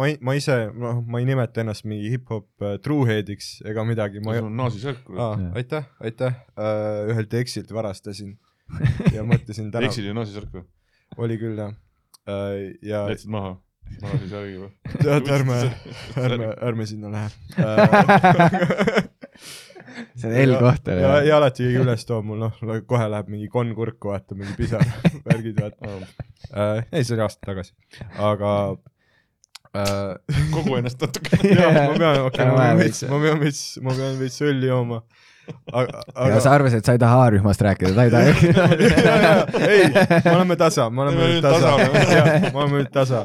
ma ei, ma ise, noh, ma ei nimeta ennast mingi hip-hop äh, truehead'iks ega midagi, sul, on naasisärk aitäh, aitäh uh,, ühelt eksilt varastasin ja mõtlesin täna, eksid ju naasisärk või? oli küll jah uh,. ja jätsid maha? naasisärgi või? tead, ärme, ärme, ärme sinna lähe uh. see on L-koht ja, ja alati keegi üles toob mul, noh, kohe läheb mingi konn kurku, vaata mingi pisar, värgid, vaata uh,. ei, see oli aasta tagasi, aga uh, kogu ennast natuke. jah, ma pean, okei, Täna ma pean veits. ma pean veits, ma pean veits õlli jooma. aga, ja aga sa arvasid, et sa ei taha A-rühmast rääkida, ta ei taha. ei, me oleme tasa, me oleme Me nüüd tasa me oleme nüüd tasa.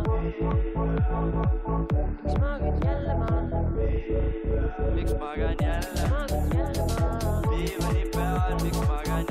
Miks magad jälle maha? miks magan jälle magad jälle maha? diivani peal, miks magan jälle magad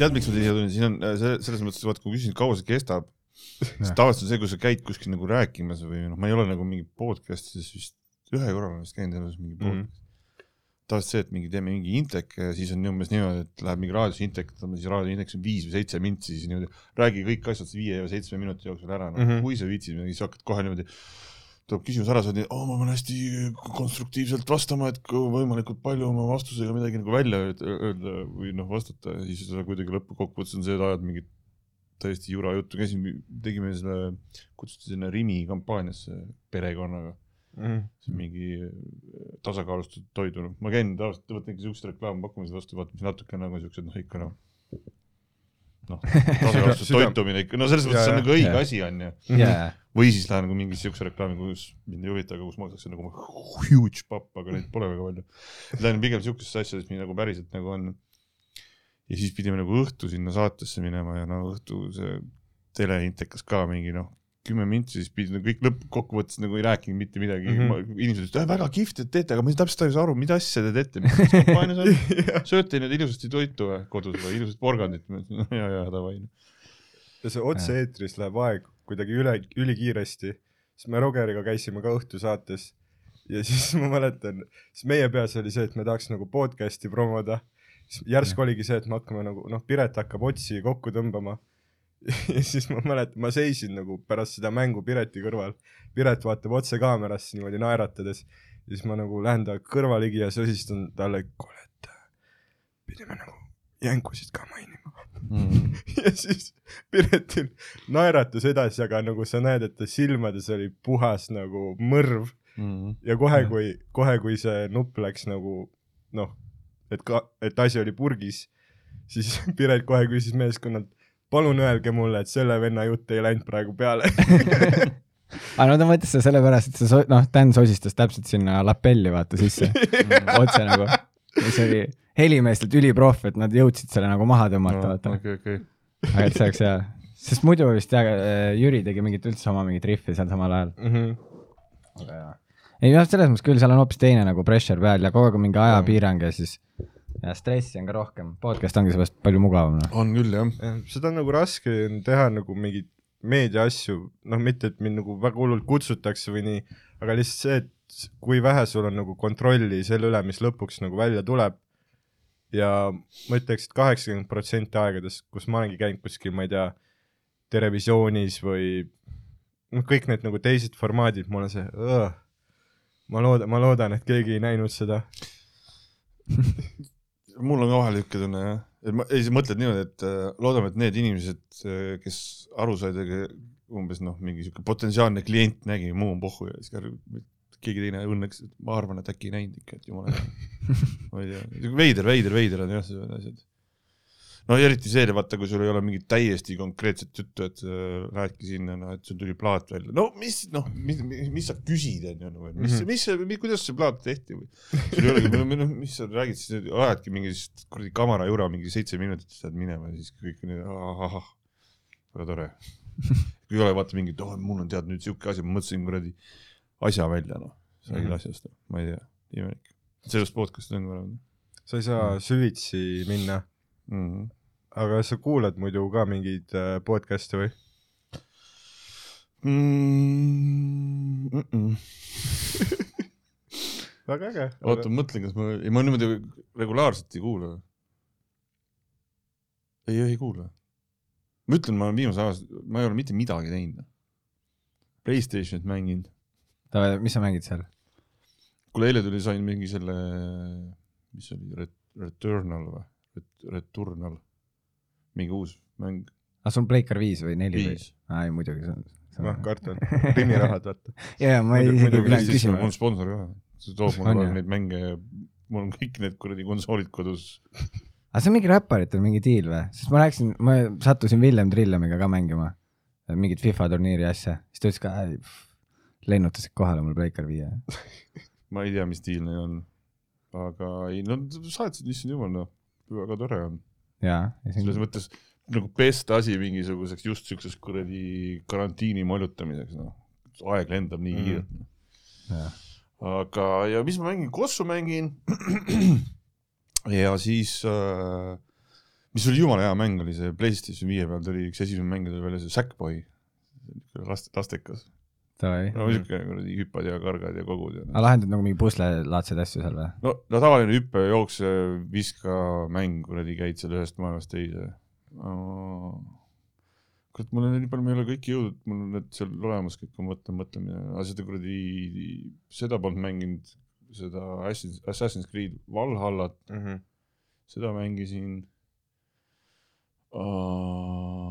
tead, miks ma siia tulin, siin on äh, selles mõttes, vaata kui küsisin, kaua see kestab, siis tavaliselt on see, kui sa käid kuskil nagu rääkimas või noh, ma ei ole nagu mingi podcast'is vist ühe korra olen vist käinud elus mingi Mhm. podcast mm.. tavaliselt see, et mingi teeme mingi intek ja siis on umbes niimoodi, et läheb mingi raadios intek, siis raadio indeks on viis või seitse mintsi, siis niimoodi räägi kõik asjad viie või seitsme minuti jooksul ära, noh mm. -hmm. kui sa viitsid midagi, siis hakkad kohe niimoodi tuleb küsimus ära, sa nii, oo ma pean hästi konstruktiivselt vastama, et kui võimalikult palju oma vastusega midagi nagu välja öeld- öelda või noh, vastata. Ja siis sa kuidagi lõppkokkuvõttes on see, et ajad mingit täiesti jura juttu, käisin, tegime selle, kutsuti sinna Rimi kampaaniasse perekonnaga, Mhm. see on mingi äh, tasakaalustatud toidu, ma käin tavaliselt, võtangi siukseid reklaampakkumisi vastu, vaata, mis natuke nagu siuksed noh, ikka noh, noh, tasakaalustatud toitumine ikka, no selles mõttes see on nagu õige Jaa. asi, onju. jaa, või siis lähen nagu mingi siukse reklaami, kus mind ei huvita, aga kus makstakse nagu huge papp, aga neid pole väga palju. Lähen pigem siukestesse asjadesse, mis nagu päriselt nagu on. ja siis pidime nagu õhtu sinna saatesse minema ja no õhtu see teleintekas ka mingi noh, kümme mintsi, siis pidid nagu kõik lõppkokkuvõttes nagu ei rääkinud mitte midagi mm. -hmm. inimesed ütlesid, väga kihvt, et teete, aga ma täpselt ei saa aru, mida asja te teete, mis kampaanias on. sööte nüüd ilusasti toitu või kodus või ilusat porgandit? ja, ja davai. ja see otse-eetris läheb aeg kuidagi üle, ülikiiresti, siis me Rogeriga käisime ka õhtusaates ja siis ma mäletan, siis meie peas oli see, et me tahaks nagu podcast'i promoda, siis järsku oligi see, et me hakkame nagu noh, Piret hakkab otsi kokku tõmbama ja siis ma mäletan, ma seisin nagu pärast seda mängu Pireti kõrval, Piret vaatab otse kaamerasse niimoodi naeratades. Ja siis ma nagu lähen ta kõrva ligi ja sosistan talle, kuule, et äh, pidime nagu jänkusid ka mainima. Ja siis Piretil naeratus edasi, aga nagu sa näed, et ta silmades oli puhas nagu mõrv. Ja kohe, kui, kohe, kui see nupp läks nagu noh, et ka, et asi oli purgis, siis Piret kohe küsis meeskonnalt, palun öelge mulle, et selle venna jutt ei läinud praegu peale. aga no ta mõtles seda sellepärast, et see so-, noh, Dan sosistas täpselt sinna lapelli vaata sisse, otse nagu, mis oli helimeestelt üliproff, et nad jõudsid selle nagu maha tõmmata, vaata. okei, okei. aga et see oleks hea, sest muidu vist jah, Jüri tegi mingit üldse oma mingit riffi seal samal ajal. ei noh, selles mõttes küll, seal on hoopis teine nagu pressure peal ja kogu aeg on mingi ajapiirang ja siis ja stressi on ka rohkem, podcast ongi seepärast palju mugavam noh. on küll jah. seda on nagu raske on teha nagu mingeid meedia asju, noh, mitte et mind nagu väga hullult kutsutakse või nii, aga lihtsalt see, et kui vähe sul on nagu kontrolli selle üle, mis lõpuks nagu välja tuleb. ja ma ütleks et, et kaheksakümmend protsenti aegadest, kus ma olengi käinud kuskil, ma ei tea, Terevisioonis või noh, kõik need nagu teised formaadid, mul on see, ma loodan, ma loodan, et keegi ei näinud seda. mul on ka vahel niisugune tunne jah, et ma, ei sa mõtled niimoodi, et äh, loodame, et need inimesed, kes aru said umbes noh, mingi siuke potentsiaalne klient nägi, muu on pohhu ja siis keegi teine õnneks, ma arvan, et äkki ei näinud ikka, et jumala hea. ma ei tea, veider, veider, veider on jah, sellised asjad. No eriti see, vaata, kui sul ei ole mingit täiesti konkreetset juttu, et äh, rääki sinna, noh, et sul tuli plaat välja, no mis, noh, mis, mis, mis sa küsid, onju, nagu, mis Mhm., mis see, kuidas see plaat tehti või? sul ei olegi, noh, mis sa räägid siis, ajadki mingi kuradi kamera jura mingi seitse minutit, siis lähed minema ja siis kõik on nii ahah, väga tore. kui ei ole vaata mingit, oh, mul on tead nüüd siuke asi, ma mõtlesin kuradi asja välja, noh, sa räägid Mhm. asjast, ma ei tea, imelik. sellest podcast'i on ka olemas sa ei saa süvitsi minna, mm. -hmm. Aga sa kuulad muidu ka mingeid äh, podcast'e või? Mm -mm. väga äge. oota, ma mõtlen, kas ma, ei ma niimoodi regulaarselt ei kuula. ei, ei kuula. ma ütlen, ma olen viimase aasta, ma ei ole mitte midagi teinud. Playstationit mänginud. mis sa mängid seal? kuule, eile tuli, sain mingi selle, mis see oli, Returnal või? Returnal, mingi uus mäng, ah, sul on Playcar viis või neli või? aa, ei muidugi, see on. noh, kartan, primirahad vaata. ja, ja ma ei isegi pidanud siis küsima mul on. sponsor ka, see toob mulle kogu aeg neid mänge ja mul on kõik need kuradi konsoolid kodus. aga see on mingi räpparitel mingi diil või? sest ma rääkisin, ma sattusin Villem Trillemiga ka mängima mingit FIFA turniiri asja, siis ta ütles ka, lennutasid kohale mul Playcar viie. ma ei tea, mis diil neil on. aga ei, no saatsid, issand jumal, noh, väga tore on. Selles mõttes nagu best asi mingisuguseks just siukseks kuradi karantiini mollutamiseks, noh. aeg lendab nii Mhm. kiirelt mm.. jaa, aga, ja mis ma mängin, Kossu mängin. ja siis äh,, mis oli jumala hea mäng, oli see Playstation viie peal tuli üks esimene mäng tuli välja, see Sackboy. last, lastekas. No siuke kuradi hüppad ja kargad ja kogud ja. aga lahendad nagu mingi puslelaadseid asju seal või? no, no tavaline hüppe, jookse, viska mäng, kuradi käid seal ühest maailmast teise. kurat, mul on nii palju, ma ei ole kõiki jõudnud, mul on need seal olemas kõik, ma mõtlen, mõtlemine, aga seda kuradi, seda polnud mänginud, seda Assassin's, Assassin's Creed Valhallat, Mhm. seda mängisin uh,.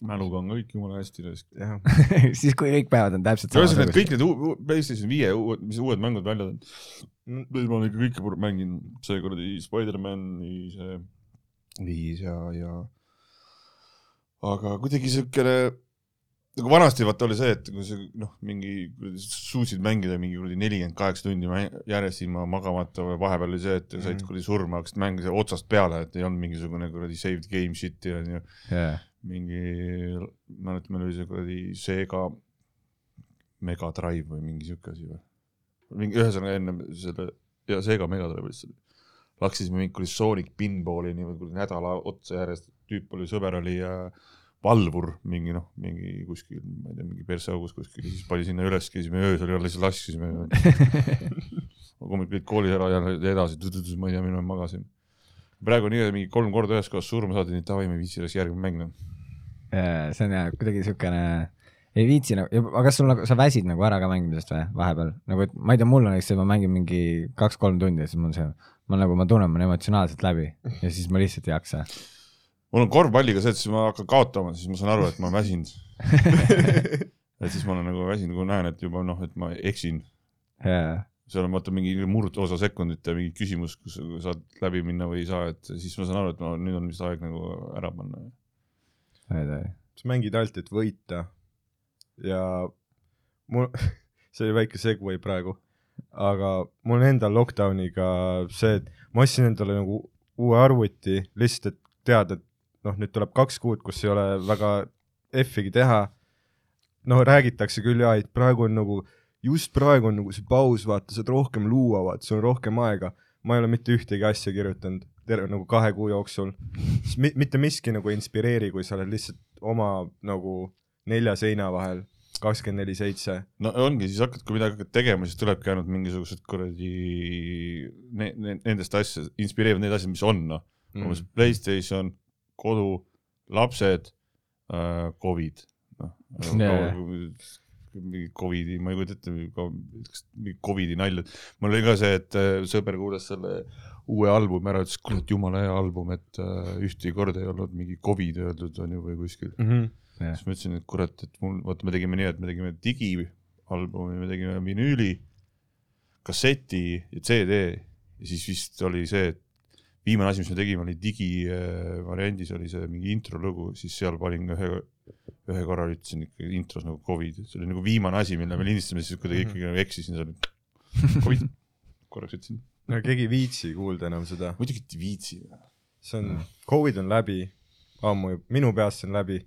Mäluga on kõik jumala hästi raisk. jah, siis kui kõik päevad on täpselt ühesõnaga, samasugused. kõik need PlayStation viie uued, mis uued mängud välja tulnud, ma olen ikka kõike mänginud, see kuradi Spider-man'i see viis ja, ja aga kuidagi siukene nagu vanasti vaata oli see, et kui sa noh, mingi suutsid mängida mingi kuradi nelikümmend kaheksa tundi järjest ilma magamata või vahepeal oli see, et said Mhm. kuradi surma, hakkasid mängima otsast peale, et ei olnud mingisugune kuradi saved game shit'i onju jaa, mingi, mäletan, meil oli see kuradi Sega Mega Drive või mingi siuke asi või? mingi ühesõnaga ennem selle ja Sega Mega Drive lihtsalt. Läksime mingi kuradi Sonic Pinballini või kuradi nädala otsa järjest, tüüp oli, sõber oli äh, valvur mingi noh, mingi kuskil, ma ei tea, mingi perseaugus kuskil, siis pani sinna üles, käisime öösel jälle siis laskisime. hommikul olid koolis ära ja edasi, ma ei tea, millal magasin. praegu on nii, et mingi kolm korda ühes kohas surma saadi, nii et davai, ma ei viitsi alles järgmine mäng noh. see on jah kuidagi siukene, ei viitsi nagu, aga kas sul nagu, sa väsid nagu ära ka mängimisest või vahepeal, nagu et ma ei tea, mul on näiteks, ma mängin mingi kaks-kolm tundi ja siis mul see, ma nagu, ma tunnen, ma olen emotsionaalselt läbi ja siis ma lihtsalt ei jaksa. Mul on korvpalliga see, et siis ma hakkan kaotama, siis ma saan aru, et ma olen väsinud. et siis ma olen nagu väsinud, kui näen, et juba noh, et ma eksin. jaa, seal on vaata mingi murdosa sekundit ja mingi küsimus, kus sa saad läbi minna või ei saa, et siis ma saan aru, et no nüüd on vist aeg nagu ära panna. sa mängid ainult, et võita ja mul, see oli väike segway praegu, aga mul endal lockdowniga see, et ma ostsin endale nagu uue arvuti lihtsalt, et teada, et noh, nüüd tuleb kaks kuud, kus ei ole väga F-igi teha. no räägitakse küll ja, et praegu on nagu, just praegu on nagu see paus, vaata, saad rohkem luua, vaata, sul on rohkem aega. ma ei ole mitte ühtegi asja kirjutanud terve nagu kahe kuu jooksul. Mi, mitte miski nagu ei inspireeri, kui sa oled lihtsalt oma nagu nelja seina vahel kakskümmend neli seitse. no ongi, siis hakkad, kui midagi hakkad tegema, siis tulebki ainult mingisugused kuradi ne, ne, nendest asjadest, inspireerivad need asjad, mis on noh Mm. umbes Playstation, kodu, lapsed äh,, Covid, noh mingi Covidi, ma ei kujuta ette, mingi Covidi nalja, mul oli ka see, et äh, sõber kuulas selle uue albumi ära, ütles kurat jumala hea album, et äh, ühtegi korda ei olnud mingi Covid öeldud on ju või kuskil. Mhm. siis ma ütlesin, et kurat, et mul, vaata, me tegime nii, et me tegime digialbumi, me tegime vinüüli, kasseti ja CD. Ja siis vist oli see, et viimane asi, mis me tegime, oli digivariandis oli see mingi intro lugu, siis seal panin ühe, ühe korra ütlesin ikka intros nagu Covid, see oli nagu viimane asi, mille me lindistasime, siis kuidagi ikkagi nagu eksisin, see oli Covid, korraks ütlesin. no keegi ei viitsi kuulda enam seda, muidugi ei viitsi. see on, Covid on läbi, ammu juba, minu peast on läbi.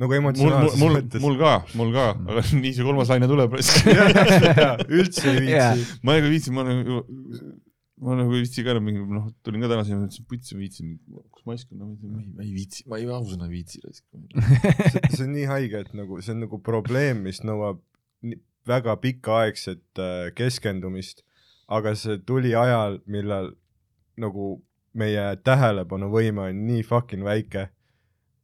nagu mul, mul, emotsionaalses mul, mõttes. mul ka, mul ka, aga nii see kolmas laine tuleb. üldse ei viitsi. ma nagu viitsin, ma nagu, ma nagu ei viitsi ka mingi, noh, tulin ka täna siia, mõtlesin, putsi, viitsin, kus mask on, ma ei, ma ei viitsi, ma ei ausõna viitsi. see see on nii haige, et nagu see on nagu probleem, mis nõuab väga pikaaegset äh, keskendumist, aga see tuli ajal, millal nagu meie tähelepanuvõime on nii fucking väike.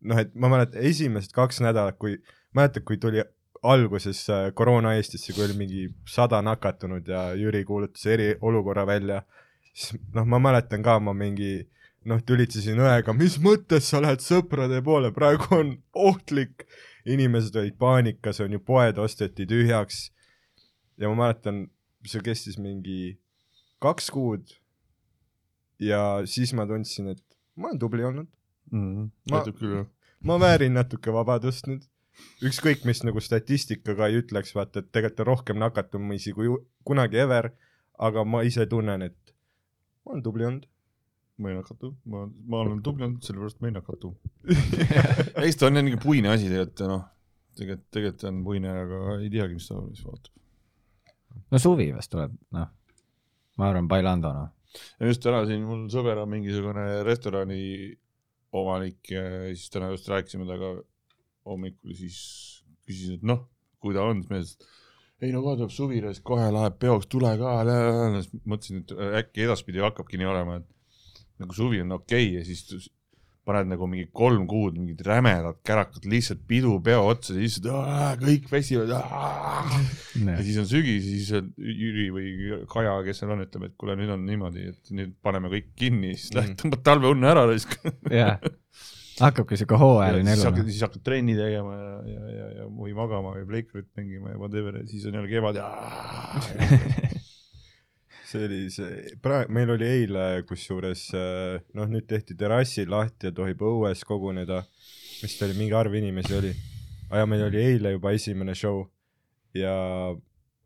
noh, et ma mäletan esimesed kaks nädalat, kui, mäletad, kui tuli alguses äh, koroona Eestisse, kui oli mingi sada nakatunut ja Jüri kuulutas eriolukorra välja, siis noh, ma mäletan ka, ma mingi noh, tülitsesin õega, mis mõttes sa lähed sõprade poole, praegu on ohtlik. inimesed olid paanikas, on ju, poed osteti tühjaks. ja ma mäletan, see kestis mingi kaks kuud. ja siis ma tundsin, et ma olen tubli olnud, Ma- näitab küll jah. ma väärin natuke vabadust nüüd. ükskõik, mis nagu statistikaga ei ütleks, vaata, et tegelikult on rohkem nakatumisi kui kunagi ever, aga ma ise tunnen, et ma olen tubli olnud. ma ei nakatu, ma, ma olen tubli olnud, sellepärast ma ei nakatu. eks ta on niisugune puine asi tegelikult noh, tegelikult, tegelikult on puine, aga ei teagi, mis ta siis vaatab. no suvi vast tuleb, noh. ma arvan, Bailando, noh. ja just täna siin mul sõber on mingisugune restorani omanik ja siis täna just rääkisime temaga hommikul, siis küsisin, et noh, kui ta on, siis meeles, ei no kohe tuleb suvi, kohe läheb peoks, tule ka, mõtlesin, et äkki edaspidi hakkabki nii olema, et nagu suvi on okei okay, ja siis paned nagu mingi kolm kuud mingid rämedad kärakad lihtsalt pidu peo otsa siis aa, kõik väsivad. ja siis on sügis siis on Jüri või Kaja, kes seal on, ütleb, et kuule, nüüd on niimoodi, et nüüd paneme kõik kinni, siis lähed tõmbad talveunne ära raisk. jah. hakkabki siuke hooajaline elu noh. siis hakkad trenni tegema ja, ja, ja, ja või magama või Playcard mängima ja whatever ja siis on jälle kevad ja. see oli see, praegu, meil oli eile kusjuures äh, noh, nüüd tehti terrassid lahti ja tohib õues koguneda, vist oli mingi arv inimesi oli, aga meil oli eile juba esimene show ja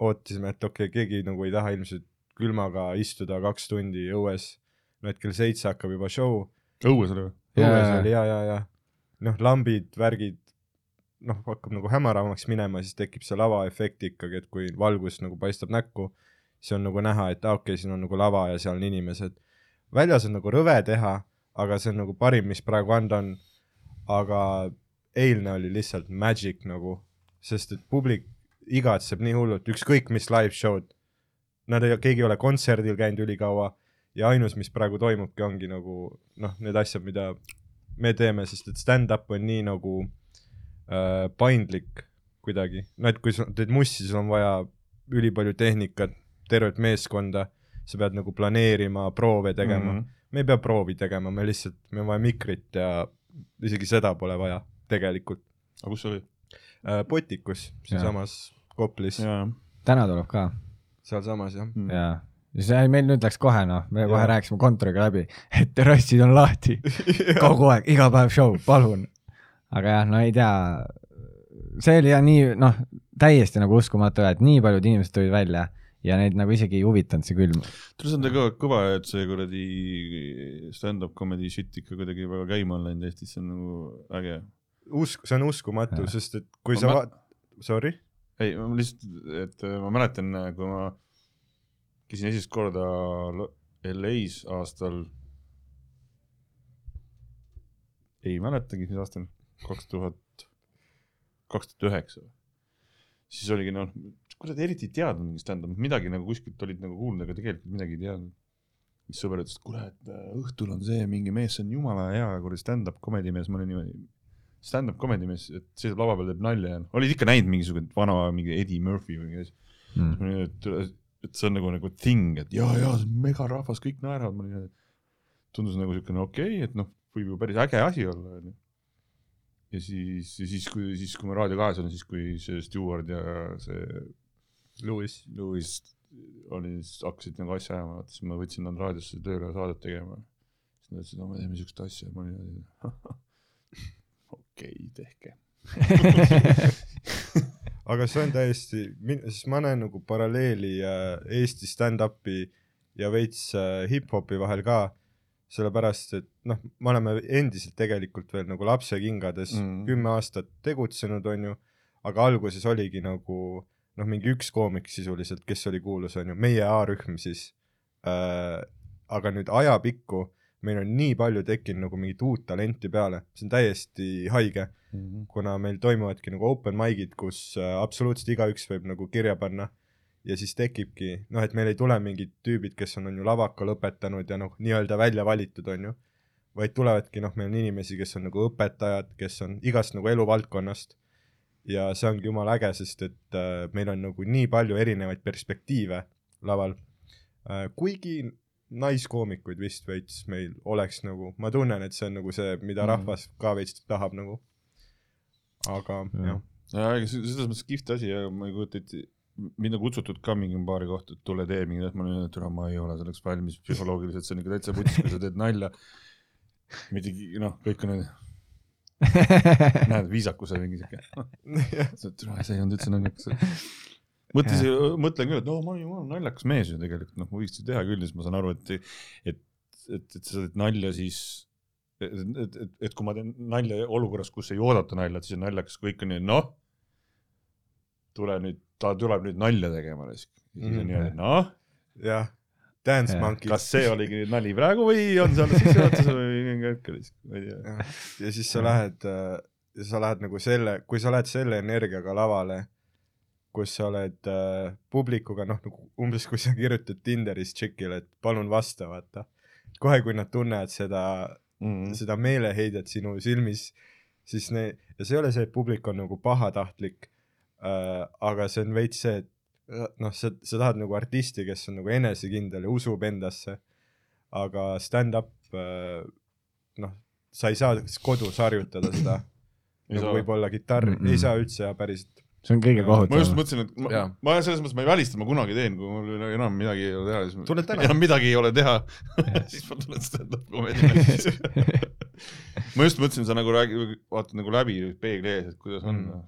ootasime, et okei okay,, keegi nagu ei taha ilmselt külmaga istuda kaks tundi õues, no et kell seitse hakkab juba show, õues oli või? Õues oli ja, ja, ja noh, lambid, värgid, noh, hakkab nagu hämaramaks minema, siis tekib see lavaefekt ikkagi, et kui valgus nagu paistab näkku, siis on nagu näha, et aa, okei okay,, siin on nagu lava ja seal on inimesed. väljas on nagu rõve teha, aga see on nagu parim, mis praegu anda on. aga eilne oli lihtsalt magic nagu, sest et publik igatseb nii hullult, ükskõik mis live show'd. Nad ei, keegi ei ole kontserdil käinud ülikaua ja ainus, mis praegu toimubki, ongi nagu noh, need asjad, mida me teeme, sest et stand-up on nii nagu äh, paindlik kuidagi, no et kui sa teed mussi, sul on vaja ülipalju tehnikat, tervet meeskonda, sa pead nagu planeerima, proove tegema mm. -hmm. me ei pea proovi tegema, me lihtsalt, meil on vaja mikrit ja isegi seda pole vaja tegelikult aga kus see oli? äh,. Potikus, siinsamas Koplis, jaa, täna tuleb ka sealsamas jah. Mm. ja, see meil nüüd läks kohe noh, me kohe rääkisime kontoriga läbi, et terrassid on lahti kogu aeg, iga päev show, palun. aga jah, no ei tea, see oli jah nii noh, täiesti nagu uskumatu, et nii paljud inimesed tulid välja ja neid nagu isegi ei huvitanud see külm. tule see on ka kõva, et see kuradi stand-up comedy shit ikka kuidagi väga käima on läinud Eestis, see on nagu äge. usk, see on uskumatu sest et kui Ma sa mä- vaat-, sorry, ei, ma lihtsalt, et äh, ma mäletan, kui ma käisin esimest korda LA-s aastal, ei mäletagi, mis aastal, kaks tuhat, kaks tuhat üheksa. siis oligi noh, kurat eriti ei teadnud mingi stand-up, midagi nagu kuskilt olid nagu kuulnud, aga tegelikult midagi ei teadnud. siis sõber ütles, et kuule, et äh, õhtul on see mingi mees, see on jumala hea kuradi stand-up comedy mees, ma olin niimoodi, stand-up comedy mees, et seisab lava peal, teeb nalja ja noh, olid ikka näinud mingisugune vana mingi Eddie Murphy või mingi asi. Mm. Et see on nagu nagu thing, et ja, ja see on megarahvas, kõik naeravad, ma olin, tundus nagu siukene okei okay,, et noh, võib ju päris äge asi olla, onju. ja siis, ja siis, kui, siis kui ma Raadio kahes olin, siis kui see Stewart ja see Lewis. Lewis oli, hakkasid nagu asja ajama, siis ma võtsin nad raadiosse tööle saadet tegema. siis nad ütlesid, no me teeme siukest asja, ma olin okei, tehke. aga see on täiesti, siis ma näen nagu paralleeli äh, Eesti stand-up'i ja veits äh, hip-hopi vahel ka, sellepärast et noh, me oleme endiselt tegelikult veel nagu lapsekingades Mm. mm. kümme aastat tegutsenud, onju, aga alguses oligi nagu noh, mingi üks koomik sisuliselt, kes oli kuulus, onju, meie A-rühm siis äh,. aga nüüd ajapikku meil on nii palju tekkinud nagu mingit uut talenti peale, see on täiesti haige. Kuna meil toimuvadki nagu open mic'id, kus äh, absoluutselt igaüks võib nagu kirja panna ja siis tekibki noh, et meil ei tule mingid tüübid, kes on, on ju lavaka lõpetanud ja noh, nii-öelda välja valitud, on ju, vaid tulevadki noh, meil on inimesi, kes on nagu õpetajad, kes on igast nagu eluvaldkonnast. Ja see ongi jumala äge, sest et äh, meil on nagu nii palju erinevaid perspektiive laval. Äh,, kuigi naiskoomikuid vist veits meil oleks nagu, ma tunnen, et see on nagu see, mida Mhm. rahvas ka veits tahab nagu. aga Jah. jah, ja ega see- selles mõttes kihvt asi ja ma ei kujuta ette, mind on kutsutud ka mingi paari kohta, et tule tee mingi ma olin, et türa ma ei ole selleks valmis psühholoogiliselt, see on ikka täitsa putsis, kui sa teed nalja. mitte, noh, kõik on, näed, viisakuse mingi siuke, see ei olnud üldse naljakas. mõtlesin, mõtlen küll, et no ma olen jumala naljakas mees ju tegelikult, noh, ma võiks ju teha küll, siis ma saan aru, et, et, et, et sa teed nalja siis et, et, et, et kui ma teen nalja olukorras, kus ei oodata nalja, et siis on naljakas, kõik on nii, noh, tule nüüd, ta tuleb nüüd nalja tegema. ja siis on Mhm. niimoodi, noh, jah, Dance. Monkey. kas see oligi nüüd nali praegu või on see alles sissejuhatus või mingi hetk oli, ma ei tea. ja siis sa lähed, sa lähed nagu selle, kui sa lähed selle energiaga lavale, kus sa oled äh, publikuga, noh nagu umbes kui sa kirjutad Tinderis tšikile, et palun vasta, vaata. kohe, kui nad tunnevad seda, Mhm. seda meeleheidet sinu silmis, siis ne-, ja see ei ole see, et publik on nagu pahatahtlik äh,, aga see on veits see, et äh, noh, sa, sa tahad nagu artisti, kes on nagu enesekindel ja usub endasse, aga stand-up äh, noh, sa ei saa kodus harjutada seda, nagu võib-olla kitarri mm. -mm. ei saa üldse ja päriselt. See on kõige ma just kohutavam. mõtlesin, et ma, ma selles mõttes ma ei välista, ma kunagi teen, kui mul enam midagi ei ole teha, siis Tuled täna. enam midagi ei ole teha siis ma tulen stand-up comedy'le. ma just mõtlesin, sa nagu räägid, vaatad nagu läbi peegli ees, et kuidas on Mm.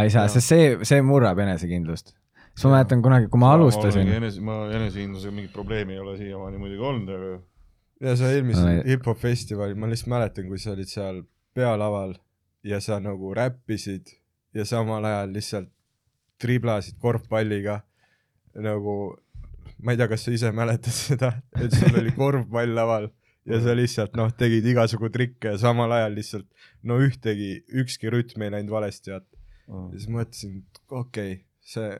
ei saa, sest see, see murrab enesekindlust. siis ma mäletan kunagi, kui ma alustasin, enese, ma enesekindlusega mingit probleemi ei ole siiamaani muidugi olnud, aga ja sa eelmisel hip-hop festivalil, ma lihtsalt mäletan, kui sa olid seal pealaval ja sa nagu räppisid ja samal ajal lihtsalt triblasid korvpalliga. Nagu ma ei tea, kas sa ise mäletad seda, et sul oli korvpall laval ja sa lihtsalt noh, tegid igasugu trikke ja samal ajal lihtsalt no ühtegi, ükski rütm ei läinud valesti, vaata. ja siis mõtlesin, et okei okay,, see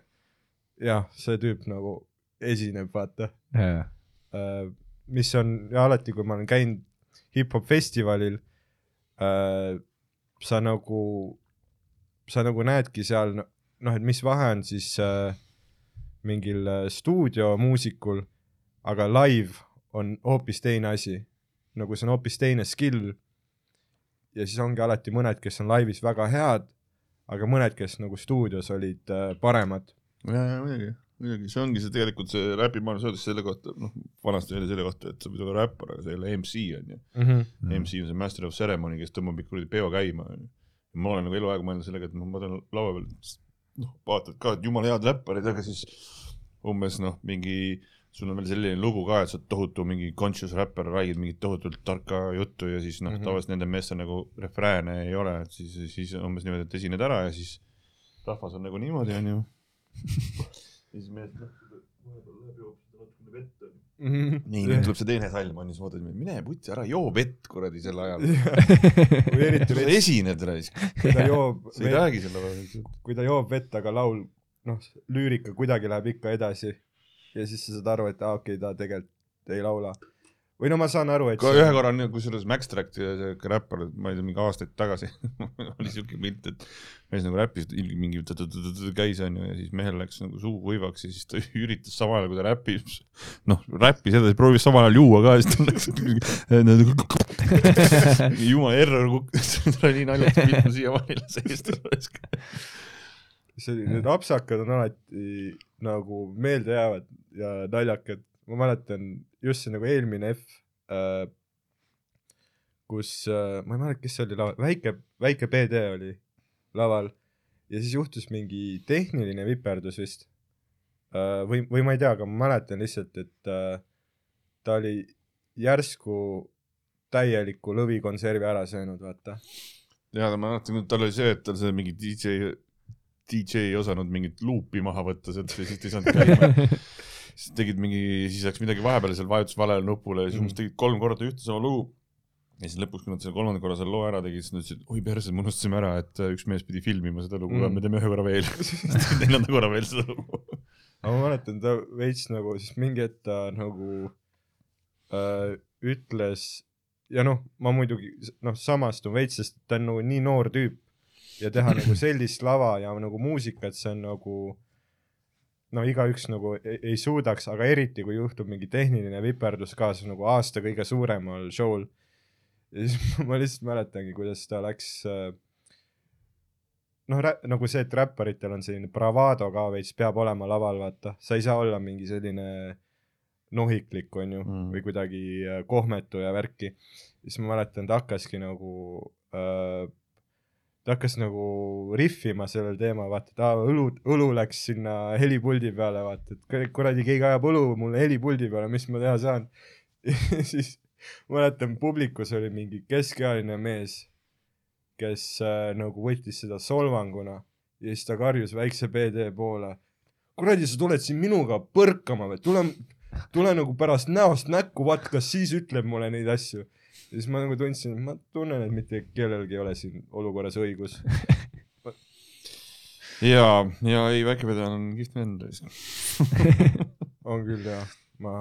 jah, see tüüp nagu esineb, vaata. Äh, mis on ja alati, kui ma olen käinud hip-hop festivalil äh,, sa nagu, sa nagu näedki seal noh, et mis vahe on siis äh, mingil äh, stuudiomuusikul, aga live on hoopis teine asi. nagu see on hoopis teine skill. ja siis ongi alati mõned, kes on laivis väga head, aga mõned, kes nagu stuudios olid äh, paremad. ja, ja muidugi, muidugi, see ongi see tegelikult see räpimaailmas öeldakse selle kohta, noh, vanasti oli selle kohta, et sa võid olla räppar, aga sa ei ole MC onju. MC on see master of ceremony, kes tõmbab ikka kuradi peo käima onju. Ma olen nagu eluaeg mõelnud sellega, et noh, ma teen laua peal, noh, vaatad ka, et jumala head räpparid, aga siis umbes noh, mingi sul on veel selline lugu ka, et sa oled tohutu mingi conscious räppar, räägid mingit tohutult tarka juttu ja siis noh mm. -hmm. tavaliselt nende meestel nagu refrääne ei ole, et siis, siis umbes niimoodi, et esined ära ja siis rahvas on nagu niimoodi onju. ja siis mees noh, vahepeal läheb natukene vett onju. nii, nüüd tuleb see teine salm on ju, siis vaatad, mine putsi ära, joo vett kuradi sel ajal. või eriti veits, esined raisk, kui ta joob sa ei räägi selle peale. kui ta joob vett, aga laul, noh, lüürika kuidagi läheb ikka edasi ja siis sa saad aru, et aa okei okay,, ta tegelikult ei laula. Või no ma saan aru, et ühe korra on ju, kusjuures Max Tract ja see räppar, ma ei tea, mingi aastaid tagasi oli siuke pilt, et mees nagu räppis, mingi tõ-tõ-tõ-tõ käis onju ja siis mehel läks nagu suu kuivaks ja siis ta üritas samal ajal, kui ta räppis, noh, räppis edasi, proovis samal ajal juua ka ja siis tal läks mingi jumala error kukkus, ta oli nii naljakas pilt, ma siiamaani ei lase eest raisk. see oli, need apsakad on alati nagu meeldejäävad ja naljakad, ma mäletan just see nagu eelmine F äh,, kus äh,, ma ei mäleta, kes see oli laval, väike, väike PD oli laval ja siis juhtus mingi tehniline viperdus vist äh,. või, või ma ei tea, aga ma mäletan lihtsalt, et äh, ta oli järsku täieliku lõvikonservi ära söönud, vaata. ja ma mäletan, tal oli see, et tal see mingi DJ, DJ ei osanud mingit luupi maha võtta sealt ja siis ta ei saanud käima. siis tegid mingi, siis läks midagi vahepeale seal vajutas valele nupule ja siis umbes tegid kolm korda ühte sama lugu. ja siis lõpuks, kui nad selle kolmanda korra selle loo ära tegid, siis nad ütlesid, oi perse, me unustasime ära, et äh, üks mees pidi filmima seda lugu Mm. mm., me teeme ühe korra veel. neljanda korra veel seda lugu. aga ma mäletan, ta veits nagu siis mingi hetk ta nagu äh, ütles ja noh, ma muidugi noh, samastun veits, sest ta on nagu nii noor tüüp ja teha nagu sellist lava ja nagu muusikat, see on nagu no igaüks nagu ei, ei suudaks, aga eriti kui juhtub mingi tehniline viperdus ka, see on nagu aasta kõige suuremal show'l. ja siis ma lihtsalt mäletangi, kuidas ta läks äh, noh, nagu see, et räpparitel on selline bravado ka veits, peab olema laval, vaata, sa ei saa olla mingi selline nohiklik, onju Mm. mm., või kuidagi äh, kohmetu ja värki. siis ma mäletan, ta hakkaski nagu äh,, ta hakkas nagu rihvima sellel teemal, vaata, et aa, õlu, õlu läks sinna helipuldi peale, vaata, et kur- kuradi keegi ajab õlu mulle helipuldi peale, mis ma teha saan. siis mäletan, publikus oli mingi keskealine mees, kes äh, nagu võttis seda solvanguna ja siis ta karjus väikse PD poole. kuradi, sa tuled siin minuga põrkama või, tule, tule nagu pärast näost näkku, vaata, kas siis ütleb mulle neid asju. Ja siis ma nagu tundsin, et ma tunnen, et mitte kellelgi ei ole siin olukorras õigus. ja, ja ei, väikepede on kihvt vend. on küll jah, ma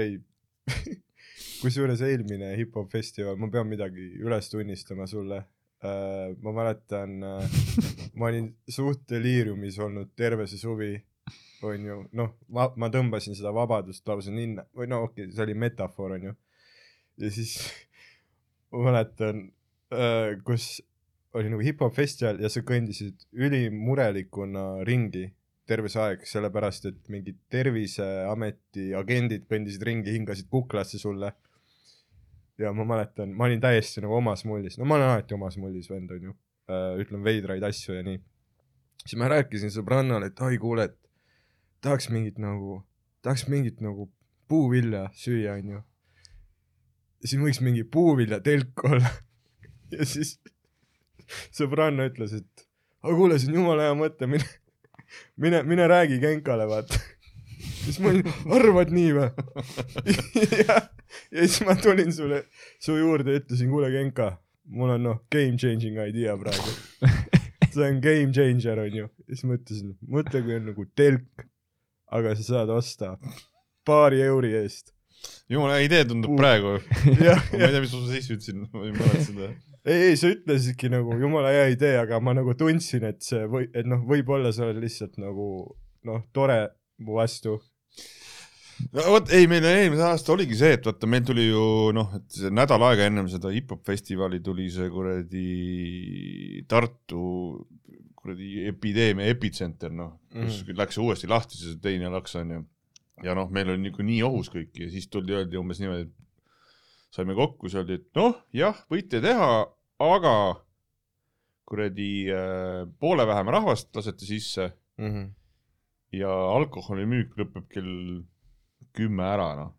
ei kusjuures eelmine hip-hop festival, ma pean midagi üles tunnistama sulle. ma mäletan, ma olin suht deliiriumis olnud terve see suvi, onju, noh, ma, ma tõmbasin seda vabadust lausa ninna või no okei okay,, see oli metafoor, onju. Ja siis ma mäletan, kus oli nagu hip-hop festival ja sa kõndisid ülimurelikuna ringi terve see aeg, sellepärast et mingid Terviseameti agendid kõndisid ringi, hingasid kuklasse sulle. ja ma mäletan, ma olin täiesti nagu omas mullis, no ma olen alati omas mullis vend onju, ütlen veidraid asju ja nii. siis ma rääkisin sõbrannale, et oi kuule, et tahaks mingit nagu, tahaks mingit nagu puuvilja süüa onju. Siis võiks mingi puuviljatelk olla. ja siis sõbranna ütles, et aga kuule, see on jumala hea mõte, mine mine, mine räägi Genkale, vaata. siis ma olin, arvad nii või? ja, ja siis ma tulin sulle, su juurde ja ütlesin, kuule Genka, mul on noh, game changing idea praegu. see on game changer onju. siis ma ütlesin, mõtle, kui on nagu telk, aga sa saad osta paari euri eest. Jumala hea idee tundub Uh. praegu. ma ei tea, mis ma sisse ütlesin, ma ei mäleta seda. ei, ei sa ütlesidki nagu jumala hea idee, aga ma nagu tundsin, et see või, et noh, võib-olla sa oled lihtsalt nagu noh, tore mu vastu. no vot, ei, meil eelmisel aastal oligi see, et vaata, meil tuli ju noh, et see nädal aega ennem seda hip-hop festivali tuli see kuradi Tartu kuradi epideemia epitsenter, noh, kus mm. läks uuesti lahti see teine laks onju. Ja noh, meil oli niikuinii ohus kõik ja siis tuldi, öeldi umbes niimoodi, et saime kokku, siis öeldi, et noh, jah, võite teha, aga kuradi äh, poole vähem rahvast lasete sisse Mm -hmm. ja alkoholimüük lõpeb kell kümme ära, noh.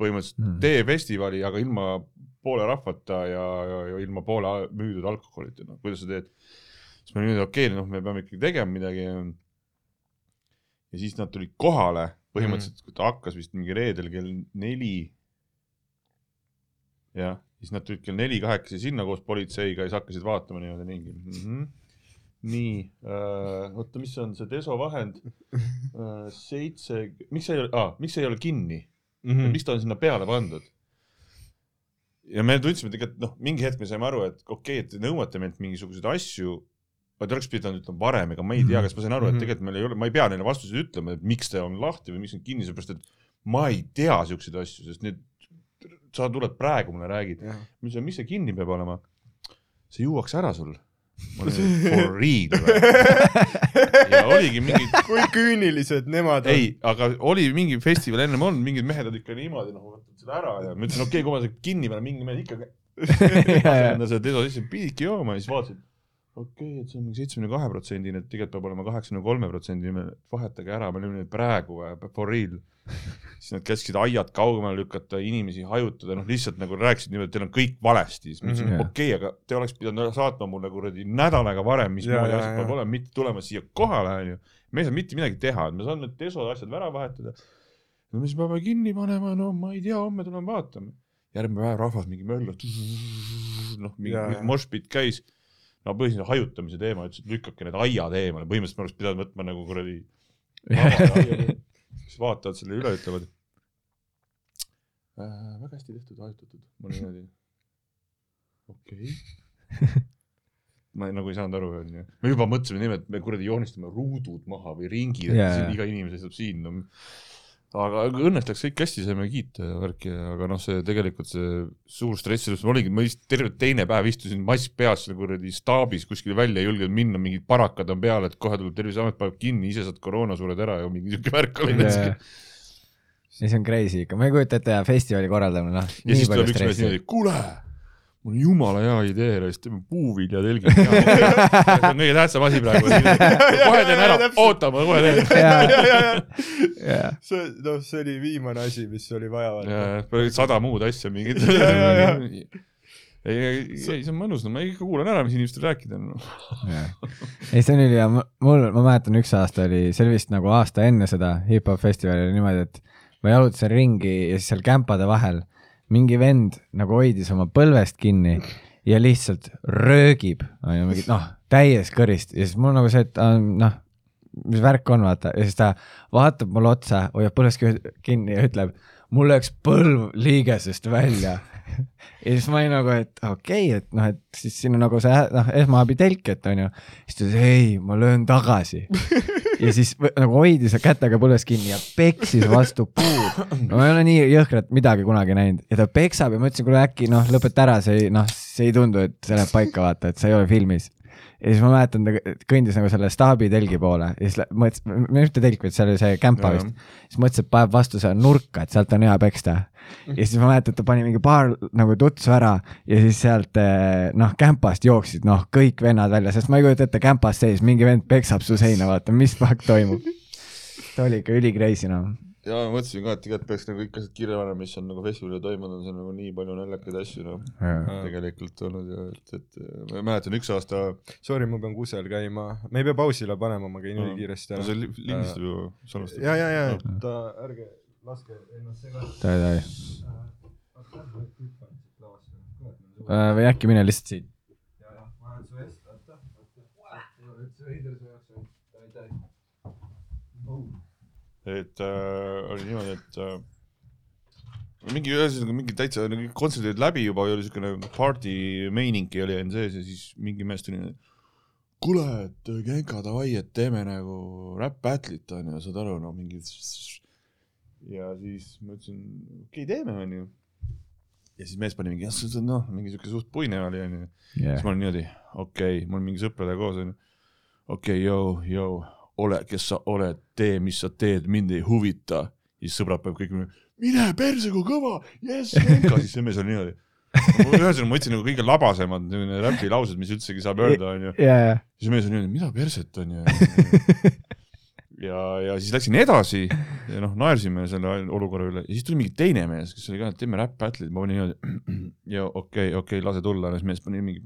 põhimõtteliselt Mm. mm. tee festivali, aga ilma poole rahvata ja, ja, ja ilma poole müüdud alkoholita, noh, kuidas sa teed. siis me olime okei okay,, noh, me peame ikkagi tegema midagi. ja siis nad tulid kohale, põhimõtteliselt mm. ta hakkas vist mingi reedel kell neli. jah, siis nad tulid kell neli kahekesi sinna koos politseiga ja siis hakkasid vaatama niimoodi ringi mm. -hmm. nii äh,, oota, mis on see desovahend äh,? seitse, miks see ei ole ah,, miks see ei ole kinni mm., -hmm. miks ta on sinna peale pandud? ja me tundsime tegelikult noh, mingi hetk me saime aru, et okei okay,, et te nõuate meilt mingisuguseid asju, te oleks pidanud ütlema varem, ega ma ei tea, kas ma sain aru, et Mhm. tegelikult meil ei ole, ma ei pea neile vastuseid ütlema, et miks ta on lahti või miks on kinni, sellepärast et ma ei tea siukseid asju, sest nüüd sa tuled praegu mulle räägid, ütlesin, mis see kinni peab olema. see juuakse ära sul. ma olin for real või? ja oligi mingi kui küünilised nemad on. ei, aga oli mingi festival ennem olnud, mingid mehed olid ikka niimoodi noh, võtnud seda ära ja ma ütlesin, okei okay,, kui ma seda kinni panen, mingi mehed ikka enda seda deso sisse pididki jooma ja siis vaatasid, okei okay,, et see on mingi seitsmekümne kahe protsendine, et tegelikult peab olema kaheksakümne kolme protsendine, vahetage ära, me olime nüüd praegu või for real. siis nad käskisid aiad kaugemale lükata, inimesi hajutada, noh lihtsalt nagu rääkisid niimoodi, et teil on kõik valesti, siis ma ütlesin mm -hmm. okei okay,, aga te oleks pidanud saatma mulle kuradi nädal aega varem, mismoodi Ja, ja, asjad ja. peab olema, mitte tulema siia kohale, onju. me ei saa mitte midagi teha, et me saame need deso asjad ära vahetada. no mis peame kinni panema, no ma ei tea, homme tuleme vaatame. järgmine päev rahvas mingi möllab, noh, mingi moshpit käis. No põhiliselt hajutamise teema, ütles, et lükake need aiad eemale, põhimõtteliselt me oleks pidanud võtma nagu kuradi kes vaatavad selle üle, ütlevad äh,. väga hästi tehtud, hajutatud, ma olin niimoodi, okei okay. ma ei, nagu ei saanud aru, onju. me juba mõtlesime niimoodi, et me kuradi joonistame ruudud maha või ringid yeah., jaa. iga inimene seisab siin no.. Aga õnneks läks kõik hästi, saime kiita ja värki, aga noh, see tegelikult see suur stress, sellest oligi, ma vist terve teine päev istusin mask peas seal kuradi staabis kuskile välja, ei julgenud minna, mingid parakad on peal, et kohe tuleb Terviseamet, paneb kinni, ise saad koroona, sured ära ja mingi siuke värk oli yeah.. see on crazy ikka, ma ei kujuta ette festival korraldamine, noh. ja siis tuleb üks mees niimoodi, kuule, mul on jumala hea idee, siis teeme puuviljatelgi. see on kõige tähtsam asi praegu. kohe teen ära, oota, ma kohe teen. see, noh, see oli viimane asi, mis oli vaja. sada muud asja mingit. Ei, ei, ei, see on mõnus, no ma ikka kuulan ära, mis inimestel rääkida on. ei see on ülihea, mul, ma mäletan, üks aasta oli, see oli vist nagu aasta enne seda hip-hop festivali oli niimoodi, et ma jalutasin ringi ja siis seal kämpade vahel mingi vend nagu hoidis oma põlvest kinni ja lihtsalt röögib, onju, mingi noh, täies kõrist. Ja siis mul nagu see, et noh, mis värk on, vaata, ja siis ta vaatab mulle otsa, hoiab põlvest kinni ja ütleb, mul läks põlv liigesest välja. ja siis ma olin nagu, et okei okay,, et noh, et siis siin on nagu see noh, esmaabitelk, et onju. siis ta ütles ei, ma löön tagasi. ja siis nagu hoidis kätega põlvest kinni ja peksis vastu puud. ma ei ole nii jõhkrat midagi kunagi näinud ja ta peksab ja ma ütlesin, kuule äkki noh, lõpeta ära, see ei noh, see ei tundu, et see läheb paika, vaata, et sa ei ole filmis ja siis ma mäletan, ta kõndis nagu selle staabi telgi poole ja siis mõtles, mitte telk, vaid see oli see kämpa vist. siis mõtles, et paneb vastu selle nurka, et sealt on hea peksta. ja siis ma mäletan, et ta pani mingi paar nagu tutsu ära ja siis sealt eh, noh, kämpast jooksid noh, kõik vennad välja, sest ma ei kujuta ette, kämpas sees mingi vend peksab su seina, vaata, mis fuck toimub. ta oli ikka üli crazy noh. Ja ma mõtlesin ka, et tegelikult peaks nagu kõik asjad kirja panema, mis on nagu festivalil toimunud, on nagu nii palju naljakaid asju noh, tegelikult olnud ja et, et ma mäletan üks aasta, Sorry, ma pean kusel käima, me ei pea pausile panema, ma käin ülikiiresti no see ära. li- lindistab ju, salvestab. ja, ja, ja, ta, ärge laske ennast segada. ta oli, või äkki mine lihtsalt siit. ma olen su eest, oota, oota. ei ole üldse veider su jaoks, aitäh. Et äh, oli niimoodi, et äh, mingi ühesõnaga mingi täitsa kontserdid olid läbi juba ja oli siukene party meiningi oli enne sees ja siis mingi mees tuli. kuule, et Genka davai, et teeme nagu räpp battle'it onju, saad aru, no mingi. ja siis ma ütlesin, okei okay,, teeme onju. ja siis mees pani mingi, noh, mingi siuke suht puine oli onju. siis ma olin niimoodi, okei okay,, olen mingi sõpradega koos onju. okei okay,, joo, joo, ole, kes sa oled, tee, mis sa teed, mind ei huvita. ja siis sõbrad peavad kõik, mine perse, kui kõva, jess, Genka, siis see mees oli niimoodi. ühesõnaga ma võtsin nagu kõige labasemad niisugune räpilaused, mis üldsegi saab öelda, onju. siis mees on niimoodi, mida perset on ju. ja, ja siis läksin edasi ja noh, naersime selle olukorra üle ja siis tuli mingi teine mees, kes oli ka, et teeme räpp battle'id, ma olin niimoodi. ja okei okay,, okei okay,, lase tulla, siis mees pani mingi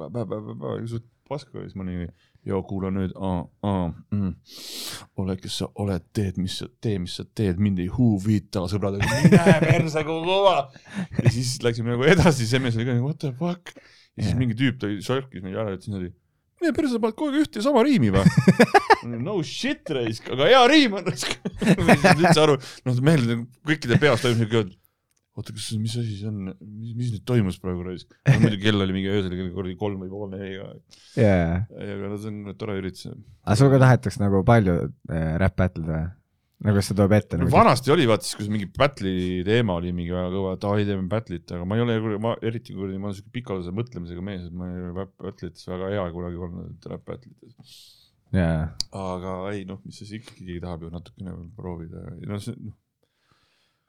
suht paska ja siis ma olin nii, joo, kuula nüüd, mm. ole, kes sa oled, teed, mis sa, tee, mis sa teed, mind ei huvita, sõbrad, mine perse, kui kõva. ja siis läksime nagu edasi, see mees oli ka nagu what the fuck. ja siis Jah. mingi tüüp tuli, sörkis meid ära ütles niimoodi, mine perse, sa paned kogu aeg ühte ja sama riimi või? no shit raisk, aga hea riim on raisk. ma ei saanud üldse aru, noh meil kõikide peas toimus niuke, oota, kas, mis asi see on, mis, nüüd toimus praegu raisk? muidugi kell oli mingi öösel kell kuradi kolm või pool neli ka. jaa, aga no see on tore üritus. aga sul ka tahetakse nagu palju äh, räpp battle ida või? nagu kas see tuleb ette nagu? vanasti oli vaata siis, kui see mingi battle'i teema oli mingi väga kõva, et ai teeme battle'it, aga ma ei ole, ma eriti kuradi, ma olen siuke pikaajalise mõtlemisega mees, et ma ei ole battle'ites väga hea kunagi olnud, et rap battle'ites. jaa, aga ei noh, mis siis ikkagi keegi tahab ju natukene veel proovida noh, see noh.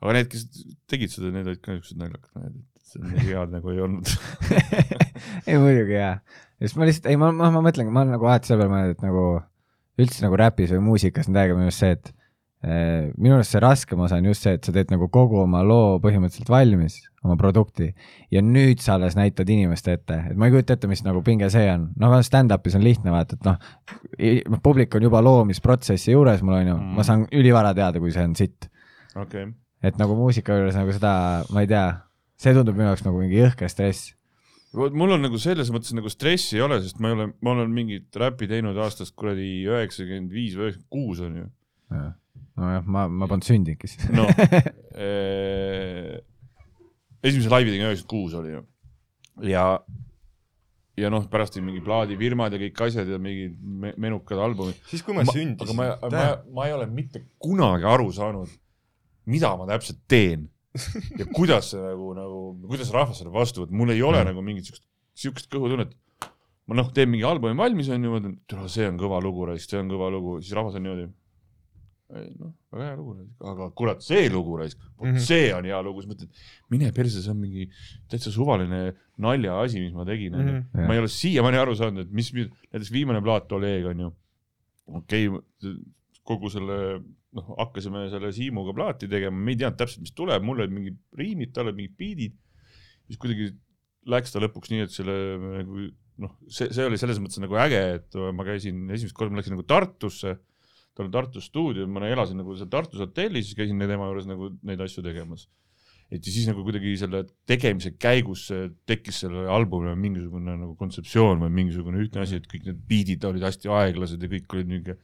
Aga need, kes tegid seda, need olid ka niisugused naljakad mehed, et see on nii head nagu ei olnud. ei muidugi jaa. ja siis ma lihtsalt, ei ma, ma, ma mõtlengi, ma olen nagu alati selle peale mõelnud, et nagu üldse nagu räpis või muusikas on täiega minu arust see, et eh, minu arust see raskem osa on just see, et sa teed nagu kogu oma loo põhimõtteliselt valmis, oma produkti ja nüüd sa alles näitad inimeste ette, et ma ei kujuta ette, mis nagu pinge see on, no stand-up'is on lihtne vaata, et noh, publik on juba loomisprotsessi juures mul on ju mm., ma saan ülivara teada, kui see on sitt. okei, et nagu muusika juures nagu seda, ma ei tea, see tundub minu jaoks nagu mingi jõhker stress. vot mul on nagu selles mõttes nagu stressi ei ole, sest ma ei ole, ma olen mingit räppi teinud aastast kuradi üheksakümmend viis või üheksakümmend kuus on ju. nojah, ma, ma polnud sündinudki siis. noh, esimese laivi tegin üheksakümmend kuus oli ju. ja, ja noh, pärast olid mingi plaadifirmad ja kõik asjad ja mingid me menukad albumid. siis, kui ma sündisin. aga ma, ma, ma ei ole mitte kunagi aru saanud, mida ma täpselt teen ja kuidas see nagu, nagu, kuidas rahvas selle vastu võtab, mul ei ole mm. nagu mingit siukest, siukest kõhutunnet. ma noh, teen mingi albumi valmis onju, ütlen, tule see on kõva lugu, see on kõva lugu, siis rahvas on niimoodi. noh, väga hea lugu, aga kurat, see lugu raisk, vot Mhm. see on hea lugu, siis mõtled, mine perse, see on mingi täitsa suvaline naljaasi, mis ma tegin onju. Mhm. ma ei ole siiamaani aru saanud, et mis, näiteks viimane plaat Oleg on ju, okei okay,, kogu selle, noh, hakkasime selle Siimuga plaati tegema, me ei teadnud täpselt, mis tuleb, mul olid mingid riimid, tal olid mingid biidid. siis kuidagi läks ta lõpuks nii, et selle nagu noh, see, see oli selles mõttes nagu äge, et ma käisin esimest korda, ma läksin nagu Tartusse, tal on Tartus stuudio, ma elasin nagu seal Tartus hotellis, siis käisin tema juures nagu neid asju tegemas et ja siis nagu kuidagi selle tegemise käigus tekkis sellele albumile mingisugune nagu kontseptsioon või mingisugune ühtne asi, et kõik need beat'id olid hästi aeglased ja kõik olid niuke.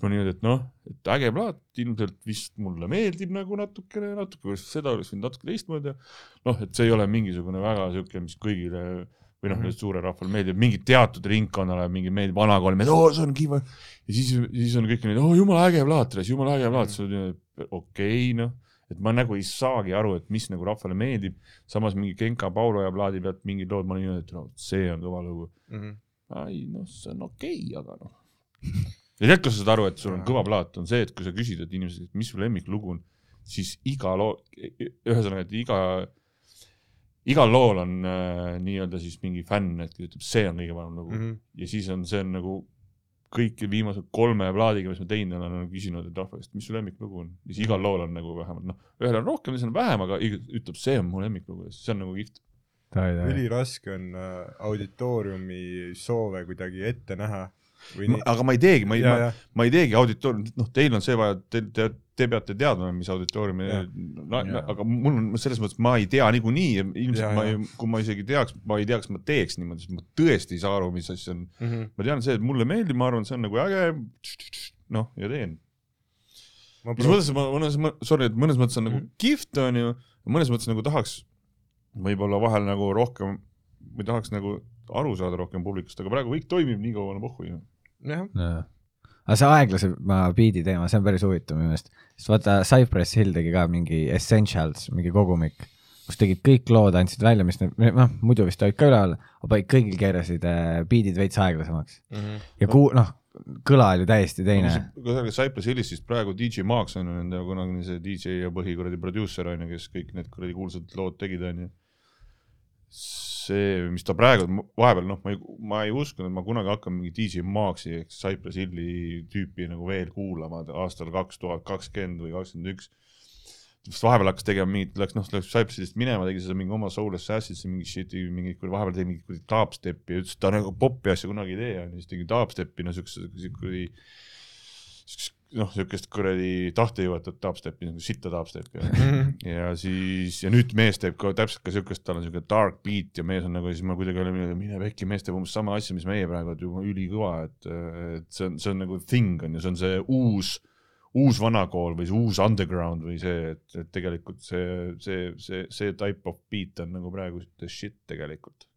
Siis ma niimoodi, et noh, et äge plaat, ilmselt vist mulle meeldib nagu natukene, natuke oleks seda oleks võinud natuke teistmoodi noh, et see ei ole mingisugune väga siuke, mis kõigile või noh mm -hmm., suurele rahvale meeldib, mingi teatud ringkonnale mingi meeldib vanakool, oo see on kiva. ja siis, siis on kõik need, oo jumala äge plaat, jumala äge plaat, siis on okei okay, noh et ma nagu ei saagi aru, et mis nagu rahvale meeldib, samas mingi Genka Paulo ja plaadi pealt mingid lood, ma olin niimoodi, et no see on kõva lugu. Mhm. ei noh, see on okei okay,, aga noh. ja tead, kas sa saad aru, et sul on kõva plaat, on see, et kui sa küsid, et inimesed, mis su lemmiklugu on, siis iga loo, ühesõnaga, et iga, igal lool on äh, nii-öelda siis mingi fänn, et kes ütleb, see on kõige parem lugu mm. -hmm. ja siis on, see on nagu kõiki viimase kolme plaadiga, mis ma teinud olen, olen küsinud, et rahva käest, mis su lemmiklugu on. ja siis igal lool on nagu vähemalt noh, ühel on rohkem, teisel on vähem, aga ütleb, see on mu lemmiklugu ja see on nagu kihvt. üliraske on äh, auditooriumi soove kuidagi ette näha. Aga ma ei teegi, ma ei, ma, ma ei teegi auditooriumit, noh, teil on see vaja, te, te, te peate teadma, mis auditooriumi Jaa. aga mul on selles mõttes, ma ei tea niikuinii ja ilmselt ma ei kui ma isegi teaks, ma ei tea, kas ma teeks niimoodi, sest ma tõesti ei saa aru, mis asja on. Mhm. ma tean see, et mulle meeldib, ma arvan, see on nagu äge, noh, ja teen. mis mõttes ma mõnes mõttes, sorry, et mõnes mõttes on nagu Mhm. kihvt, onju, mõnes mõttes nagu tahaks võib-olla vahel nagu rohkem või tahaks nagu aru saada rohkem publikust, aga praegu kõik toimib nii kaua, on pohhu ju. jah, aga see aeglasema biidi teema, see on päris huvitav minu meelest, sest vaata Cypress Hill tegi ka mingi Essentials, mingi kogumik, kus tegid kõik lood, andsid välja, mis need, noh, muidu vist olid ka üleval, aga kõigil keerasid äh, biidid veits aeglasemaks ja ku-, noh, kõla oli täiesti teine. kui sa räägid Cypress Hillist, siis praegu DJ Max on ju nende kunagine see DJ ja põhikuradi produusser on ju, kes kõik need kuradi kuulsad lood tegid, on ju. see, mis ta praegu, vahepeal noh, ma ei, ma ei uskunud, et ma kunagi hakkan mingi DJ Maxi ehk Cypress Hilli tüüpi nagu veel kuulama aastal kaks tuhat kakskümmend või kakskümmend üks. sest vahepeal hakkas tegema mingit, läks noh, läks Cypress Hillist minema, tegi seda mingi oma Soul Assassin'i mingi shit'i, mingi, vahepeal tegi mingit kuradi dubstep'i ja ütles, et ta nagu popi asja kunagi ei tee, on ju, siis tegi dubstep'i, no siukse, kuradi noh, siukest kuradi tahtejõuetut dubstep'i nagu sitta dubstep'i ja siis ja nüüd mees teeb ka täpselt ka siukest, tal on siuke dark beat ja mees on nagu siis ma kuidagi olin, mine pekki, mees teeb umbes sama asja, mis meie praegu, et juba ülikõva, et, et see on, see on nagu thing on ju, see on see uus, uus vanakool või see uus underground või see, et, et tegelikult see, see, see, see type of beat on nagu praegu the shit tegelikult.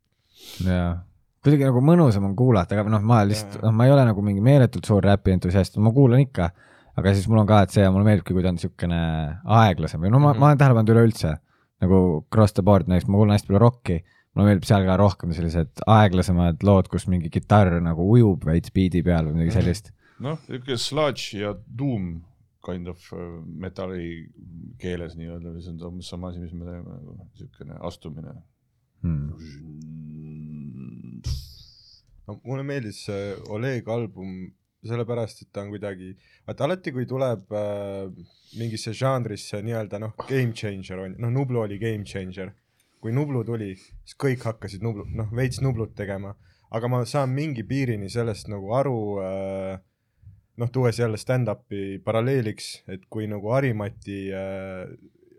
jaa, kuidagi nagu mõnusam on kuulata, aga noh, ma lihtsalt, noh, ma ei ole nagu mingi meeletult suur räpi entusiast, ma kuulan ikka, aga siis mul on ka, et see, mulle meeldibki, kui ta on niisugune aeglasem või no ma, ma olen tähele pannud üleüldse nagu cross the board näiteks, ma kuulan hästi palju rocki, mulle meeldib seal ka rohkem sellised aeglasemad lood, kus mingi kitarr nagu ujub veits beat'i peal või midagi sellist noh, niisugune sludge ja doom kind of äh, metalli keeles nii-öelda, mis on umbes sama asi, mis me teeme nagu niisugune astumine. hmm.. No mulle meeldis see Oleg album sellepärast, et ta on kuidagi, vaata alati, kui tuleb äh, mingisse žanrisse nii-öelda noh, game changer on ju, noh Nublu oli game changer. kui Nublu tuli, siis kõik hakkasid Nublu, noh veits Nublut tegema, aga ma saan mingi piirini sellest nagu aru äh, noh, tuues jälle stand-up'i paralleeliks, et kui nagu Harimati äh,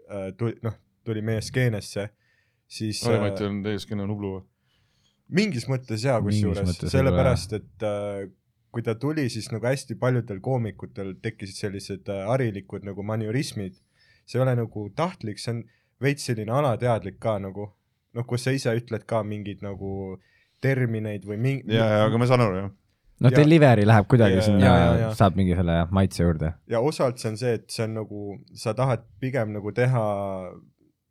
äh, tuli, noh, tuli meie skeenesse, siis Harimati on täiesti Nublu või? Mingis mõttes jaa, kusjuures sellepärast, et äh, kui ta tuli, siis nagu hästi paljudel koomikutel tekkisid sellised äh, harilikud nagu manjurismid. see ei ole nagu tahtlik, see on veits selline alateadlik ka nagu, noh, kus sa ise ütled ka mingeid nagu termineid või mingi. ja, ja, aga ma saan aru jah. noh, Ja- delivery läheb kuidagi Ja- sinna ja- ja- ja., saab mingi selle maitse juurde. ja osalt see on see, et see on nagu, sa tahad pigem nagu teha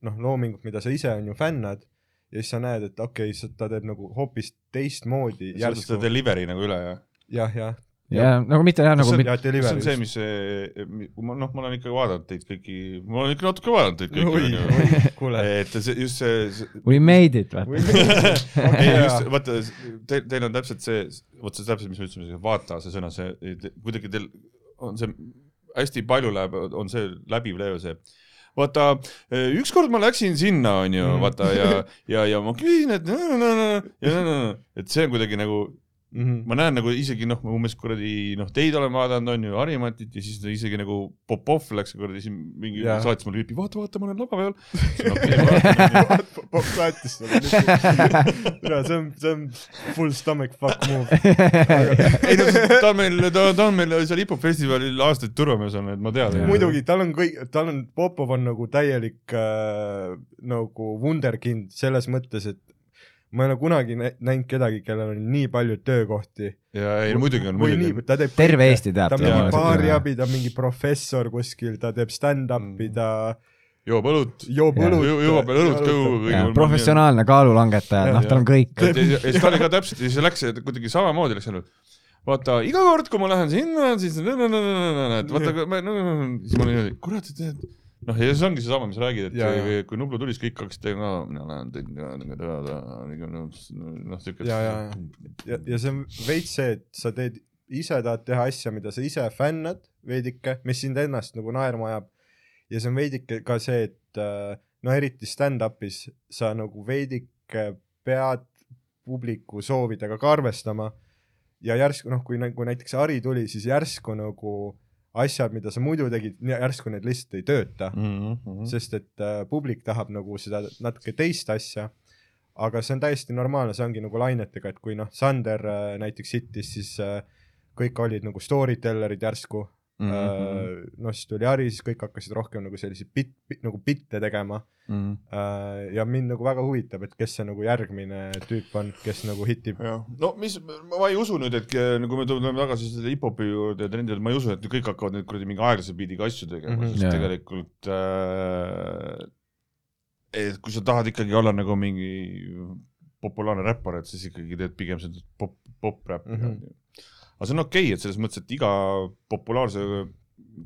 noh, loomingut, mida sa ise on ju fännad ja siis sa näed, et okei okay,, ta teeb nagu hoopis teistmoodi sa võtad seda delivery nagu üle jah? jah, jah, ja nagu mitte jah, nagu See on- mitte, ja see on see, mis see, ma noh, ma olen ikka vaadanud teid kõiki, ma olen ikka natuke vaadanud teid kõiki et see just see, see we made it, vaata. ei just, vaata, teil, teil on täpselt see, vot see täpselt, mis me ütlesime, vaata see sõna, see kuidagi teil on see hästi palju läheb, on see läbiv leev see. vaata, ükskord ma läksin sinna, onju, Mhm. vaata ja, ja, ja ma küsin, et et see on kuidagi nagu, Mhm. ma näen nagu isegi noh, umbes kuradi noh, teid olen vaadanud, onju, Harimatit ja siis ta isegi nagu Popov läks kuradi siin mingi Jaa. saatis mulle vipi, vaata, vaata, ma olen lava peal. okei, Pop saatis sulle. see on, see on full stomach fuck move. ei no ta on meil, ta, ta on meil seal hip-hop festivalil aastaid turvamees olnud, et ma tean. muidugi, tal on kõik, tal on, Popov on nagu täielik äh, nagu wunderkind selles mõttes, et ma ei ole kunagi nä- näinud kedagi, kellel on nii palju töökohti. ja ei no muidugi on, või muidugi nii, ta teeb terve Eesti teab ta on mingi baariabi, ta on mingi professor kuskil, ta teeb stand-up'i, ta joob õlut, joob õlut. jõuab veel õlut kõhu. professionaalne kaalulangetaja, noh, tal on kõik. ja siis ta oli ka täpselt ja siis läks kuidagi samamoodi läks ainult. vaata iga kord, kui ma lähen sinna, siis et vaata, siis ma olin niimoodi, kurat, et- noh, ja see ongi seesama, mis räägid, et Ja, kui- ja. kui Nublu tuli, siis kõik hakkasid tegema, mina lähen tegema, noh siuke. ja, ja, ja, ja see on veits see, et sa teed, ise tahad teha asja, mida sa ise fännad veidike, mis sind ennast nagu naerma ajab. ja see on veidike ka see, et äh, no eriti stand-up'is sa nagu veidike pead publiku soovidega ka arvestama. ja järsku noh, kui nagu näiteks Hari tuli, siis järsku nagu asjad, mida sa muidu tegid, järsku need lihtsalt ei tööta Mhm. sest et äh, publik tahab nagu seda natuke teist asja. aga see on täiesti normaalne, see ongi nagu lainetega, et kui noh, Sander äh, näiteks hittis, siis äh, kõik olid nagu story teller'id järsku mm. -hmm. noh, siis tuli Hari, siis kõik hakkasid rohkem nagu selliseid bit, bit, nagu bitte tegema Mhm. äh,. ja mind nagu väga huvitab, et kes see nagu järgmine tüüp on, kes nagu hitib. no mis, ma ei usu nüüd, et nagu me tuleme tagasi selle hip-hopi juurde ja trendile, ma ei usu, et kõik hakkavad nüüd kuradi mingi aeglase biidiga asju tegema mm. -hmm. sest Jaa. tegelikult äh, et kui sa tahad ikkagi olla nagu mingi populaarne räppar, et siis ikkagi teed pigem seda pop, pop-räppi mm. -hmm. Aga see on okei okay,, et selles mõttes, et iga populaarse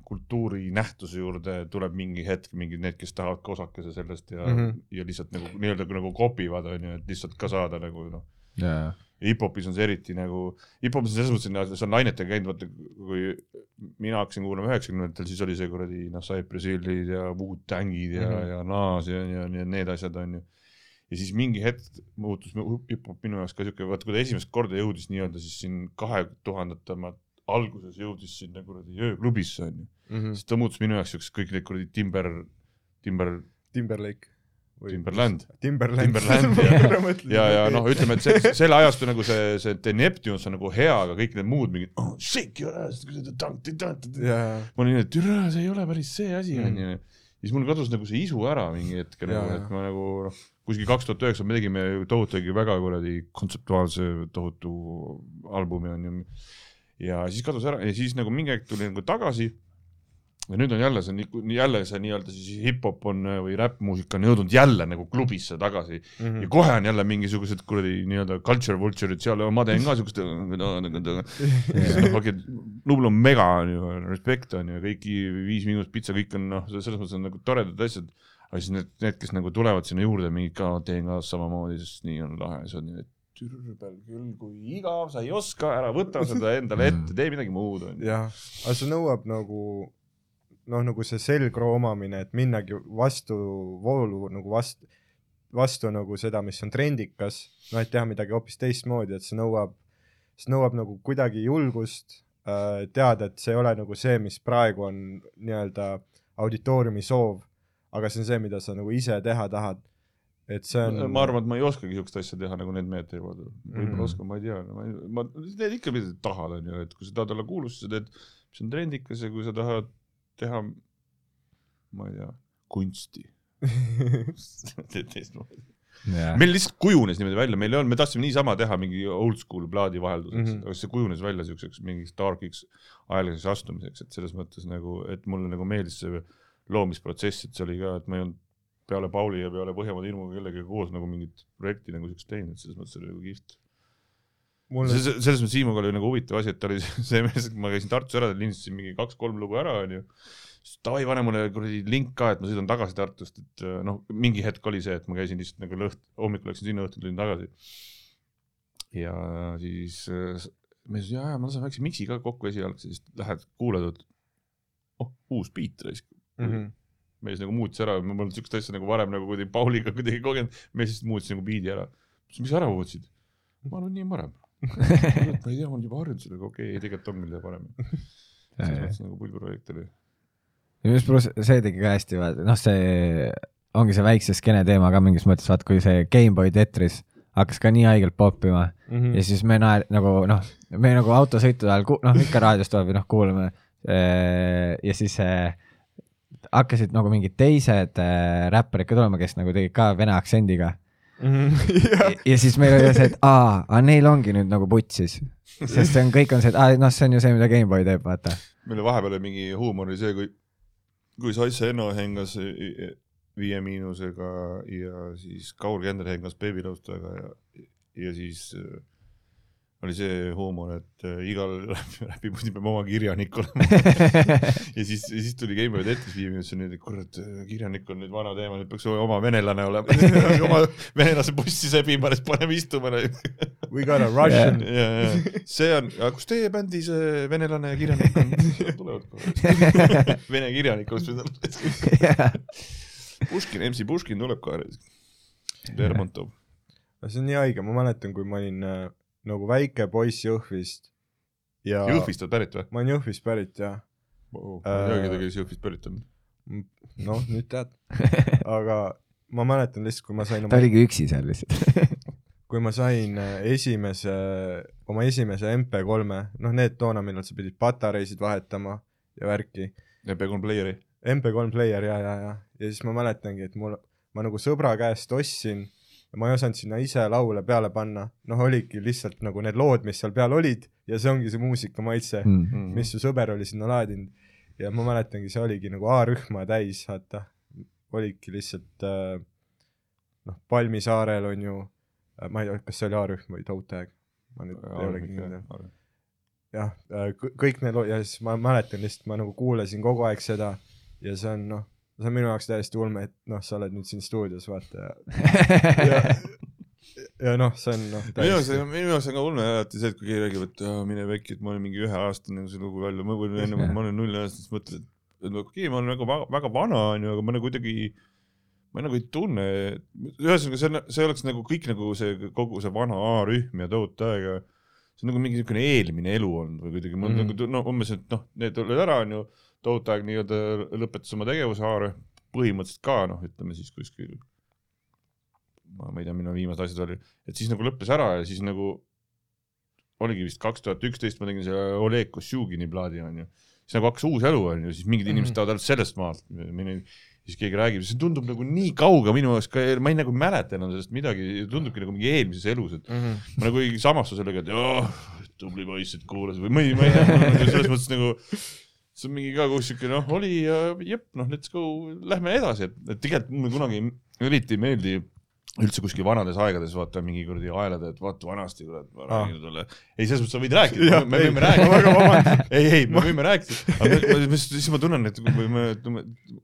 kultuuri nähtuse juurde tuleb mingi hetk mingid need, kes tahavad ka osakese sellest ja mm. -hmm. ja lihtsalt nagu nii-öelda nagu kopivad, onju, et lihtsalt ka saada nagu noh, ja hip-hopis on see eriti nagu, hip-hopis on selles mõttes, et see on lainetega käinud, vaata kui mina hakkasin kuulama üheksakümnendatel, siis oli see kuradi noh, Cypress Hillid ja Wu-Tangid ja mm. -hmm. ja Nas ja, ja, ja need asjad on ju. Ja siis mingi hetk muutus mu- hip-hop minu jaoks ka siuke, vaata kui ta esimest korda jõudis nii-öelda siis siin kahe tuhandete alguses jõudis sinna kuradi ööklubisse on ju, Mm -hmm. siis ta muutus minu jaoks siukseks kõik need kuradi Timber, Timber, Timberlake. Timberland. Timberland, Timberland ja, ja, ja noh, ütleme, et see, selle ajastu nagu see, see The Neptunes on nagu hea, aga kõik need muud mingid oh, shake your ass, ma jaa, olin nii, et türa, see ei ole päris see asi Mm. onju. ja siis mul kadus nagu see isu ära mingi hetk nagu, et ma nagu noh, kuskil kaks tuhat üheksa me tegime tohutu ikkagi väga kuradi kontseptuaalse tohutu albumi onju. ja siis kadus ära ja siis nagu mingi hetk tuli nagu tagasi ja nüüd on jälle see, jälle see nii-öelda siis hip-hop on äh, või räppmuusika on jõudnud jälle nagu klubisse tagasi Mhm. ja kohe on jälle mingisugused kuradi nii-öelda culture vulture'id seal, ma teen ka siukest. okei, Nublu on mega on ju, respekt on ju, kõik Viis Miinus Pitsa, kõik on noh, selles mõttes on nagu toredad asjad. Aga siis need, need, kes nagu tulevad sinna juurde, mingid ka teen ka samamoodi, sest nii on lahe, see on nii, et türbel küll, kui igav, sa ei oska, ära võta seda endale ette, tee midagi muud jah, aga see nõuab nagu noh, nagu see selgroo omamine, et minnagi vastu voolu nagu vastu, vastu nagu seda, mis on trendikas, noh, et teha midagi hoopis teistmoodi, et see nõuab, see nõuab nagu kuidagi julgust äh, teada, et see ei ole nagu see, mis praegu on nii-öelda auditooriumi soov, aga see on see, mida sa nagu ise teha tahad. et see on. ma arvan, et ma ei oskagi siukest asja teha, nagu need mehed teevad. võib-olla Mhm. oskan, ma ei tea, ma, ma, need ikka mida tahad, onju, et kui sa tahad olla kuulus, siis sa teed, mis on trendikas ja kui sa tahad teha, ma ei tea, kunsti, teed teistmoodi. meil lihtsalt kujunes niimoodi välja, meil ei olnud, me tahtsime niisama teha mingi old school plaadi vahelduseks mm. -hmm. aga see kujunes välja siukseks mingiks darkiks aeglaseks astumiseks, et selles mõttes nagu, et mulle nagu meeldis see loomisprotsess, et see oli ka, et ma ei olnud peale Pauli ja peale Põhjamaade ilmuga kellegagi koos nagu mingit projekti nagu siukest teinud, et selles mõttes oli nagu kihvt. mulle selles selles mõttes Siimuga oli nagu huvitav asi, et ta oli see mees, ma käisin Tartus ära, lindistasin mingi kaks-kolm lugu ära, onju. siis davai, pane mulle kuradi link ka, et ma sõidan tagasi Tartust, et äh, noh, mingi hetk oli see, et ma käisin lihtsalt nagu lõht-, hommikul läksin sinna, õhtul tulin tagasi. ja siis äh, mees ütles, jaa, jaa, ma lasen väikse miksi ka kokku esialgu, siis lähed kuulad, oh, uus beat raisk mm. -hmm. mees nagu muutis ära, ma polnud siukest asja nagu varem nagu kuidagi Pauliga kuidagi kogenud, mees lihtsalt muutis nagu biidi ära. mis sa ära muutsid? ma arvan, nii parem. ma ei tea, ma olen juba harjunud sellega, okei okay,, tegelikult on küll parem. selles mõttes nagu pull projekt oli. minu arust see tegi ka hästi, noh, see ongi see väikse skeene teema ka mingis mõttes, vaata kui see GameBoy Tetris hakkas ka nii haigelt poppima Mm -hmm. ja siis me naer-, nagu noh, me nagu autosõitude ajal noh ikka raadiost tuleb ja noh, kuulame. ja siis äh, hakkasid nagu mingid teised äh, räpparid ka tulema, kes nagu tegid ka vene aktsendiga. jah, ja siis meil oli see, et aa, aga neil ongi nüüd nagu putsis. sest see on, kõik on see, et aa, noh, see on ju see, mida GameBoy teeb, vaata. meil vahepeal oli mingi huumor oli see, kui, kui Saisse Enno hengas Viie Miinusega ja siis Kaur Kender hengas Baby Roastaga ja, ja siis äh, oli see huumor, et äh, igal räpipundi peab oma kirjanik olema ja siis, siis tuli Gameboy Tetris viie minutit, nüüd, et kurat, kirjanik on nüüd vana teema, nüüd peaks oma venelane olema, oma venelase bussi sebima, siis paneme istuma. we got a Russian ja, ja see on, kus teie bändi see venelane ja kirjanik on? tulevad kohe. Vene kirjanik oleks pidanud. Puškin, MC Puškin tuleb ka. Lermontov. see on nii haige, ma mäletan, kui ma olin äh, nagu väike poiss Jõhvist ja Jõhvist oled pärit või? ma olen Jõhvist pärit jah, ma ei teagi, keda kes Jõhvist pärit on. noh nüüd tead, aga ma mäletan lihtsalt, kui ma sain ta oma, oligi üksi seal lihtsalt. kui ma sain äh, esimese, oma esimese MP3-e, noh need toona, millal sa pidid patareisid vahetama ja värki, MP3 player'i. MP3 player ja, ja, ja, ja siis ma mäletangi, et mul, ma nagu sõbra käest ostsin ja ma ei osanud sinna ise laule peale panna, noh oligi lihtsalt nagu need lood, mis seal peal olid ja see ongi see muusika maitse mm., Mm. mis su sõber oli sinna laadinud ja ma mäletangi, see oligi nagu A-rühma täis, vaata, oligi lihtsalt äh, noh, Palmisaarel on ju, ma ei tea, kas see oli A-rühm või Toe Tag, ma nüüd ei olegi kindel. jah, kõik need lood ja siis ma mäletan lihtsalt, ma nagu kuulasin kogu aeg seda ja see on noh, see on minu jaoks täiesti ulme, et noh, sa oled nüüd siin stuudios, vaata ja, ja, ja noh, see on noh, minu jaoks, minu jaoks on ka ulme alati see, et kui keegi räägib, et aa, mine pekki, et ma olin mingi üheaastane, kui see lugu välja, ma või enne, ma olin null-aastane, siis mõtled, et okei okay,, ma olen nagu väga, väga vana, onju, aga ma nagu kuidagi, ma nagu ei tunne, ühesõnaga see on, see oleks nagu kõik nagu see kogu see vana A-rühm ja tohutu aega, see on nagu mingi niisugune eelmine elu olnud või kuidagi, mul mm. nagu no umbes, et noh, need olid ära, onju, tohutu aeg nii-öelda lõpetas oma tegevuse A-rühm, põhimõtteliselt ka noh, ütleme siis kuskil ma ei tea, millal viimased asjad oli, et siis nagu lõppes ära ja siis nagu oligi vist kaks tuhat üksteist, ma tegin selle Oleg Košugini plaadi onju, siis nagu hakkas uus elu onju, siis mingid inimesed tahavad ainult sellest maalt, siis keegi räägib, see tundub nagu nii kauge minu jaoks ka, ma ei nagu mäleta enam sellest midagi, tundubki nagu mingi eelmises elus, et Mhm. ma nagu ei samastu sellega, et jah, tubli poiss, et kuulas või ma ei, ma ei tea, nagu selles mõttes nagu see on mingi ka kogu siuke noh, oli ja jep, noh, let's go, lähme edasi, et, et tegelikult mulle kunagi eriti ei meeldi üldse kuskil vanades aegades vaata mingi kuradi aelade, et vaata vanasti kurat, ma räägin sulle. ei, selles mõttes sa võid rääkida me ei, võime rääkida. ei, ei, me võime rääkida, aga siis ma tunnen, et kui me, ma,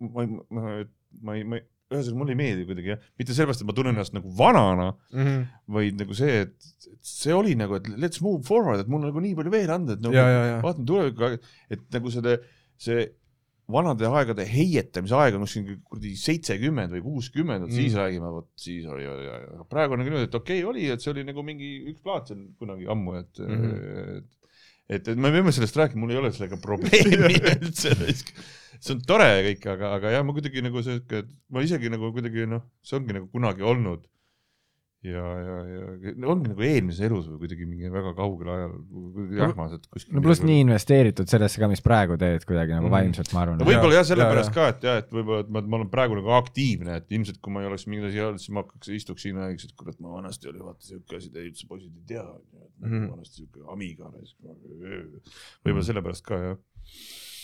ma, ma, ma ei, ma ei, ühesõnaga mulle ei meeldi kuidagi jah, mitte sellepärast, et ma tunnen ennast nagu vanana, Mhm. vaid nagu see, et et see oli nagu, et let's move forward, et mul on nagu nii palju veel anda, et nagu ja, ja, ja, vaatan tulevikku, et nagu selle, see vanade aegade heietamise aeg on kuskil kuradi seitsekümmend või kuuskümmend, Mm. siis räägime, vot siis oli, oli, praegu on nagu niimoodi, et okei okay, oli, et see oli nagu mingi üks plaat seal kunagi ammu, et mm. -hmm. et, et, et me võime sellest rääkida, mul ei ole sellega probleemi üldse. see on tore kõik, aga, aga jah, ma kuidagi nagu sihuke, ma isegi nagu kuidagi noh, see ongi nagu kunagi olnud. ja, ja, ja ongi nagu eelmises elus või kuidagi mingi väga kaugel ajal, jahmas, et kuskil. no pluss nii investeeritud sellesse ka, mis praegu teed kuidagi nagu Mhm. vaimselt, ma arvan no. võib-olla jah, Ja- sellepärast ka, et jah, et võib-olla, et ma, ma olen praegu nagu aktiivne, et ilmselt kui ma ei oleks mingeid asju olnud, siis ma hakkaks, istuks siin ja räägiks, et kurat, ma vanasti oli vaata siuke asi, te üldse poisid ei tea, et Mhm. nagu vanasti siuke Amiga. võib-olla sellepärast ka jah.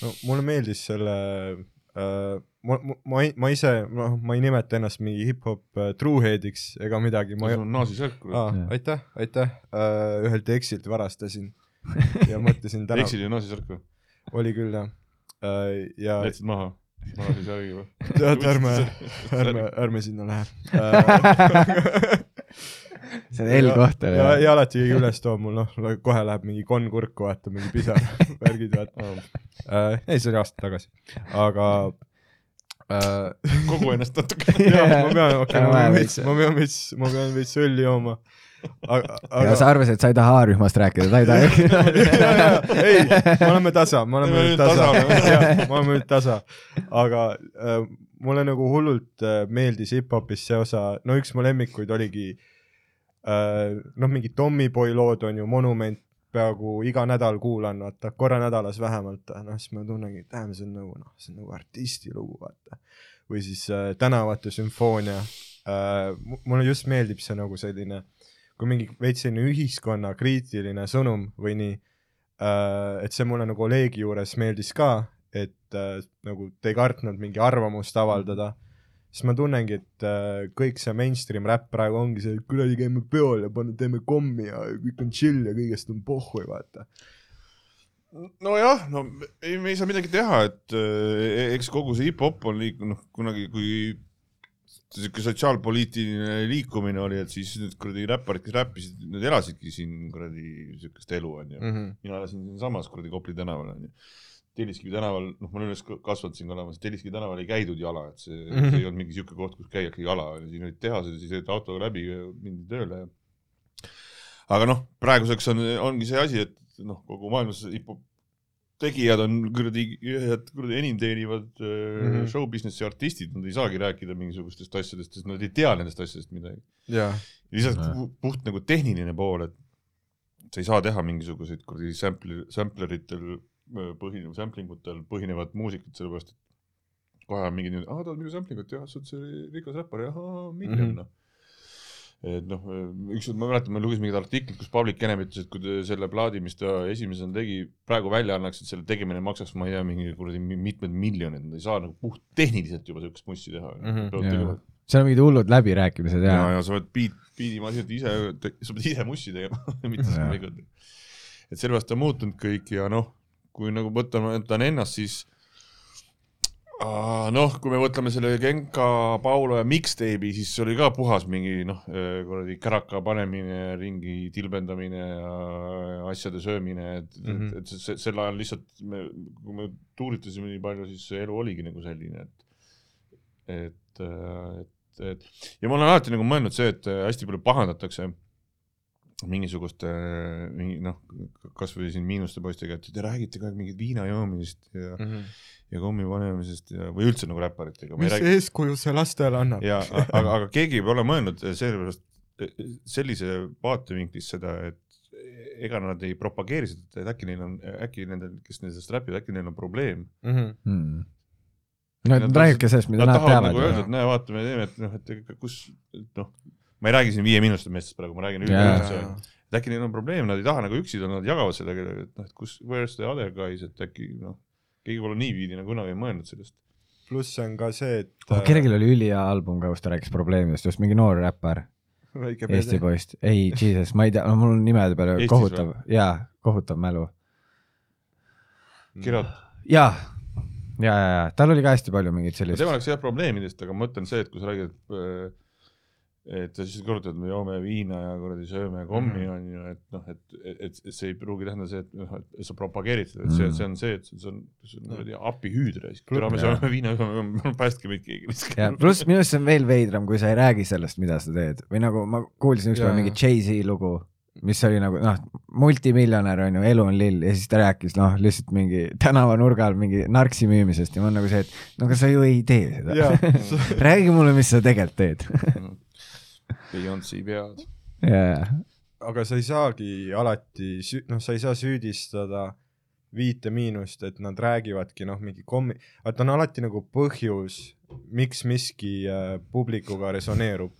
no mulle meeldis selle ma, ma, ma ise, noh, ma ei nimeta ennast mingi hip-hop äh, truehead'iks ega midagi, ma ei, olen naasisärk, aa, Jah. aitäh, aitäh äh,, ühelt eksilt varastasin ja mõtlesin täna, eksid ju naasisärk või? oli küll jah äh,, ja jätsid maha? naasisärgi või? tead, ärme, ärme, ärme sinna lähe äh. see on L-koht oli ja, ja alati keegi üles toob mul, noh, kohe läheb mingi konn kurku, vaata mingi pisar, värgid, vaata äh,. ei, see oli aasta tagasi, aga äh, kogu ennast natuke. jah, ma pean, okei, ma pean veits. ma pean veits, ma pean veits õlli jooma. aga, ja aga sa arvasid, et sa ei taha A-rühmast rääkida, ta ei taha. ei, me oleme tasa, me oleme Me nüüd tasa. me oleme nüüd tasa, aga äh, mulle nagu hullult äh, meeldis hip-hopis see osa, no üks mu lemmikuid oligi äh, noh, mingi Tommyboy lood on ju, Monument peaaegu iga nädal kuulan, vaata korra nädalas vähemalt, noh siis ma tunnengi, et tähendab, see on nagu noh, see on nagu artisti lugu, vaata. või siis äh, Tänavate sümfoonia äh,, mulle just meeldib see nagu selline, kui mingi veits selline ühiskonnakriitiline sõnum või nii äh,, et see mulle nagu Olegi juures meeldis ka, et äh, nagu te ei kartnud mingi arvamust avaldada, siis ma tunnengi, et äh, kõik see mainstream räpp praegu ongi see, et kuradi käime peol ja paneme, teeme kommi ja kõik on chill ja kõigest on pohhu, vaata. nojah, no ei, me ei saa midagi teha, et eh, eks kogu see hip-hop on liikunud, noh kunagi, kui siuke sotsiaalpoliitiline liikumine oli, et siis need kuradi räpparid, kes räppisid, need elasidki siin kuradi siukest elu onju mm.. -hmm. mina elasin siinsamas kuradi Kopli tänaval onju. Telliskivi tänaval, noh, ma olen üles kasvanud siin olemas, Telliskivi tänaval ei käidud jala, et see mm. -hmm. see ei olnud mingi siuke koht, kus käiakse jala, siin olid tehased ja siis sõideti autoga läbi ja mindi tööle ja aga noh, praeguseks on, ongi see asi, et noh, kogu maailmas hip-hop tegijad on kuradi ühed kuradi enim teenivad mm. -hmm. show business'i artistid, nad ei saagi rääkida mingisugustest asjadest, sest nad ei tea nendest asjadest midagi. jaa, lisaks pu- puht nagu tehniline pool, et sa ei saa teha mingisuguseid kuradi sampler, sampleritel äh, põhinev, sampling utel põhinevat muusikat, sellepärast et kohe on mingi niimoodi, aa tahad mingit samplingut, jah, sa oled see rikas räppar, jah, miljon Mhm. noh. et noh, ükskord ma mäletan, ma lugesin mingit artiklit, kus Public Enemy ütles, et kui ta selle plaadi, mis ta esimesena tegi, praegu välja annaks, et selle tegemine maksaks, ma ei tea, mingi kuradi mi- mitmed miljonid, nad ei saa nagu puht tehniliselt juba siukest mussi teha mm. -hmm. seal on mingid hullud läbirääkimised ja, ja, ja sa pead beat, beat'imasinat ise, sa pead ise mussi tegema, mitte Jaa. seda tegema. et sellepärast on muutunud kõik ja noh, kui nagu võtame, võtan ennast, siis noh, kui me võtame selle Genka, Paulo ja mixtape'i, siis oli ka puhas mingi noh, kuradi käraka panemine, ringi tilbendamine ja asjade söömine, et mm, Mhm. -hmm. et see, sel ajal lihtsalt me, kui me tuuritasime nii palju, siis elu oligi nagu selline, et et, et, et ja ma olen alati nagu mõelnud see, et hästi palju pahandatakse mingisuguste mingi noh, kasvõi siin Miinuste poistega, et te räägite kogu aeg mingit viina joomisest ja mm, -hmm. ja kommi panemisest ja, või üldse nagu räpparitega. mis eeskuju see lastele annab? ja, aga, aga keegi pole mõelnud sellepärast sellise vaatevinklist seda, et ega nad ei propageeri seda, et äkki neil on, äkki nendel, kes nendest räpivad, äkki neil on probleem. Mhm. Hmm. no nad räägivadki sellest, mida Nad nad tahavad nagu öelda, teavad et. näe, vaata, me teeme, et noh, et kus, et noh, ma ei räägi siin viie miinustest meestest praegu, ma räägin üldse, et äkki neil on probleem, nad ei taha nagu üksi olla, nad jagavad sellega, et noh, et kus, where's the other guys, et äkki noh, keegi pole niiviisi nagu kunagi mõelnud sellest. pluss on ka see, et oh,. kellelgi oli ülihea album ka, kus ta rääkis probleemidest, just mingi noor räppar, Eesti poist, ei, jesus, ma ei tea, no mul on nimede peale Eestis kohutav, jaa, kohutav mälu. Kirjad, jaa, ja, ja, ja tal oli ka hästi palju mingeid selliseid temal oleks jah probleemidest, aga ma mõtlen see, et kui sa räägid, et siis korrutad, me joome viina ja kuradi sööme kommi Mhm. on ju, et noh, et, et, et see ei pruugi tähendada see, et noh, et sa propageerid seda, et see, see on see, et see on, see on kuradi apihüüdre, täna me Jaa. sööme viina, päästke meid keegi pluss minu arust see on veel veidram, kui sa ei räägi sellest, mida sa teed või nagu ma kuulsin ükspäev Jaa. mingi Jay-Z lugu, mis oli nagu noh, multimiljonär on ju, elu on lill ja siis ta rääkis noh, lihtsalt mingi tänavanurgal mingi narksi müümisest ja ma olen nagu see, et no aga sa ju ei tee seda räägi mulle, mis sa tegelikult teed. Beyonce'i pead. jaa, aga sa ei saagi alati, noh, sa ei saa süüdistada viite miinust, et nad räägivadki noh, mingi kommi, vaata on alati nagu põhjus, miks miski äh, publikuga resoneerub.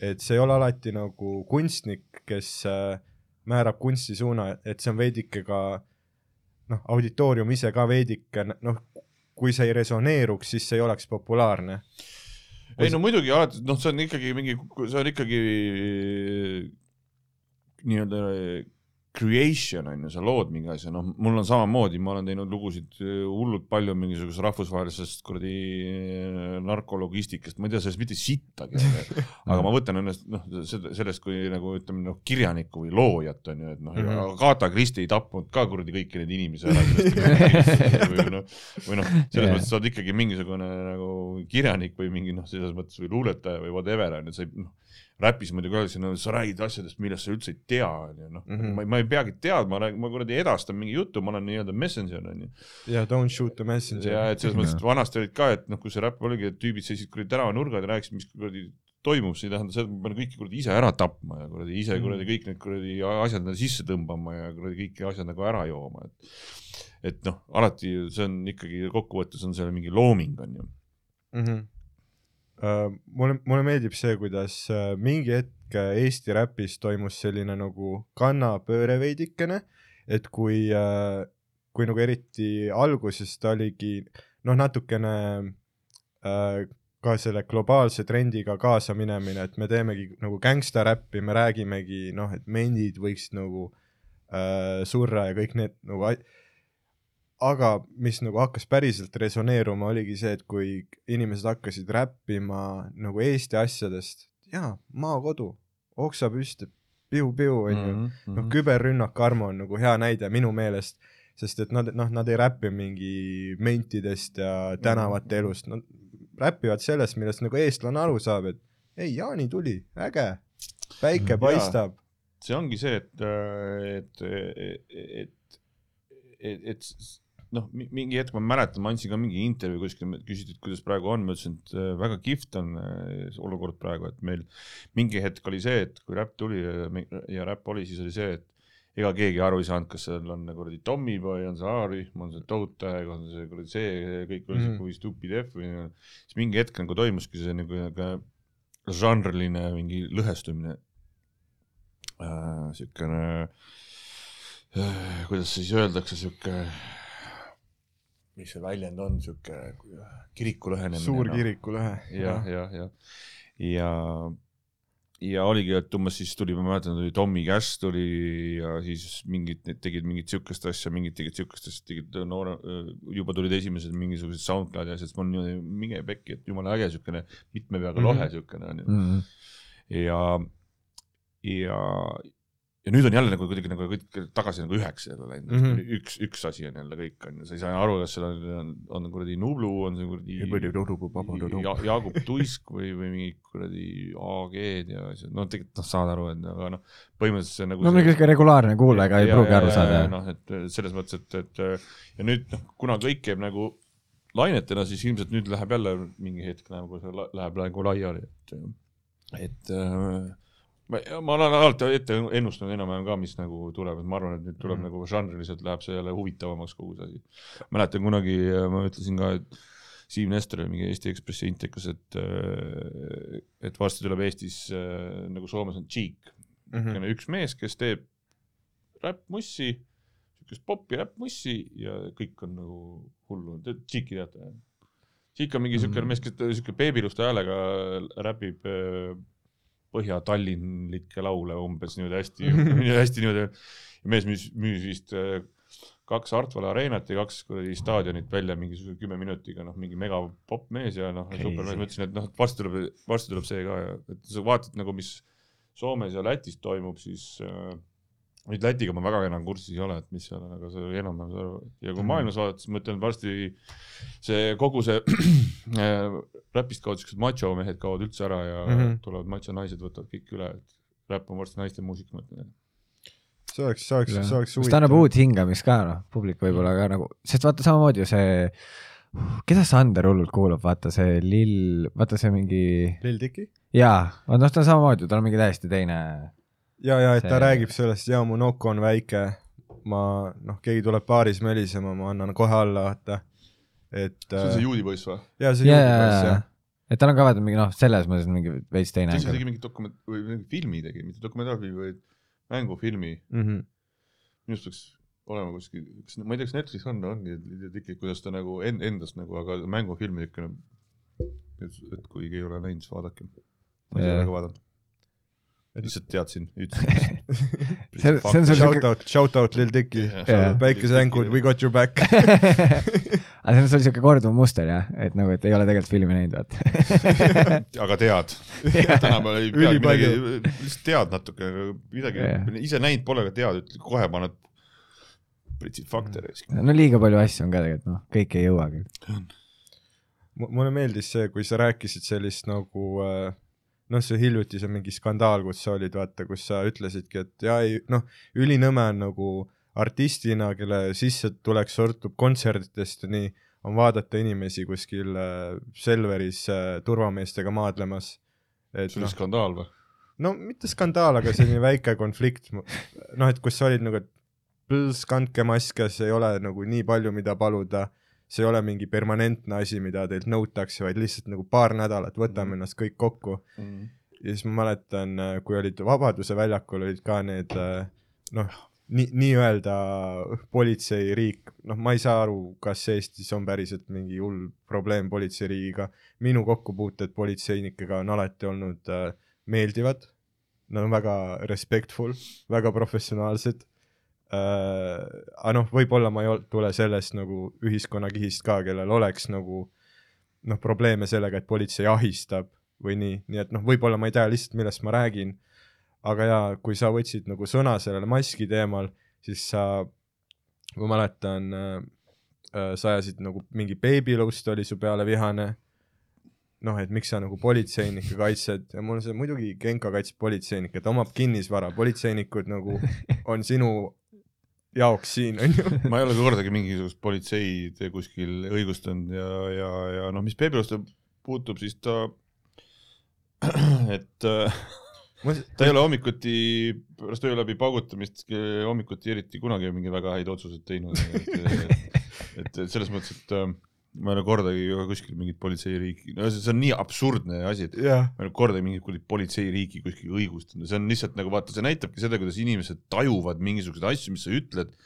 et see ei ole alati nagu kunstnik, kes äh, määrab kunstisuuna, et see on veidike ka noh, auditoorium ise ka veidike noh, kui see ei resoneeruks, siis see ei oleks populaarne. Ei no muidugi alati, noh, see on ikkagi mingi, see on ikkagi nii-öelda creation on ju, sa lood mingi asja, noh, mul on samamoodi, ma olen teinud lugusid äh, hullult palju mingisugusest rahvusvahelisest kuradi äh, narkologistikast, ma ei tea sellest mitte sittagi, aga ma võtan ennast noh, sellest kui nagu ütleme noh, kirjanikku või loojat on ju, et noh mm. -hmm., Agatha Christie ei tapnud ka kuradi kõiki neid inimesi ära või noh, või noh, selles mõttes sa oled ikkagi mingisugune nagu kirjanik või mingi noh, selles mõttes või luuletaja või whatever on ju, sa ei noh, räpis muidugi öeldakse, no sa räägid asjadest, millest sa üldse ei tea, on ju, noh mm, Mhm. -hmm. ma, ma ei peagi teadma, ma kuradi edastan mingi jutu, ma olen nii-öelda messenger on ju. ja don't shoot the messenger. ja et selles mõttes, et vanasti olid ka, et noh, kui see räpp oligi, et tüübid seisid kuradi tänavanurgal ja rääkisid, mis kuradi toimub, see ei tähenda seda, et ma pean kõiki kuradi ise ära tapma ja kuradi ise Mhm. kuradi kõik need kuradi asjad endale sisse tõmbama ja kuradi kõiki asjad nagu ära jooma, et et noh, alati see on ikkagi kokkuvõttes on seal mingi looming on ju. mm. -hmm. Uh, mulle, mulle meeldib see, kuidas uh, mingi hetk uh, Eesti räpis toimus selline nagu kannapööre veidikene, et kui kui nagu eriti alguses ta oligi noh, natukene ka selle globaalse trendiga kaasa minemine, et me teemegi nagu gängstaräppi, me räägimegi noh, et mendid võiksid nagu uh, surra ja kõik need nagu aga mis nagu hakkas päriselt resoneeruma, oligi see, et kui inimesed hakkasid räppima nagu Eesti asjadest, jaa, maakodu, oksa püsti, piu-piu onju, Mhm. noh, küberrünnak Armo on nagu hea näide minu meelest, sest et nad, noh, nad ei räpi mingi mentidest ja tänavate elust, nad räpivad sellest, millest nagu eestlane aru saab, et ei, Jaani tuli, äge, päike paistab. see ongi see, et, et, et, et, et noh, mingi hetk ma mäletan, ma andsin ka mingi intervjuu kuskil, küsiti, et kuidas praegu on, ma ütlesin, et äh, väga kihvt on äh, see olukord praegu, et meil mingi hetk oli see, et kui räpp tuli ja, ja räpp oli, siis oli see, et ega keegi aru ei saanud, kas seal on nagu kuradi Tommyboy, on see A-rühm, on see Toad-Tag, on see kuradi see, kõik oli Mhm. siuke või Stupid F või siis mingi hetk nagu toimuski see nagu ka žanriline mingi lõhestumine äh, siukene äh,, kuidas siis öeldakse, siuke, mis see väljend on, siuke kiriku lõhenemine. suur kirikulõhe. jah, jah, jah. ja, ja oligi, et umbes siis tuli, ma mäletan, tuli Tommy Cash tuli ja siis mingid, need tegid mingit siukest asja, mingid tegid siukest asja, tegid noore, juba tulid esimesed mingisugused SoundCloudi asjad, siis mul niimoodi minge pekki, et jumala äge siukene mitme peaga lohe Mhm. siukene onju. mm. -hmm. ja, ja, ja nüüd on jälle nagu kuidagi nagu kõik tagasi nagu üheks jälle läinud mm. -hmm. üks, üks asi on jälle kõik on ju, sa ei saa aru, kas seal on, on, on kuradi Nublu, on see kuradi ja, Jaagup Tuisk või, või mingid kuradi AG-d ja asjad, no tegelikult noh, saad aru, et aga noh, põhimõtteliselt see nagu no mingi siuke regulaarne kuulaja ei pruugi aru saada. noh, et selles mõttes, et, et ja nüüd noh, kuna kõik käib nagu lainetena, siis ilmselt nüüd läheb jälle mingi hetk nagu see läheb nagu laiali, et, et äh, ma, ma olen alati ette ennustanud enam-vähem ka, mis nagu tuleb, et ma arvan, et nüüd tuleb mm. Mhm. nagu žanriliselt läheb see jälle huvitavamaks kogu see asi. mäletan kunagi äh, ma ütlesin ka, et Siim Nestor mingi Eesti Ekspressi intekas, et, et varsti tuleb Eestis äh, nagu Soomes on Cheek, Mhm. niisugune üks mees, kes teeb räppmussi, siukest popi räppmussi ja kõik on nagu hullu, Cheeki teate? Cheek on mingi siukene Mhm. mees, kes siuke beebiluste häälega räpib äh, põhja-tallinlikke laule umbes niimoodi hästi, hästi niimoodi. mees müüs, müüs vist äh, kaks Hartwalla Arenat ja kaks kuradi staadionit välja mingisuguse kümme minutiga, noh, mingi mega popp mees ja noh, super mees, ma ütlesin, et noh, varsti tuleb, varsti tuleb see ka ja et sa vaatad nagu, mis Soomes ja Lätis toimub, siis äh, nüüd Lätiga ma väga enam kursis ei ole, et mis seal on, aga sa enam-vähem saad aru. ja kui Mhm. maailmas vaadata, siis ma ütlen, varsti see kogu see äh, räpist kaovad siuksed macho mehed kaovad üldse ära ja mm. -hmm. tulevad macho naised, võtavad kõik üle, et räpp on varsti naiste muusika, ma ütlen. see oleks, see oleks, see oleks mis ta annab uut hingamist ka noh, publik võib-olla ka nagu, sest vaata samamoodi ju see, keda Sander hullult kuulab, vaata see Lill, vaata see mingi, Lil Dicky? jaa, noh, ta on samamoodi, tal on mingi täiesti teine, ja, ja et ta See- räägib sellest, ja mu nokk on väike, ma noh, keegi tuleb baaris mölisema, ma annan kohe alla, vaata. et see on see äh, juudi poiss või? ja see jaa, juudi poiss jaa, jah, et tal on ka vaata mingi noh, selles mõttes mingi veits teine siis ta tegi mingi dokument- või mingi filmi tegi, mitte dokumentaalfilmi, vaid mängufilmi. Mhm. minu arust peaks olema kuskil, kas, ma ei tea, kas Netflix on, ongi tükk, kuidas ta nagu en-, endast nagu, aga mängufilm niisugune, et kui ei ole näinud, siis vaadake. ma ei Jaa. ole ka vaadanud. Lihtsalt teadsin, ütlesin. see, see on sul Shout out, shout out Lil Dicky, Jaa. päikeseängur, we got your back. aga see on sul siuke korduv muster jah, et nagu, et ei ole tegelikult filmi näinud, vaata. aga tead, tänapäeval ei peagi Ülipalju. midagi, lihtsalt tead natuke, midagi Jah. ise näinud pole, aga tead, ütled kohe paned pritsid fakte risk. no liiga palju asju on ka tegelikult noh, kõike ei jõuagi. mulle meeldis see, kui sa rääkisid sellist nagu äh, noh, see hiljuti see mingi skandaal, kus sa olid, vaata, kus sa ütlesidki, et jaa ei noh, ülinõme on nagu artistina, kelle sissetulek sõltub kontserditest ja nii, on vaadata inimesi kuskil äh, Selveris äh, turvameestega maadlemas. see oli noh, skandaal või? no mitte skandaal, aga selline väike konflikt, noh, et kus sa olid nagu, et põls, kandke maske, see ei ole nagu nii palju, mida paluda, see ei ole mingi permanentne asi, mida teilt nõutakse, vaid lihtsalt nagu paar nädalat võtame ennast kõik kokku. Ja siis ma mäletan, kui olid Vabaduse väljakul, olid ka need äh, noh, nii, nii-öelda politseiriik, noh, ma ei saa aru, kas Eestis on päriselt mingi hull probleem politseiriigiga, minu kokkupuuted politseinikega on alati olnud äh, meeldivad, nad on väga respectful, väga professionaalsed. äh,, aga noh, võib-olla ma ei ol- tule sellest nagu ühiskonnakihist ka, kellel oleks nagu noh, probleeme sellega, et politsei ahistab või nii, nii et noh, võib-olla ma ei tea lihtsalt, millest ma räägin, aga jaa, kui sa võtsid nagu sõna sellele maski teemal, siis sa, ma mäletan äh,, äh, sa ajasid nagu mingi beebilust oli su peale vihane, noh, et miks sa nagu politseinikke kaitsed? Ja mul on see muidugi Genka kaitseb politseinikke, ta omab kinnisvara, politseinikud nagu on sinu jaoks siin, on ju. ma ei ole kordagi mingisugust politseid kuskil õigustanud ja, ja, ja noh, mis Peebiluste puutub, siis ta, et äh, ta ei ole hommikuti pärast öö läbi paugutamist hommikuti eriti kunagi mingeid väga häid otsuseid teinud. et, et, et selles mõttes, et äh, ma ei ole kordagi kuskil mingit politseiriiki, no see on nii absurdne asi, et jah, ma ei ole kordagi mingit politseiriiki kuskil õigustanud, see on lihtsalt nagu vaata, see näitabki seda, kuidas inimesed tajuvad mingisuguseid asju, mis sa ütled.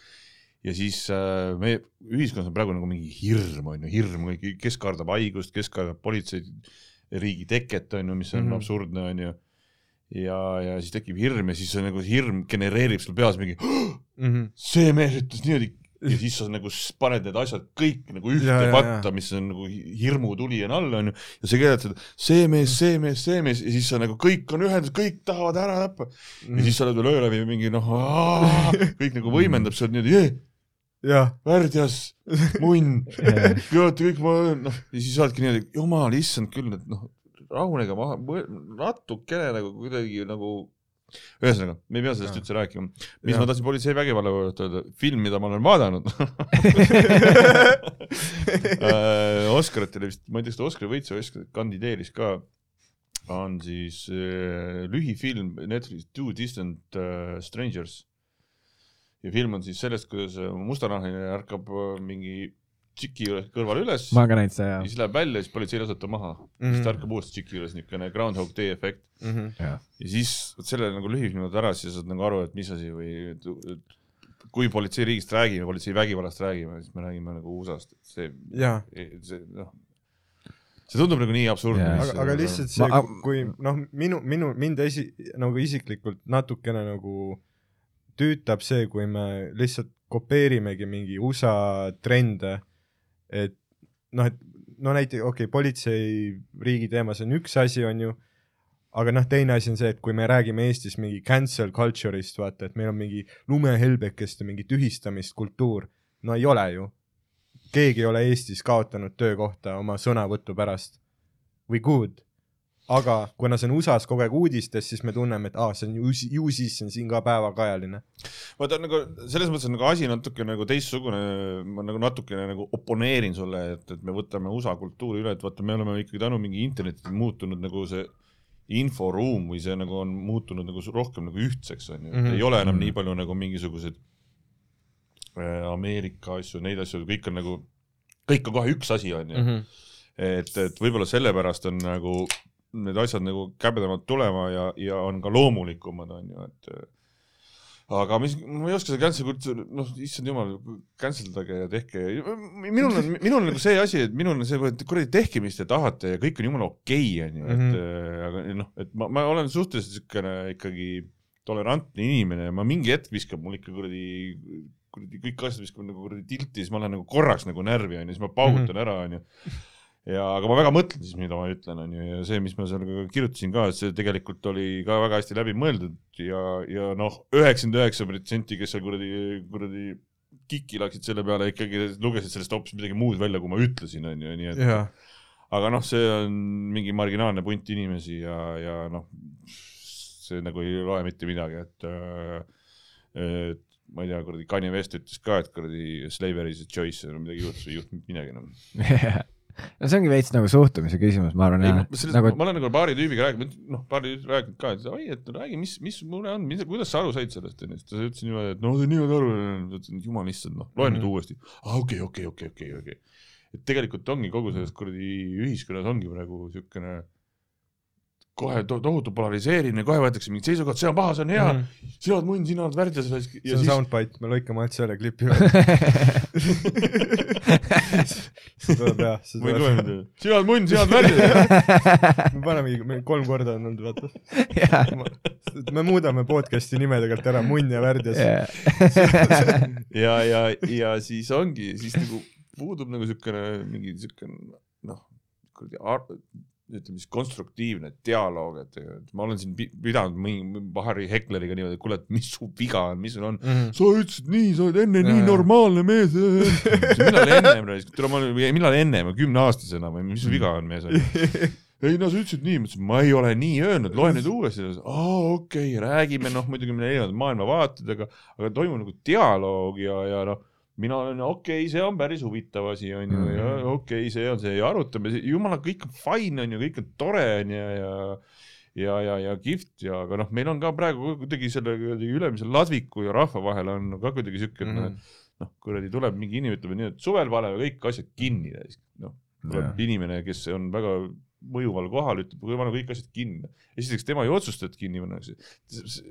ja siis äh, meie ühiskonnas on praegu nagu mingi hirm on ju, hirm, kes kardab haigust, kes kardab politseiriigi teket on ju, mis on mm. -hmm. absurdne on ju. ja, ja siis tekib hirm ja siis see nagu hirm genereerib sul peas mingi Mhm. see mees ütles niimoodi, ja siis sa nagu paned need asjad kõik nagu ühte Ja, patta, mis on nagu hi- hirmutuli on all, onju. ja sa seda, see mees, see mees, see mees ja siis sa nagu kõik on ühendatud, kõik tahavad ära tappa. Mm. ja siis sa oled veel öö läbi mingi noh, kõik nagu võimendab seal niimoodi, jah, värdjas, munn, teate kõik ma, noh, ja siis oledki niimoodi, jumal, issand küll, et noh, rahunege maha, natukene nagu kuidagi nagu ühesõnaga, me ei pea sellest Jaa. üldse rääkima. mis Jaa. ma tahtsin politsei vägivalla kohta öelda, film, mida ma olen vaadanud Äh, Oscaritele vist, ma ei tea, kas ta Oscari võitis või kandideeris ka, on siis äh, lühifilm Netflix Two Distant äh, Strangers. ja film on siis sellest, kuidas äh, mustanahline ärkab äh, mingi tšiki kõrval üles ma ka näinud seda ja siis läheb välja ja siis politsei laseb ta maha mm. -hmm. siis ta ärkab uuesti tšiki juures, niisugune Groundhog Day efekt. Mhm. ja. ja siis vot selle nagu lühifilmi ära, siis saad nagu aru, et mis asi või et, et, kui politseiriigist räägime, politsei vägivallast räägime, siis me räägime nagu USA-st, et see, jaa, see noh, see tundub nagu nii absurdne Jaa. aga, aga lihtsalt see kui noh, minu, minu, mind esi-, nagu isiklikult natukene nagu tüütab see, kui me lihtsalt kopeerimegi mingi USA trende, et noh, et no näiteks okei okay,, politseiriigi teema, see on üks asi, on ju, aga noh, teine asi on see, et kui me räägime Eestis mingi cancel culture'ist, vaata, et meil on mingi lumehelbekeste mingi tühistamist kultuur, no ei ole ju. keegi ei ole Eestis kaotanud töökohta oma sõnavõtu pärast või good. Aga kuna see on USA-s kogu aeg uudistes, siis me tunneme, et aa, see on ju, ju siis see on siin ka päevakajaline. vaata nagu selles mõttes on nagu asi natuke nagu teistsugune, ma nagu natukene nagu oponeerin sulle, et, et me võtame USA kultuuri üle, et vaata, me oleme ikkagi tänu mingi internetile muutunud nagu see inforuum või see nagu on muutunud nagu rohkem nagu ühtseks onju, et Mhm. ei ole enam Mhm. nii palju nagu mingisuguseid äh, Ameerika asju, neid asju, kõik on nagu, kõik on kohe üks asi onju Mhm. et, et võib-olla sellepärast on nagu need asjad nagu käbedamalt tulema ja, ja on ka loomulikumad, on ju, et äh, aga mis, ma ei oska seda cancel culture, noh, issand jumal, cancel dage ja tehke, minul on, minul on nagu see asi, et minul on see, et kuradi tehke, mis te tahate ja kõik on jumala okei, on ju, et Mhm. äh, aga noh, et ma, ma olen suhteliselt niisugune ikkagi tolerantne inimene ja ma mingi hetk viskab mul ikka kuradi kuradi kõik asjad viskavad nagu kuradi tilti, siis ma lähen nagu korraks nagu närvi onju, siis ma paugutan ära onju. ja, aga ma väga mõtlen siis, mida ma ütlen onju ja see, mis ma seal kirjutasin ka, et see tegelikult oli ka väga hästi läbi mõeldud ja, ja noh, üheksakümmend üheksa protsenti, kes seal kuradi, kuradi kiki läksid selle peale, ikkagi lugesid sellest hoopis midagi muud välja, kui ma ütlesin onju, nii et jaa, aga noh, see on mingi marginaalne punt inimesi ja, ja noh, see nagu ei loe mitte midagi, et et ma ei tea, kuradi Kanye West ütles ka, et kuradi slavery is a choice, midagi juhtus, ei juhtunud midagi enam no see ongi veits nagu suhtumise küsimus, ma arvan jah nagu ma olen nagu paari tüübiga rääkinud, noh, paari tüübiga rääkinud ka, et oi, et räägi, mis, mis mure on, kuidas sa aru said sellest, onju, siis ta ütles niimoodi, et no sa niimoodi aru, ütlesin, jumal issand, noh, loe nüüd Mhm. uuesti. aa, okei, okei, okei, okei, okei. et tegelikult ongi kogu selles kuradi ühiskonnas ongi praegu siukene kohe to tohutu polariseerimine, kohe võetakse mingid seisukohad, see on paha, see on hea mm. -hmm. sina oled munn, sina oled värdjas ja see siis on soundbite, me lõikame alt selle klipi juurde. see tuleb jah, see ma ei loe nüüd, sina oled munn, sina oled värdjas. me panemegi, meil kolm korda on olnud, vaata. me muudame podcast'i nime tegelikult ära, Munn ja Värdjas. ja, ja, ja siis ongi, siis nagu puudub nagu siukene mingi siukene noh, kuradi ar- ütleme siis konstruktiivne dialoog, et ma olen siin pi- pidanud mingi Harry Hekleriga niimoodi, et kuule, et mis su viga on, mis sul on. sa ütlesid nii, sa oled enne Jaa, nii normaalne mees. millal ennem, tule ma millal ennem, kümneaastasena või mis su viga on mees? ei no sa ütlesid nii, ma ütlesin, ma ei ole nii öelnud, loe nüüd uuesti. aa okei okay,, räägime noh, muidugi meil erinevad maailmavaated, aga, aga toimub nagu dialoog ja, ja noh, mina olen okei okay,, see on päris huvitav asi mm -hmm. ja okei okay,, see on see ja arutame, jumala, kõik on fine onju, kõik on tore onju ja, ja ja, ja, ja kihvt ja, aga noh, meil on ka praegu kuidagi selle ülemise ladviku ja rahva vahel on ka kuidagi siuke, Mhm. mm -hmm. noh, kuradi tuleb mingi inimene, ütleb nii, et suvel paneme kõik asjad kinni, noh, tuleb inimene, kes on väga mõjuval kohal, ütleb, kui paneme kõik asjad kinni. esiteks tema ei otsusta, et kinni pannakse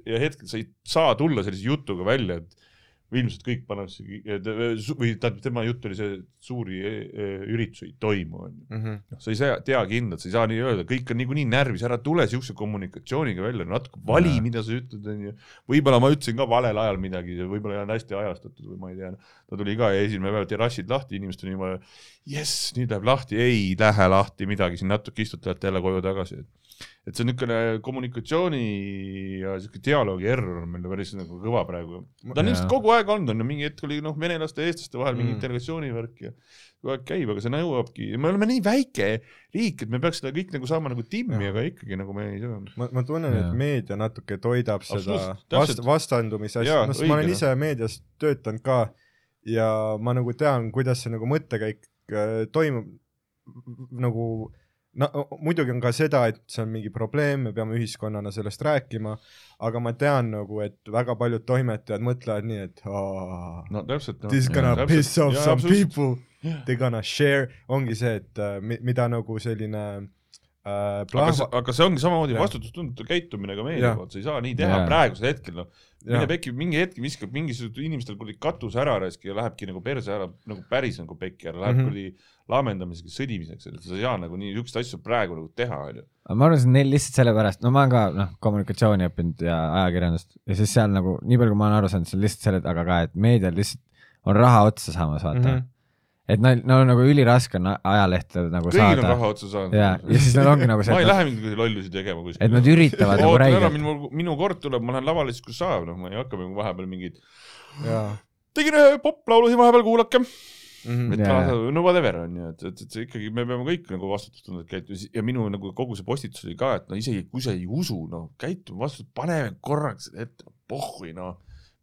ja hetkel sa ei saa tulla sellise jutuga välja, et või ilmselt kõik pannakse või tähendab, tema jutt oli see, et suuri eh, üritusi ei toimu, onju. Mhm. noh, sa ei saa tea kindlalt, sa ei saa nii öelda, kõik on niikuinii närvis, ära tule siukse kommunikatsiooniga välja, natuke vali, mida sa ütled, onju. võib-olla ma ütlesin ka valel ajal midagi, võib-olla ei olnud hästi ajastatud või ma ei tea. ta tuli ka esimene päev terrassid lahti, inimestel oli niimoodi, jess, nüüd läheb lahti, ei lähe lahti midagi, siin natuke istutati jälle koju tagasi. et see on niisugune kommunikatsiooni ja siuke dialoogi error on meil päris nagu kõva praegu. ta on ilmselt kogu aeg olnud, on ju, mingi hetk oli noh, venelaste ja eestlaste vahel mingi Mm. integratsioonivärk ja kogu aeg käib, aga see nõuabki, me oleme nii väike riik, et me peaks seda kõik nagu saama nagu timmi, aga ikkagi nagu me ei saa. ma, ma tunnen, et meedia natuke toidab seda vast, vastandumise asja, noh, ma olen ise meedias töötanud ka ja ma nagu tean, kuidas see nagu mõttekäik äh, toimub. Nagu no muidugi on ka seda, et see on mingi probleem, me peame ühiskonnana sellest rääkima, aga ma tean nagu, et väga paljud toimetajad mõtlevad nii, et aa, no täpselt no.. this gonna Täpselt. piss off Jaa, some absoluutselt. people, they gonna share, ongi see, et äh, mi- mida nagu selline äh, aga plahva- see, aga see ongi samamoodi vastutustundetu käitumine ka Jah. poolt, sa ei saa nii teha Jaa. praegusel hetkel noh. mine pekki, mingi hetk viskab mingisugusel inimestel kuradi katus ära raisk ja lähebki nagu perse ära nagu päris nagu pekki ära, läheb mm -hmm. kuradi laamendamiseks, sõdimiseks, et sa ei saa nagu nii siukseid asju praegu nagu teha onju. aga ma arvan, see on neil lihtsalt sellepärast, no ma olen ka noh, kommunikatsiooni õppinud ja ajakirjandust ja siis seal nagu nii palju, kui ma olen aru saanud, see on lihtsalt selle taga ka, et meedial lihtsalt on raha otsa saamas, vaata mm. -hmm. Et neil, no nagu üliraske on ajalehtedel nagu kõigil on saada raha otsa saanud. ja, ja siis neil ongi nagu see, ma ei et, lähe mingeid lollusi tegema kuskile. et nad üritavad nagu räigelt. minu, minu kord tuleb, ma lähen lavale siis, kui saab, noh, ma ei hakka nagu vahepeal mingeid, jaa tegin ühe poplaulu siin vahepeal, kuulake. Mhm. et Jaa. noh, no whatever on ju, et, et, et see ikkagi, me peame kõik nagu vastutustundlikult käituma ja minu nagu kogu see postitus oli ka, et no isegi kui sa ei usu, noh, käitume vastutust, paneme korraks ette, pohhui noh.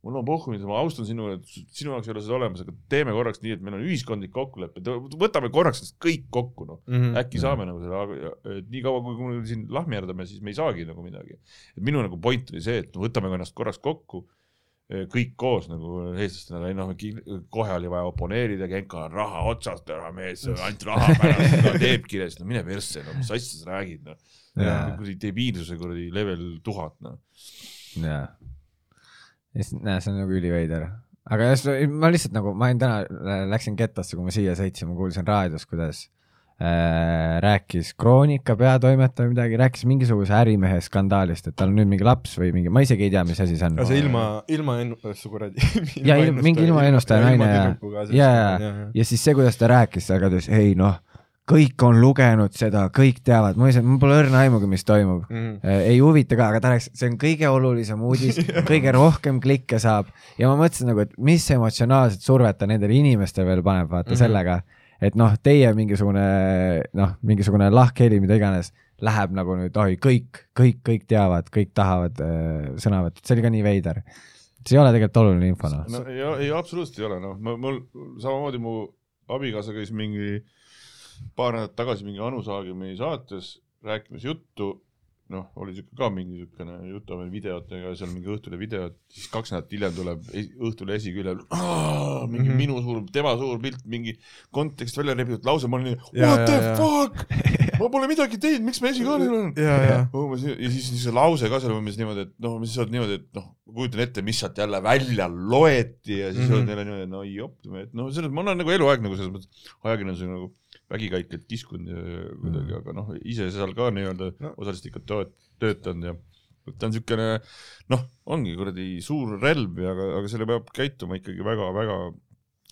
Mul on pohhui, ma austan sinu, sinu jaoks ei ole seda olemas, aga teeme korraks nii, et meil on ühiskondlik kokkulepe, võtame korraks kõik kokku, noh. Mhm. äkki saame nagu aga et nii kaua, kui me siin lahmerdame, siis me ei saagi nagu midagi. et minu nagu point oli see, et no võtame ennast korraks kokku, kõik koos nagu eestlastena, noh, kohe oli vaja oponeerida, Genka on raha otsast ära mees, ainult raha pärast ka teeb kirjas, no mine persse, no mis asja sa räägid, noh. Kuradi debiilsuse kuradi level tuhat, noh. jaa. Ja siis, näe, see on nagu üliveider. aga just, ma lihtsalt nagu, ma olin täna, läksin Ketosse, kui ma siia sõitsin, ma kuulsin raadios, kuidas äh, rääkis Kroonika peatoimetaja midagi, rääkis mingisuguse ärimehe skandaalist, et tal on nüüd mingi laps või mingi, ma isegi ei tea, mis asi see on aga. see ilma, ilma ennustaja, kuradi. Jaa, ilm- mingi ilma ennustaja naine ja- ja, ja, ja siis see, kuidas ta rääkis, ta kadus, ei noh, kõik on lugenud seda, kõik teavad, ma lihtsalt, mul pole õrna aimugi, mis toimub. Mhm. ei huvita ka, aga ta rääkis, see on kõige olulisem uudis, kõige rohkem klikke saab ja ma mõtlesin nagu, et mis emotsionaalset survet ta nendele inimestele veel paneb, vaata mm. -hmm. sellega, et noh, teie mingisugune noh, mingisugune lahkheli, mida iganes, läheb nagu nüüd, oi, kõik, kõik, kõik teavad, kõik tahavad äh, sõna võtta, see oli ka nii veider. see ei ole tegelikult oluline info, noh. no ei, ei absoluutselt ei ole, noh, ma, mul samamoodi mu abikaasa käis mingi paar nädalat tagasi mingi Anu Saagimi saates rääkimas juttu, noh, oli siuke ka mingi siukene jutuajamine videotega, seal mingi Õhtulehe videod, siis kaks nädalat hiljem tuleb esi- Õhtulehe esiküljel mingi mm. -hmm. minu suur, tema suur pilt, mingi kontekst välja rebitud lause, ma olin nii, what ja, the ja. fuck, ma pole midagi teinud, miks ma esikaanel olen? ja, ja, ja siis see lause ka seal umbes niimoodi, et noh, mis sa oled niimoodi, et noh, kujutan ette, mis sealt jälle välja loeti ja siis mm. -hmm. oled jälle niimoodi, et no jopp, et noh, selles, ma olen nagu eluaeg nagu selles mõttes ajakirjandusega nagu vägikaikelt kiskunud ja kuidagi, aga noh, ise seal ka nii-öelda No. osaliselt ikka töötanud ja ta on siukene noh, ongi kuradi suur relv ja aga, aga selle peab käituma ikkagi väga-väga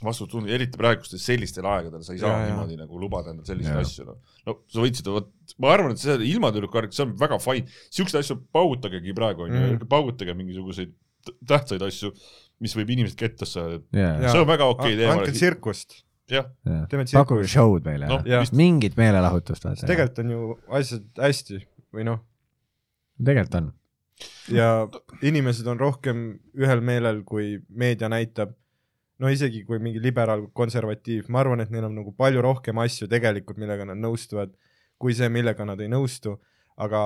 vastutustundlik, eriti praegustes sellistel aegadel, sa ei saa Ja, ja, ja. niimoodi nagu lubada endale selliseid asju, noh. no sa võid seda, vot ma arvan, et see ilmatüdruku värk, see on väga fine, siukseid asju paugutagegi praegu onju Mm. mm., paugutage mingisuguseid tähtsaid asju, mis võib inimesed kettasse ajada, jaa, Ja. see on väga okei okay andke teema. tsirkust, jah, pakkuge tsirkust. show'd meile vist mingit meelelahutust, tegelikult on ju asjad hästi või noh, tegelikult on. ja inimesed on rohkem ühel meelel, kui meedia näitab. no isegi kui mingi liberaal, konservatiiv, ma arvan, et neil on nagu palju rohkem asju tegelikult, millega nad nõustuvad, kui see, millega nad ei nõustu, aga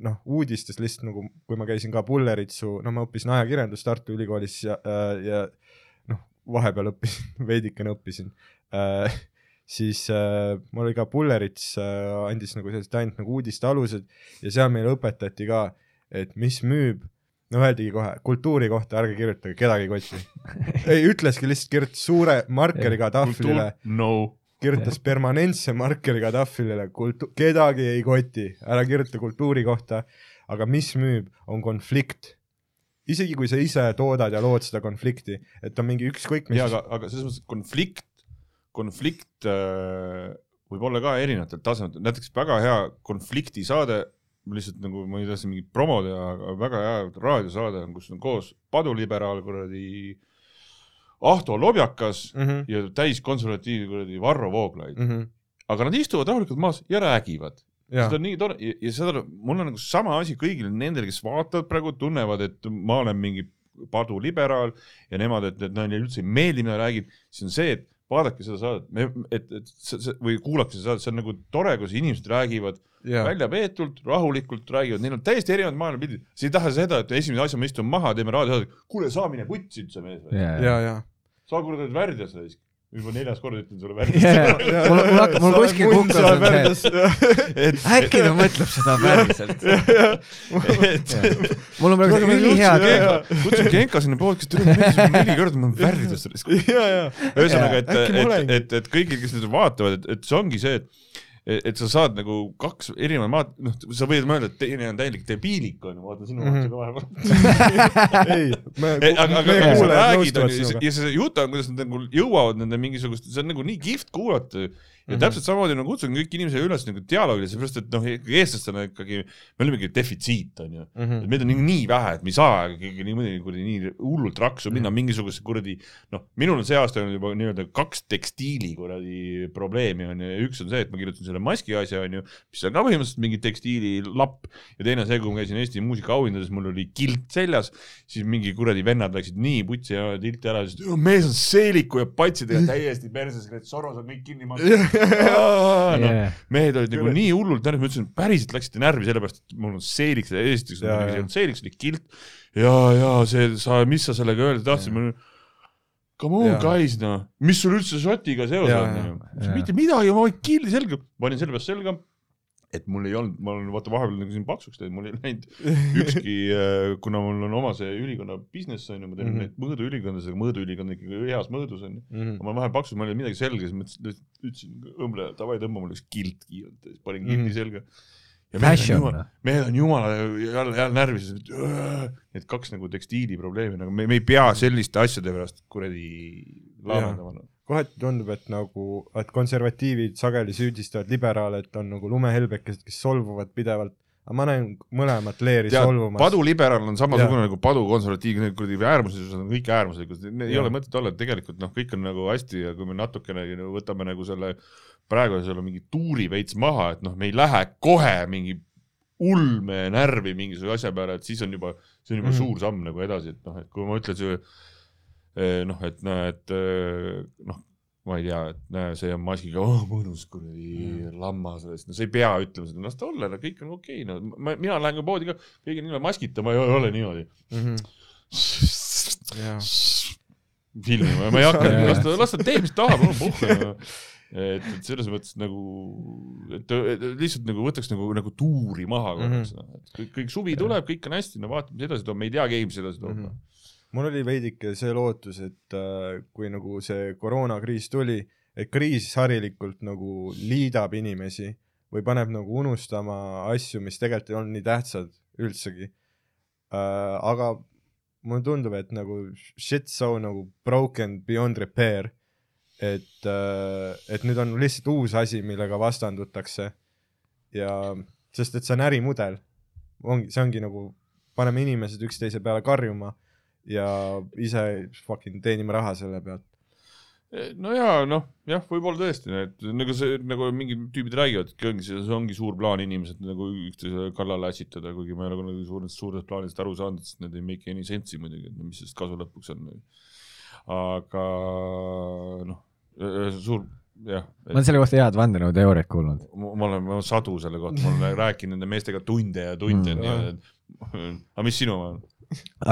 noh, uudistes lihtsalt nagu, kui ma käisin ka Pulleritsu, no ma õppisin ajakirjandust Tartu Ülikoolis ja, ja noh, vahepeal õppisin, veidikene õppisin äh,, siis äh, mul oli ka Pullerits äh, andis nagu sellised ainult nagu uudiste alused ja seal meile õpetati ka, et mis müüb no öeldigi kohe, kultuuri kohta ärge kirjutage, kedagi ei koti. ei, ütleski lihtsalt, kirjutas suure markeriga tahvlile, no. kirjutas permanentse markeriga tahvlile, kultu-, kedagi ei koti, ära kirjuta kultuuri kohta, aga mis müüb, on konflikt. Isegi kui sa ise toodad ja lood seda konflikti, et on mingi ükskõik mis jaa, aga, aga selles mõttes, konflikt, konflikt äh, võib olla ka erinevatel tasemetel, näiteks väga hea konfliktisaade, lihtsalt nagu ma ei taha siin mingit promo teha, aga väga hea raadiosaade on, kus on koos paduliberaal kuradi Ahto Lobjakas mm. -hmm. ja täiskonservatiiv kuradi Varro Vooglaid, Mm -hmm. aga nad istuvad rahulikult maas ja räägivad. Seda on nii tore. Ja, ja seda, mul on nagu sama asi kõigil nendel, kes vaatavad praegu, tunnevad, et ma olen mingi paduliberaal ja nemad, et, et neile üldse ei meeldi, mida räägib, siis on see, et vaadake seda saadet, et, et see, või kuulake seda saadet, see on nagu tore, kus inimesed räägivad ja. väljapeetult, rahulikult räägivad, neil on täiesti erinevad maailmapildid. see ei taha seda, et esimese asja ma istun maha, teeme raadiosaadet, kuule, saa mine putsi üldse mees või. ja, ja. Saa kuule need värdjas raisk. Juba neljas kord ütlen sulle Jaa, värdjas. mul, mul hakkab, mul kuskil kukkus, et et, äkki ta mõtleb seda päriselt. mul on praegu nii hea kutsun Genka sinna podcast'i, tule meeldis neli korda, ma olen ja ühesõnaga, et, et, et, et kõigil, kes nüüd vaatavad, et, et see ongi see, et et sa saad nagu kaks erinevat maad, noh, sa võid mõelda, et teine on täielik debiilik onju, vaata sinu mm -hmm. ei, me, aga, aga, meie aga sa kuulajad räägid nõustuvad onju sinuga. ja see jutt on, kuidas nad nagu jõuavad nende mingisugust, see on nagu nii kihvt kuulata ja mm. -hmm. täpselt samamoodi ma kutsun kõiki inimesi üles nagu dialoogile, seepärast et noh, eestlastena ikkagi me olemegi defitsiit onju. Mhm. et meid on nii, nii vähe, et me ei saa ikkagi niimoodi kuradi nii hullult raksu minna mingisugusesse kuradi noh, minul on see aasta olnud juba nii-öelda kaks tekstiili kuradi probleemi on ju ja üks on see, et ma kirjutasin selle maski asja on ju, mis on ka põhimõtteliselt mingi tekstiililapp ja teine on see, kui ma käisin Eesti muusikaauhindades, mul oli kilt seljas, siis mingi kuradi vennad läksid nii putsi ja tilti ära, siis mees on seeliku ja patsidega täiesti perses, soros on kõik kinni makstud. No, mehed olid nagu nii hullult närvis, ma ütlesin, päriselt läksite närvi sellepärast, et mul on seelik, esiteks muidugi see jaa. ei olnud seelik, see oli kilt. ja, ja see, sa, mis sa sellega öelda tahtsid? Come on guys noh, mis sul üldse šotiga seos on jaa.? mitte midagi, ma panin kildi selga, panin selle peast selga. Et mul ei olnud, ma olen vaata vahepeal nagu siin paksuks teinud, mul ei läinud ükski, kuna mul on oma see ülikonna business on ju, ma teen mm. -hmm. neid mõõduülikondasid, mõõduülikond ikkagi heas mõõdus on ju. Mhm. ma olen vahel paksus, ma olnud midagi selga, siis mõtlesin, ütlesin õmble, davai tõmba mulle üks kilt kiirelt, siis panin kildi Mhm. selga. Fashion. mehed on jumala jälle, jälle närvis, need kaks nagu tekstiiliprobleemi, nagu me, me ei pea selliste asjade pärast kuradi laamendama. Kohati tundub, et nagu, et konservatiivid sageli süüdistavad liberaale, et on nagu lumehelbekesed, kes solvuvad pidevalt, aga ma näen mõlemat leeri tead, solvumas. paduliberaal on samasugune nagu padukonservatiiv, need kuradi äärmuslased on kõik äärmuslikud, ei ole mõtet olla, et tegelikult noh, kõik on nagu hästi ja kui me natukene nagu võtame nagu selle praegu selle mingi tuuri veits maha, et noh, me ei lähe kohe mingi ulme närvi mingisuguse asja peale, et siis on juba, see on juba mm. -hmm. suur samm nagu edasi, et noh, et kui ma ütlen see noh, et näe, et eh, noh, ma ei tea, et näe, see on maskiga, oh mõnus kuradi Mhm. lammas, no sa ei pea ütlema seda, las ta olla, no kõik on okei okay,, no ma, mina lähen ka poodi ka, keegi on ilma maskita, ma ei ole niimoodi. Mhm. Jaa. filmima, ma ei hakka, las ta, las ta teeb, mis tahab, mul on puhku. et, et selles mõttes nagu, et lihtsalt nagu võtaks nagu, nagu tuuri maha korraks mm, -hmm. et kõik, kõik suvi tuleb, kõik on hästi, no vaatame, mis edasi toob, me ei tea keegi, mis edasi toob Mhm. Mul oli veidike see lootus, et äh, kui nagu see koroonakriis tuli, et kriis harilikult nagu liidab inimesi või paneb nagu unustama asju, mis tegelikult ei olnud nii tähtsad üldsegi äh,. aga mulle tundub, et nagu shit so nagu broken beyond repair, et äh,, et nüüd on lihtsalt uus asi, millega vastandutakse ja sest et see on ärimudel, ongi, see ongi nagu paneme inimesed üksteise peale karjuma ja ise fucking teenime raha selle pealt. no ja noh, jah, võib-olla tõesti, et nagu see, nagu mingid tüübid räägivad, et ongi see, see ongi suur plaan inimesed nagu üksteise kallale ässitada, kuigi ma ei ole kunagi suurest, suurest plaanist aru saanud, sest need ei make any sense'i muidugi, et mis sellest kasu lõpuks on. aga noh, suur jah. ma olen selle kohta head vandenõuteooriat kuulnud. ma olen, ma olen sadu selle kohta, ma olen rääkinud nende meestega tunde ja tunde Mm. mm.. aga mis sinu on?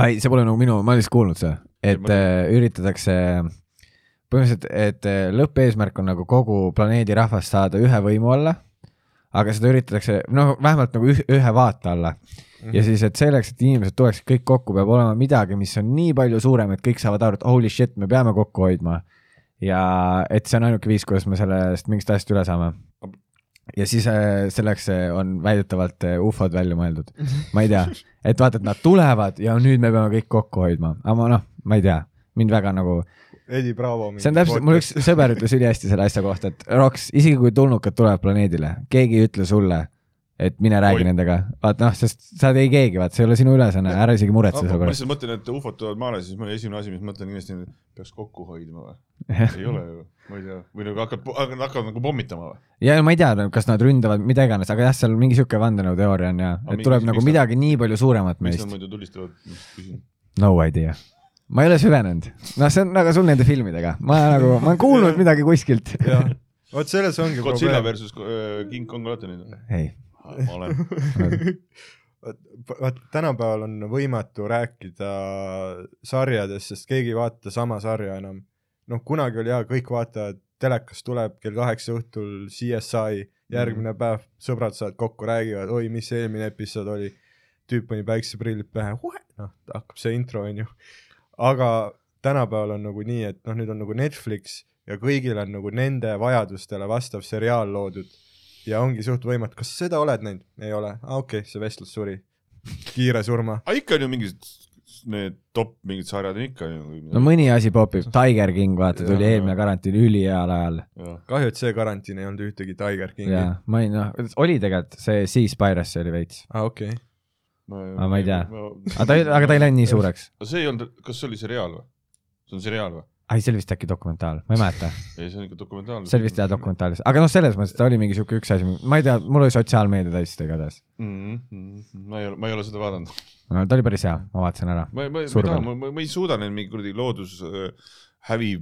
ei, see pole nagu minu, ma olen lihtsalt kuulnud seda, et äh, üritatakse, põhimõtteliselt, et äh, lõppeesmärk on nagu kogu planeedi rahvast saada ühe võimu alla, aga seda üritatakse noh, vähemalt nagu üh, ühe vaate alla Mhm. ja siis, et selleks, et inimesed tuleksid kõik kokku, peab olema midagi, mis on nii palju suurem, et kõik saavad aru, et holy shit, me peame kokku hoidma. ja et see on ainuke viis, kuidas me sellest mingist asjast üle saame. Ja siis äh, selleks äh, on väidetavalt äh, ufod välja mõeldud, ma ei tea, et vaata, et nad tulevad ja nüüd me peame kõik kokku hoidma, aga noh, ma ei tea, mind väga nagu, Eddie Bravo. see on täpselt, mul üks sõber ütles ülihästi selle asja kohta, et Roks, isegi kui tulnukad tulevad planeedile, keegi ei ütle sulle, et mine räägi Oi. nendega, vaat noh, sest sa ei keegi, vaat see ei ole sinu ülesanne, ära isegi muretse ma selle pärast. lihtsalt mõtlen, et ufod tulevad maale, siis mul esimene asi, mis ma mõtlen kindlasti, peaks kokku hoidma või? ei ole ju, ma ei tea, või nagu hakkad, hakkavad nagu pommitama või? ja ma ei tea, kas nad ründavad mida iganes, aga jah, seal mingi sihuke vandenõuteooria on ja, et mingi- tuleb miks nagu nad- midagi nii palju suuremat miks meist nad. muidu tulistavad, küsin. no idea. ma ei ole süvenenud, noh, see on nagu sul nende filmidega, ma nagu, ma olen kuulnud midagi kuskilt. vot selles ongi Godzilla probleem. versus äh, King Kong olete näinud? ei, ma olen. vaat tänapäeval on võimatu rääkida sarjadest, sest keegi ei vaata sama sarja enam. noh, kunagi oli hea, kõik vaatavad, telekas tuleb kell kaheksa õhtul CSI, järgmine Mhm. päev sõbrad saavad kokku, räägivad, oi, mis eelmine episood oli. tüüp pani päikseprillid pähe, noh, hakkab see intro onju. aga tänapäeval on nagu nii, et noh, nüüd on nagu Netflix ja kõigil on nagu nende vajadustele vastav seriaal loodud ja ongi suht võimatu, kas seda oled näinud? ei ole, okei okay,, see vestlus suri. kiire surma. aga ikka on ju mingid need top mingid sarjad on ikka ju. no mõni asi popib, Tiger King, vaata, tuli Jaa. eelmine karantiin üliheal ajal kahju, et see karantiin ei olnud ühtegi Tiger Kingi. ja aa, ma ei noh, oli tegelikult see Sea Spiracy oli veits, okei. Aga ma ei tea. aga ta ei, aga ta ei läinud nii suureks. see ei olnud, kas see oli seriaal või? see on seriaal või? ei, see oli vist äkki dokumentaal, ma ei mäleta, ei, see on ikka dokumentaal. see oli vist jah. dokumentaalis, aga noh, selles mõttes ta oli mingi siuke üks asi, ma ei tä, mul oli sotsiaalmeedia täis seda igatahes. ma ei ole, ma ei ole seda vaadanud. no ta oli päris hea, ma vaatasin ära. ma, ma, ma ei taha, ma, ma, ma ei suuda neid mingi kuradi loodus äh, hävi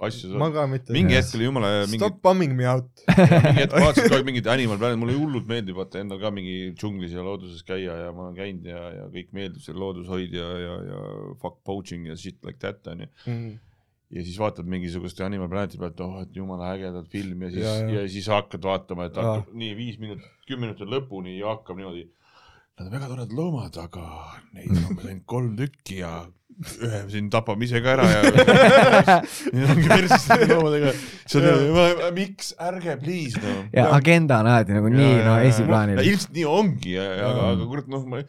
asju ma ka mitte. mingi hetk oli jumala mingi Stop bumming me out. mingi hetk vaatasin kogu aeg mingit Animal Planet, mulle hullult meeldib vaata endal ka mingi džunglis ja looduses käia ja ma olen käinud ja, ja kõik meeldib see loodushoid ja, ja, ja fuck poaching ja shit like that onju. Ja siis vaatad mingisugust Animal Planeti pealt, oh, et jumala ägedat filmi ja siis Ja, ja, ja. siis hakkad vaatama, et hakkab nii viis minutit, kümme minutit lõpuni ja hakkab niimoodi. Nad on väga toredad loomad, aga neid on umbes ainult kolm tükki ja ühe siin tapame ise ka ära ja. Need ongi perses nende loomadega. miks, ärge please noh. ja agenda on alati nagu nii, no esiplaanil. ilmselt nii ongi, aga, aga kurat noh, ma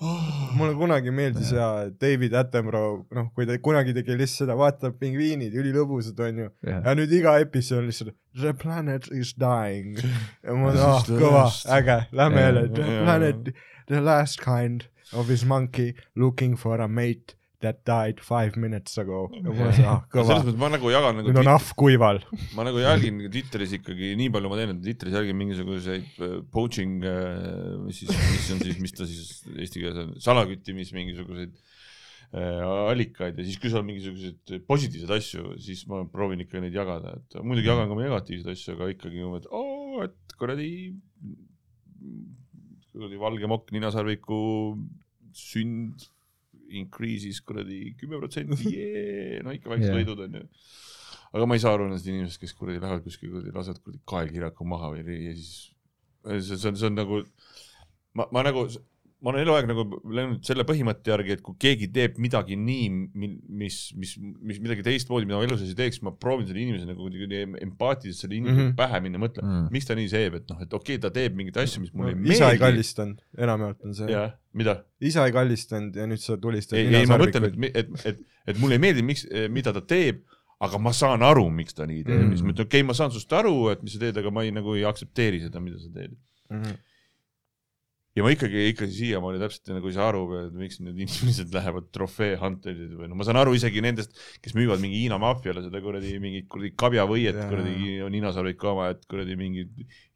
oh,. mulle kunagi meeldis ja David Attenborough, noh, kui ta kunagi tegi lihtsalt seda, vaatab pingviinid, ülilõbusad onju. ja nüüd iga episood on lihtsalt The planet is dying. ja ma This ah the kõva äge, lähme jälle, The Jaa. planet, the last kind of his monkey looking for a mate that died five minutes ago. selles, mõttes ma nagu jagan nagu nüüd on ahv kuival. ma nagu jälgin Twitteris ikkagi nii palju ma teen, et Twitteris jälgin mingisuguseid äh, poaching, mis siis, mis on siis, mis ta siis eesti keeles on, salaküttimis mingisuguseid äh, allikaid ja siis, kui seal on mingisuguseid positiivseid asju, siis ma proovin ikka neid jagada, et muidugi jagan ka negatiivseid asju, aga ikkagi, et oo, et kuradi, kuradi valge mokk ninasarviku sünd increases kuradi kümme protsenti, no ikka väiksed Jah. võidud onju aga ma ei saa aru nendest inimestest, kes kuradi lähevad kuskile kuradi lasevad kuradi kaelkirjaku maha või ja siis see, see on, see on nagu ma, ma nagu, ma olen eluaeg nagu läinud selle põhimõtte järgi, et kui keegi teeb midagi nii, mis, mis, mis midagi teistmoodi, mida ma elus ei teeks, ma proovin selle inimese nagu kuidagi empaatiliselt selle inimese mm. -hmm. pähe minna, mõtlen mm, Mm. -hmm. miks ta nii teeb, et noh, et okei okay,, ta teeb mingeid asju, mis mulle ei isa ei meeldi. kallistanud, enamjaolt on see. jah, mida? isa ei kallistanud ja nüüd sa tulistad ei, ei ma mõtlen, et, et, et, et mulle ei meeldi, miks, mida ta teeb, aga ma saan aru, miks ta nii teeb mm., Mm. siis ma ütlen, okei okay,, ma saan sinust aru, et mis sa teed, aga ma ei nagu ei aktsepteeri seda, mida sa teed. -hmm. Ja ma ikkagi, ikkagi siiamaani täpselt nagu ei saa aru, miks need inimesed lähevad trofee hunter'id või noh, ma saan aru isegi nendest, kes müüvad mingi Hiina maffiale seda kuradi mingit kuradi kabjavõiet kuradi ninasarvik oma, et kuradi mingi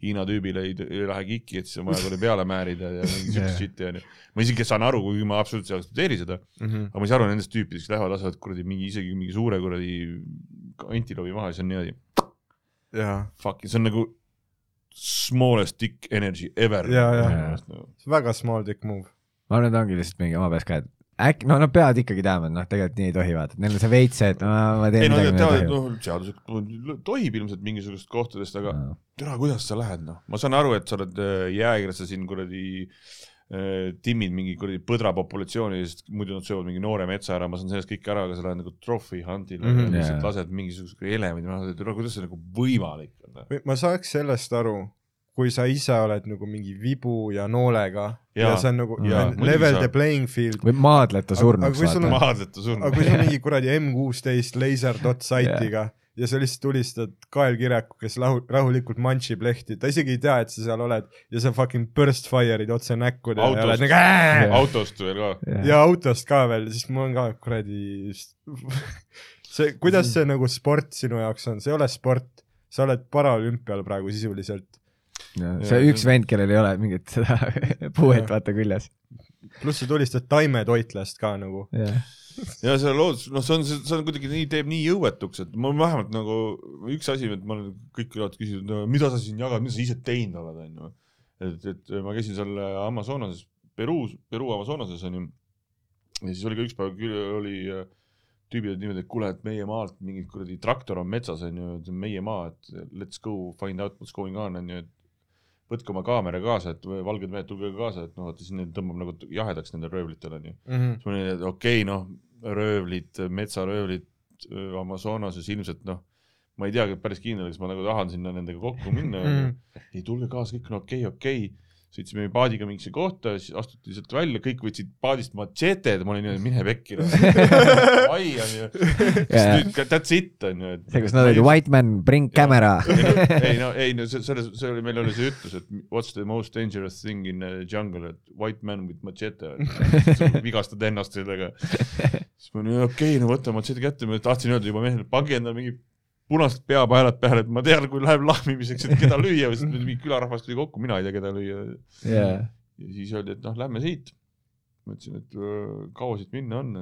Hiina tüübile ei, ei lähe kiki, et siis on vaja kuradi peale määrida ja mingi siukest shit'i onju. ma isegi saan aru, kuigi ma absoluutselt ei aktsepteeri seda, Mm -hmm. aga ma ei saa aru nendest tüüpidest, kes lähevad, lasevad kuradi mingi isegi mingi suure kuradi antiloobi maha ja siis on niimoodi fuck, see on nagu smallest dick energy ever. Väga small dick move. ma arvan, et ongi lihtsalt mingi oma peas ka, et äkki, no nad peavad ikkagi teadma, et noh, tegelikult nii ei tohi vaata, et neil on see veits et no, ma teen ei no midagi, mida teavad, ei et tohi. noh, seaduslik tohib ilmselt mingisugustest kohtadest, aga Jaa. tere, kuidas sa lähed, noh, ma saan aru, et sa oled äh, jääkirjas, sa siin kuradi äh, timmid mingi kuradi põdrapopulatsiooni, sest muidu nad söövad mingi noore metsa ära, ma saan sellest kõik ära, aga sa lähed nagu trophy hunt'ile mm. -hmm. ja lihtsalt lased mingisugust elemendi, kuidas see nagu võimalik on? ma saaks sellest aru, kui sa ise oled nagu mingi vibu ja noolega ja, ja see on nagu ja, level the playing field. või maadleta Aga- surnuks aga kui sul on- vaata. maadleta surnud aga kui sul on mingi kuradi M16 laser dot sight'iga ja sa lihtsalt tulistad kaelkirjaku, kes rahu-, rahulikult manšib lehti, ta isegi ei tea, et sa seal oled ja sa fucking burst fire'id otse näkku ja Autost. nagu "Ää!" autost veel ka. ja autost ka veel, siis mul on ka kuradi see, kuidas see nagu sport sinu jaoks on, see ei ole sport, sa oled paraolümpial praegu sisuliselt. see üks vend, kellel ei ole mingit seda puuet vaata küljes. pluss sa tulistad taimetoitlast ka nagu. Ja see loodus, noh, see on, see on kuidagi nii, teeb nii jõuetuks, et mul vähemalt nagu üks asi, et ma olen kõik alati küsinud no,, mida sa siin jagad, mida sa ise teinud oled, onju. et, et ma käisin seal Amazonases, Peruus, Peruu Amazonases onju. ja siis oli ka üks päev oli äh, tüübid olid niimoodi, et kuule, et meie maalt mingi kuradi traktor on metsas onju, meie maa, et let's go find out what's going on onju, et võtke oma kaamera kaasa, et valged mehed, tulge ka kaasa, et noh, vaata siis neid tõmbab nagu jahedaks nendel röövlitel onju siis ma olin, et okei okay,, noh, röövlid, metsaröövlid öö, Amazonases ilmselt noh, ma ei teagi päris kindel, kas ma nagu tahan sinna nendega kokku minna Mhm.. ei, tulge kaasa, kõik on okei okay,, okei okay.. Sõitsime paadiga mingisse kohta, siis astuti sealt välja, kõik võtsid paadist matšeted, ma olin niimoodi, mine pekki. ai on ju, that's it on ju. see, kus nad olid white man, bring camera. ei no, ei no selles, see oli, meil oli see ütlus, et what's the most dangerous thing in the jungle, et white man with machete. vigastad ennast sellega. siis ma olin, okei okay,, no võta machete kätte, ma tahtsin öelda juba mehele, pange endale mingi punased peapaelad peale, et ma tean, kui läheb lahmimiseks, et keda lüüa, sest mingi külarahvas tuli kokku, mina ei tea, keda lüüa. jaa, ja siis öeldi, et noh, lähme siit. ma ütlesin, et kaua siit minna on,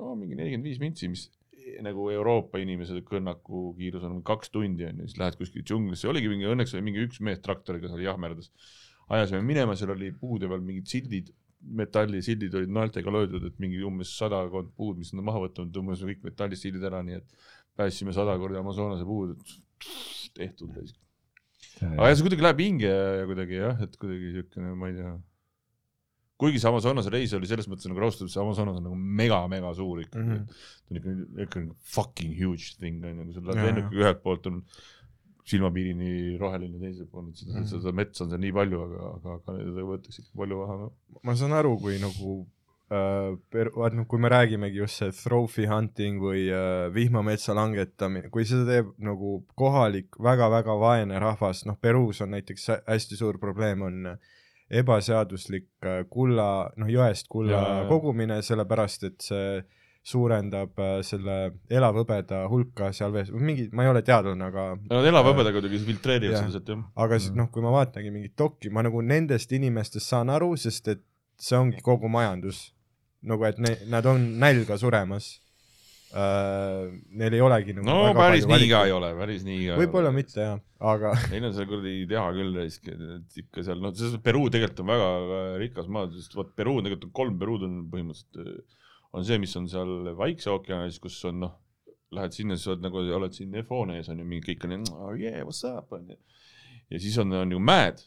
oh, mingi nelikümmend viis mintsi, mis nagu Euroopa inimese kõnnaku kiirus on kaks tundi on ju, siis lähed kuskile džunglisse, oligi mingi, õnneks oli mingi üks mees traktoriga seal jahmerdas. ajasime minema, seal oli puude peal mingid sildid, metallisildid olid naeltega löödud, et mingi umbes sadakond puud, mis nad maha võtnud, tõmbasime kõik metallissildid ära, nii et päästsime sada korda Amazonase puud, tehtud. aga jah, see kuidagi läheb hinge ja kuidagi jah, et kuidagi siukene, ma ei tea. kuigi see Amazonase reis oli selles mõttes nagu raudselt, see Amazonas on nagu mega-mega suur ikkagi mm. -hmm. ta on ikka, ikka fucking huge thing on ju, kui sa lähed lennukiga ühelt poolt on silmapiirini roheline, teiselt poolt, seda mm. -hmm. seda metsa on seal nii palju, aga, aga, aga võetakse ikka palju maha. ma saan aru, kui nagu vaat noh, kui me räägimegi just see trophy hunting või äh, vihmametsa langetamine, kui seda teeb nagu kohalik väga-väga vaene rahvas, noh, Peruus on näiteks hä- hästi suur probleem on äh, ebaseaduslik äh, kulla, noh jõest kulla ja, kogumine, sellepärast et see suurendab äh, selle elavhõbeda hulka seal vees, mingi, ma ei ole teadlane, aga Nad elava hõbedaga kuidagi filtreerivad seda sealt jah. aga siis noh, kui ma vaatangi mingit dokki, ma nagu nendest inimestest saan aru, sest et see ongi kogu majandus. Nagu et ne, nad on nälga suremas uh,. Neil ei olegi nagu no päris nii ka ei ole, päris nii ka. võib-olla mitte jah, aga Neil on seal kuradi teha küll ikka seal, noh, selles mõttes Peruu tegelikult on väga rikas maa, sest vot Peruu on tegelikult on kolm Peruud on põhimõtteliselt, on see, mis on seal Vaikse ookeanis, kus on noh, lähed sinna, siis oled nagu, oled siin F-hoone ees on ju, mingi kõik on oh,, yeah what's up on ju. ja siis on, on ju mäed,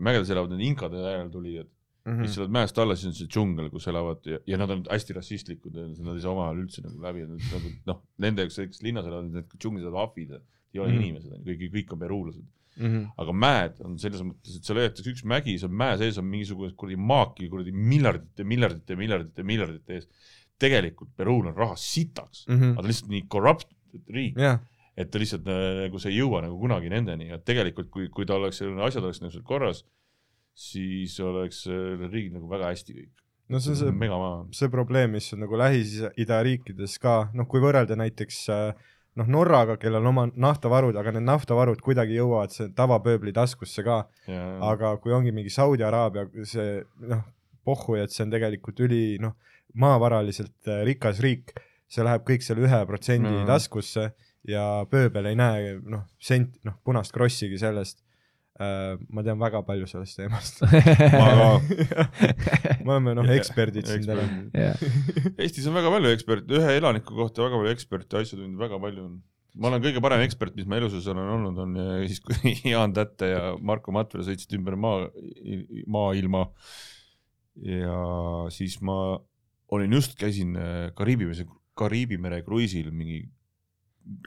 mägedes elavad need inkade järeltulijad mm, -hmm. sa oled mäest alla, siis on see džungel, kus elavad ja, ja nad on hästi rassistlikud, nad ei saa omavahel üldse nagu läbi, nagu noh, nende jaoks, kes linnas elavad, need džunglis elavad ahvid, ei ole mm. -hmm. inimesed, kõik, kõik on peruulased mm -hmm. aga mäed on selles mõttes, et seal leitakse üks mägi, seal mäe sees on mingisugused kuradi maaki kuradi miljardite, miljardite, miljardite, miljardite ees. tegelikult Peruul on raha sitaks mm, mm -hmm. aga ta on lihtsalt nii corrupted riik, jah, et ta lihtsalt nagu see ei jõua nagu kunagi nendeni, et tegelikult kui, kui ta oleks, asjad oleks seal korras, siis oleks sellel riigil nagu väga hästi kõik. no see on see megamaa. see probleem, mis on nagu Lähis-Ida riikides ka, noh, kui võrrelda näiteks äh, noh, Norraga, kellel on oma naftavarud, aga need naftavarud kuidagi jõuavad see tavapööbli taskusse ka, aga kui ongi mingi Saudi Araabia see noh, pohhu, et see on tegelikult üli noh, maavaraliselt äh, rikas riik, see läheb kõik selle ühe protsendi taskusse ja pööbel ei näe noh, sent, noh punast krossigi sellest. Ma tean väga palju sellest teemast me oleme noh, eksperdid siin täna. Eestis on väga palju eksperte, ühe elaniku kohta väga palju eksperte, asjatundjaid väga palju on. ma olen kõige parem ekspert, mis ma elu sees olen olnud, on eh, siis, kui Jaan Tätte ja Marko Matvere sõitsid ümber maa, maailma. ja siis ma olin just, käisin eh, Kariibi, Kariibi mere kruiisil mingi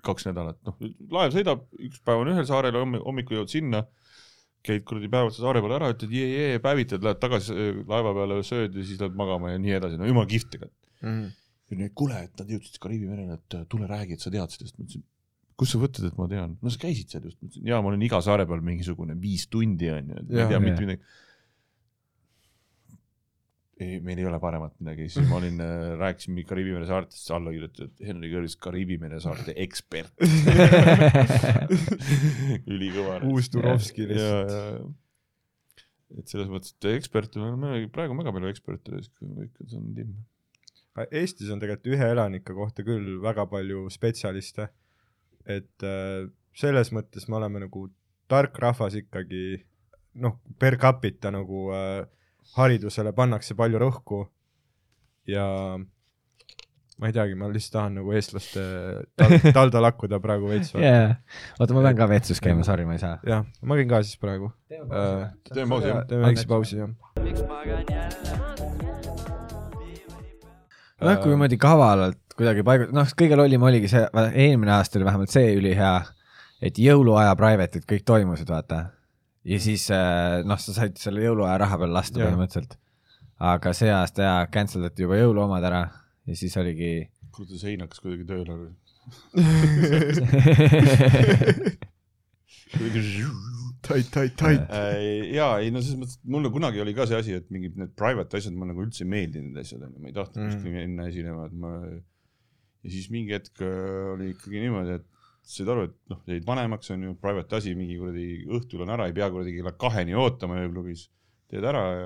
kaks nädalat, noh, laev sõidab, üks päev on ühel saarel, hommikul jõuad sinna, käid kuradi päev otsa saare peal ära, ütled jee-jee, päevitad, lähed tagasi laeva peale, sööd ja siis lähed magama ja nii edasi, no jumala kihvt tegelikult. ja nii, kuule, et nad jõudsid Kariibi merele, et äh, tule räägi, et sa tead sellest, ma ütlesin, kus sa võtad, et ma tean, no sa käisid seal just, ma ütlesin, jaa, ma olen iga saare peal mingisugune viis tundi onju, et ma ei tea mitte midagi. ei, meil ei ole paremat midagi, siis ma olin, rääkisin mingi Kariibi mere saartest, alla kirjutatud Henry Kõrvis, Kariibi mere saarte ekspert. ülikõva. uus Turovski lihtsalt. et selles mõttes, et eksperte me oleme, praegu väga palju eksperte, kõik on timm. Eestis on tegelikult ühe elaniku kohta küll väga palju spetsialiste. et äh, selles mõttes me oleme nagu tark rahvas ikkagi, noh, per capita nagu äh, haridusele pannakse palju rõhku ja ma ei teagi, ma lihtsalt tahan nagu eestlaste tal talda lakkuda praegu veits. jaa. oota, ma pean ka vetsus käima, sorry, ma ei saa. jah, ma käin ka siis praegu. teeme pausi, jah? teeme väikse pausi, jah. magan jälle? noh, kui niimoodi kavalalt kuidagi paigu-, noh, kõige lollim oligi see, eelmine aasta oli vähemalt see ülihea, et jõuluaja private'id kõik toimusid, vaata. Ja siis äh, noh, sa said selle jõuluaja raha peal lasta Jah. põhimõtteliselt. aga see aasta jaa, cancel dati juba jõuluomad ära ja siis oligi kuule, see sein hakkas kuidagi tööle. tait, tait, tait. ja ei no selles mõttes, et mulle kunagi oli ka see asi, et mingid need private asjad mulle nagu üldse ei meeldinud asjad onju, ma ei tahtnud Mm. kuskil minna esinema, et ma. ja siis mingi hetk äh, oli ikkagi niimoodi, et said aru, et noh, jäid vanemaks onju, private asi, mingi kuradi õhtul on ära, ei pea kuradi kella kaheni ootama ööklubis. teed ära ja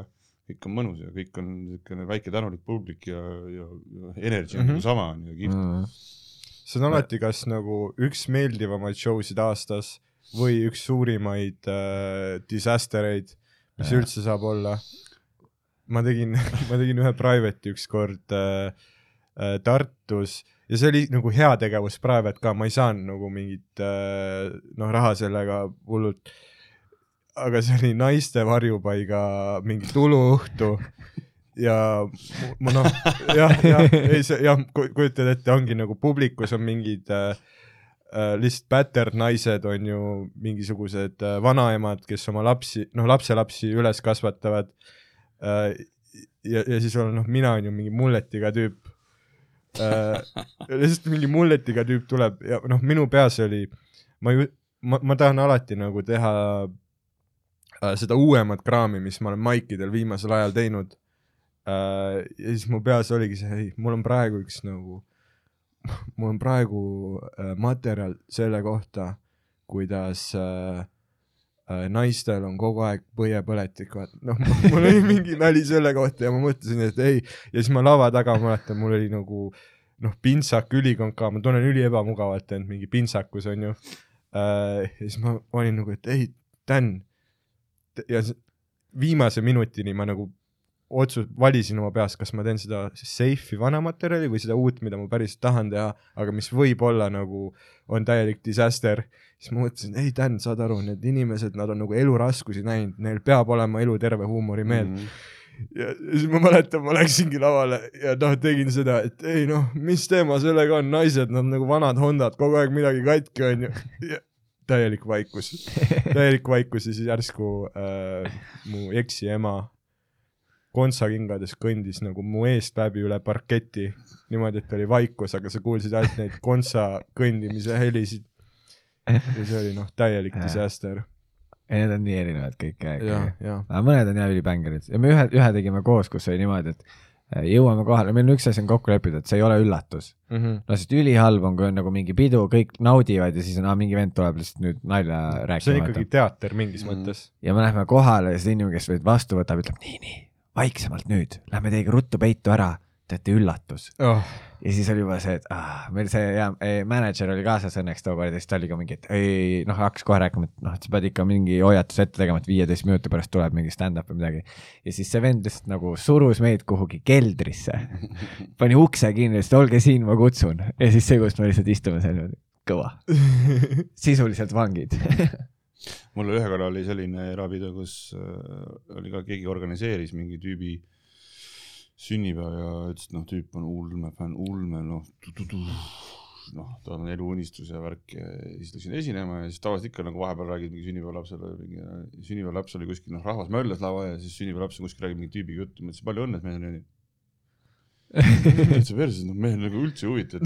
kõik on mõnus ja kõik on niisugune väike tänulik publik ja, ja, ja energy on Mhm. nagu sama on ju, kihvt. mm, see on alati kas nagu üks meeldivamaid show sid aastas või üks suurimaid äh, disaster eid, mis Jah. üldse saab olla. ma tegin, ma tegin ühe private'i ükskord äh, äh, Tartus ja see oli nagu heategevus private ka, ma ei saanud nagu mingit äh, noh, raha sellega hullult. aga see oli naiste varjupaiga mingi tuluõhtu ja ma noh, jah, jah, ei see jah, kujutad ette, ongi nagu publikus on mingid äh, äh, lihtsalt päternaised on ju mingisugused äh, vanaemad, kes oma lapsi, noh, lapselapsi üles kasvatavad äh,. ja, ja siis olen noh, mina on ju mingi mulletiga tüüp. Lihtsalt mingi mulletiga tüüp tuleb ja noh, minu peas oli, ma ju, ma, ma tahan alati nagu teha äh, seda uuemat kraami, mis ma olen maikidel viimasel ajal teinud äh,. ja siis mu peas oligi see, ei, mul on praegu üks nagu, mul on praegu äh, materjal selle kohta, kuidas äh, äh, naistel on kogu aeg põiepõletik, vaata, noh, mul oli mingi nali selle kohta ja ma mõtlesin, et ei, ja siis ma lava taga mäletan, mul oli nagu noh, pintsak ülikonka, ma tunnen üli ebamugavalt end mingi pintsakus onju äh,. ja siis ma olin nagu, et ei, Dan, ja viimase minutini ma nagu otsus, valisin oma peas, kas ma teen seda safe'i vana materjali või seda uut, mida ma päriselt tahan teha, aga mis võib-olla nagu on täielik disaster. siis ma mõtlesin, ei Dan, saad aru, need inimesed, nad on nagu eluraskusi näinud, neil peab olema eluterve huumorimeel mm. -hmm. ja siis ma mäletan, ma läksingi lavale ja noh, tegin seda, et ei noh, mis teema sellega on, naised, nad nagu vanad Hondad, kogu aeg midagi katki onju. täielik vaikus, täielik vaikus ja siis järsku äh, mu eksi ema kontsakingades kõndis nagu mu eest läbi üle parketi niimoodi, et oli vaikus, aga sa kuulsid ainult neid kontsa kõndimise helisid. ja see oli noh, täielik disaster. ei, need on nii erinevad kõik ja aga mõned on jah ülibängerid ja me ühe, ühe tegime koos, kus oli niimoodi, et äh, jõuame kohale, meil on üks asi on kokku lepitud, et see ei ole üllatus. mm. -hmm. no sest ülihalb on, kui on nagu mingi pidu, kõik naudivad ja siis on, aa mingi vend tuleb lihtsalt nüüd nalja see on rääkima. ikkagi teater mingis Mm. mõttes. ja me lähme kohale ja see inimene, kes meid vastu võtab, ütleb nii, nii, vaiksemalt nüüd, lähme teiega ruttu peitu ära teate üllatus oh.. ja siis oli juba see, et ah, meil see ja mänedžer oli kaasas õnneks tookord ja siis ta oli ka mingi, et ei noh, hakkas kohe rääkima, et noh, et sa pead ikka mingi hoiatuse ette tegema, et viieteist minuti pärast tuleb mingi stand-up või midagi. ja siis see vend lihtsalt nagu surus meid kuhugi keldrisse, pani ukse kinni, ütles, et olge siin, ma kutsun ja siis see, kus me lihtsalt istume seal kõva, sisuliselt vangid. mul ühe korra oli selline erapidu, kus äh, oli ka keegi organiseeris mingi tüübi sünnipäeva ja ütles, et noh, tüüp on ulme fänn, ulme noh, noh, tal on eluunistus ja värk ja siis läksin esinema ja siis tavaliselt ikka nagu vahepeal räägid mingi sünnipäevalapsele, mingi sünnipäevalaps oli kuskil, noh, rahvas möllas lava ja siis sünnipäevalaps kuskil räägib mingi tüübiga juttu, ma ütlesin palju õnne, et meil on nii. täitsa perses, noh, meil nagu üldse ei huvita, et